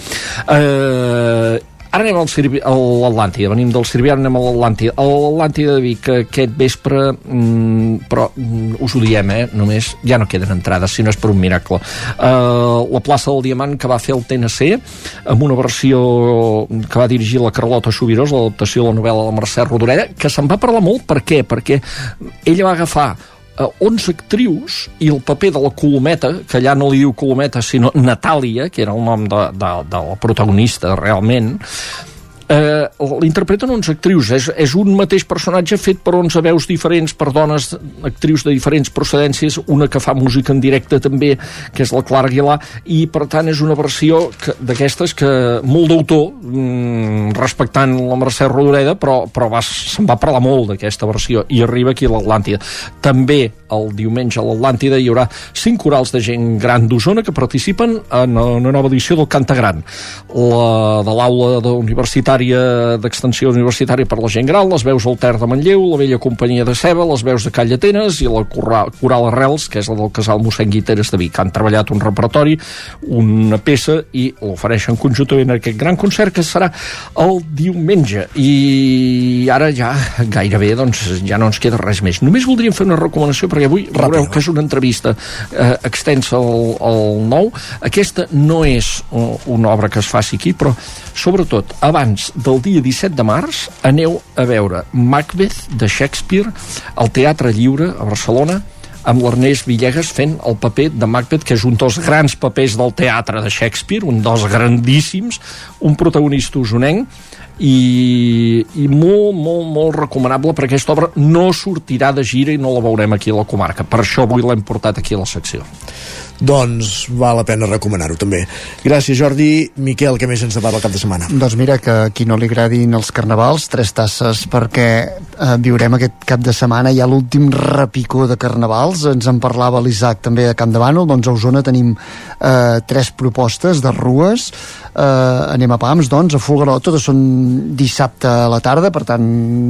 Eh, Ara anem al Sirvi- a l'Atlàntida, venim del Sirvià, anem a l'Atlàntida. A l'Atlàntida de Vic aquest vespre, mm, però mm, us ho diem, eh, només ja no queden entrades, si no és per un miracle. Uh, la plaça del Diamant que va fer el TNC, amb una versió que va dirigir la Carlota Subirós, l'adaptació de la novel·la de Mercè Rodoreda, que se'n va parlar molt, per què? Perquè ella va agafar eh, 11 actrius i el paper de la Colometa, que allà no li diu Colometa sinó Natàlia, que era el nom de, de, de la protagonista realment, eh, l'interpreten 11 actrius. És, és un mateix personatge fet per 11 veus diferents, per dones actrius de diferents procedències, una que fa música en directe també, que és la Clara Aguilar i per tant és una versió que- d'aquestes que molt d'autor mm, respectant la Mercè Rodoreda però, però va, se'n va parlar molt d'aquesta versió i arriba aquí a l'Atlàntida. També el diumenge a l'Atlàntida hi haurà cinc corals de gent gran d'Osona que participen en una nova edició del Canta Gran. La de l'aula de universitària d'extensió universitària per la gent gran, les veus al Ter de Manlleu, la vella companyia de Ceba, les veus de Call Atenes i la coral, coral Arrels, que és la del casal mossèn Guiteres de Vic. Han treballat un repertori, una peça i l'ofereixen conjuntament en aquest gran concert que serà el diumenge. I ara ja gairebé doncs, ja no ens queda res més. Només voldríem fer una recomanació perquè avui veureu que és una entrevista eh, extensa al, al nou. Aquesta no és uh, una obra que es faci aquí, però sobretot abans del dia 17 de març aneu a veure Macbeth de Shakespeare al Teatre Lliure a Barcelona amb l'Ernest Villegas fent el paper de Macbeth, que és un dels grans papers del teatre de Shakespeare, un dels grandíssims, un protagonista usonenc, i, i molt, molt, molt recomanable perquè aquesta obra no sortirà de gira i no la veurem aquí a la comarca. Per això avui l'hem portat aquí a la secció. Doncs val la pena recomanar-ho també. Gràcies Jordi. Miquel, què més ens depara el cap de setmana? Doncs mira, que a qui no li agradin els carnavals, tres tasses, perquè eh, viurem aquest cap de setmana ja l'últim repicó de carnavals. Ens en parlava l'Isaac també de Camp de Bànol. Doncs a Osona tenim eh, tres propostes de rues. Eh, anem a Pams, doncs, a Fulgaró. Totes són dissabte a la tarda, per tant,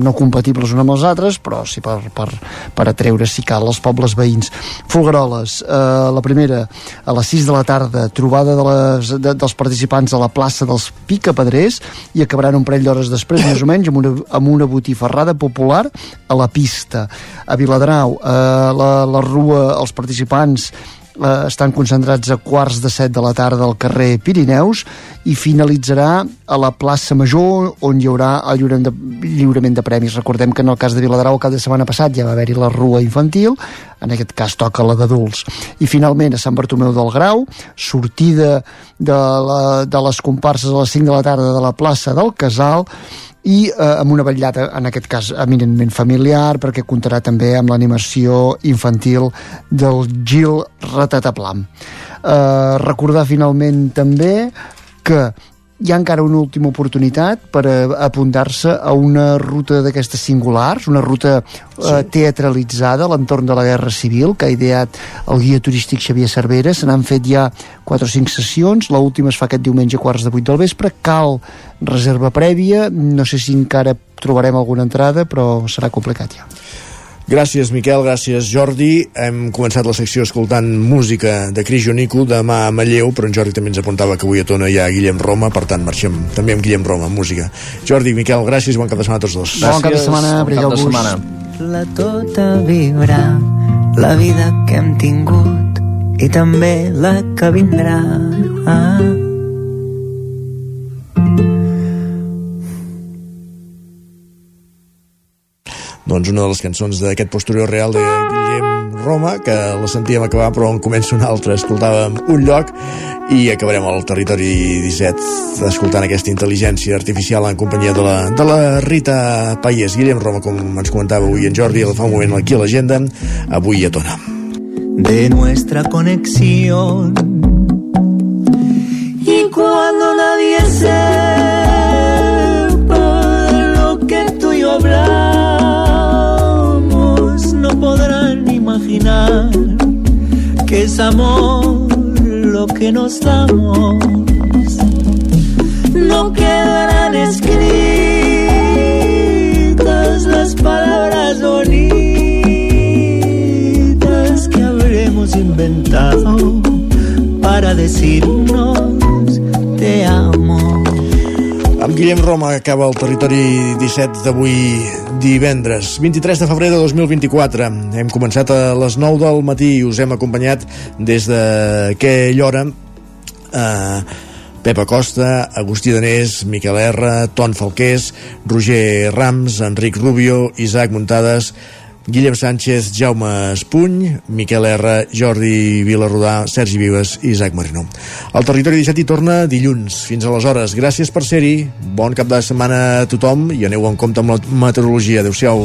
no compatibles una amb les altres, però sí per, per, per atreure, si cal, els pobles veïns. Fulgaroles, eh, la primera a les 6 de la tarda, trobada de les, de, dels participants a la plaça dels Picapedrers i acabaran un parell d'hores després, més o menys, amb una, amb una botifarrada popular a la pista. A Viladrau, eh, la, la rua, els participants eh, estan concentrats a quarts de set de la tarda al carrer Pirineus i finalitzarà a la plaça Major on hi haurà el lliurament de, lliurament de premis. Recordem que en el cas de Viladrau de setmana passat ja va haver-hi la rua infantil, en aquest cas toca la d'adults. I finalment a Sant Bartomeu del Grau, sortida de, la, de les comparses a les 5 de la tarda de la plaça del Casal i eh, amb una vetllada, en aquest cas eminentment familiar, perquè comptarà també amb l'animació infantil del Gil Ratataplam. Eh, recordar finalment també que hi ha encara una última oportunitat per eh, apuntar-se a una ruta d'aquestes singulars, una ruta eh, teatralitzada a l'entorn de la Guerra Civil que ha ideat el guia turístic Xavier Cervera. Se n'han fet ja 4 o 5 sessions, l última es fa aquest diumenge a quarts de 8 del vespre, cal reserva prèvia, no sé si encara trobarem alguna entrada, però serà complicat ja. Gràcies, Miquel, gràcies, Jordi. Hem començat la secció escoltant música de Cris Jonico, demà a Malleu, però en Jordi també ens apuntava que avui a Tona hi ha Guillem Roma, per tant marxem també amb Guillem Roma, amb música. Jordi, Miquel, gràcies i bon cap de setmana a tots dos. Bon cap de setmana, Bon cap de setmana. La tota vibra, la vida que hem tingut i també la que vindrà. Ah. Doncs una de les cançons d'aquest posterior real de Guillem Roma, que la sentíem acabar, però en comença una altra. Escoltàvem un lloc i acabarem al territori 17 escoltant aquesta intel·ligència artificial en companyia de la, de la Rita Paiés. Guillem Roma, com ens comentava avui en Jordi, fa un moment aquí a l'agenda, avui a Tona. de nuestra conexión. Y cuando nadie se es amor lo que nos damos. No quedarán escritas las palabras bonitas que habremos inventado para decirnos te amo. Amb Guillem Roma acaba el territori 17 d'avui divendres, 23 de febrer de 2024. Hem començat a les 9 del matí i us hem acompanyat des d'aquella hora eh, Pepa Costa, Agustí Danés, Miquel R, Ton Falqués, Roger Rams, Enric Rubio, Isaac Muntades, Guillem Sánchez, Jaume Espuny, Miquel R, Jordi Vilarrodà, Sergi Vives i Isaac Marino. El Territori 17 hi torna dilluns. Fins aleshores, gràcies per ser-hi, bon cap de setmana a tothom i aneu en compte amb la meteorologia. Adéu-siau.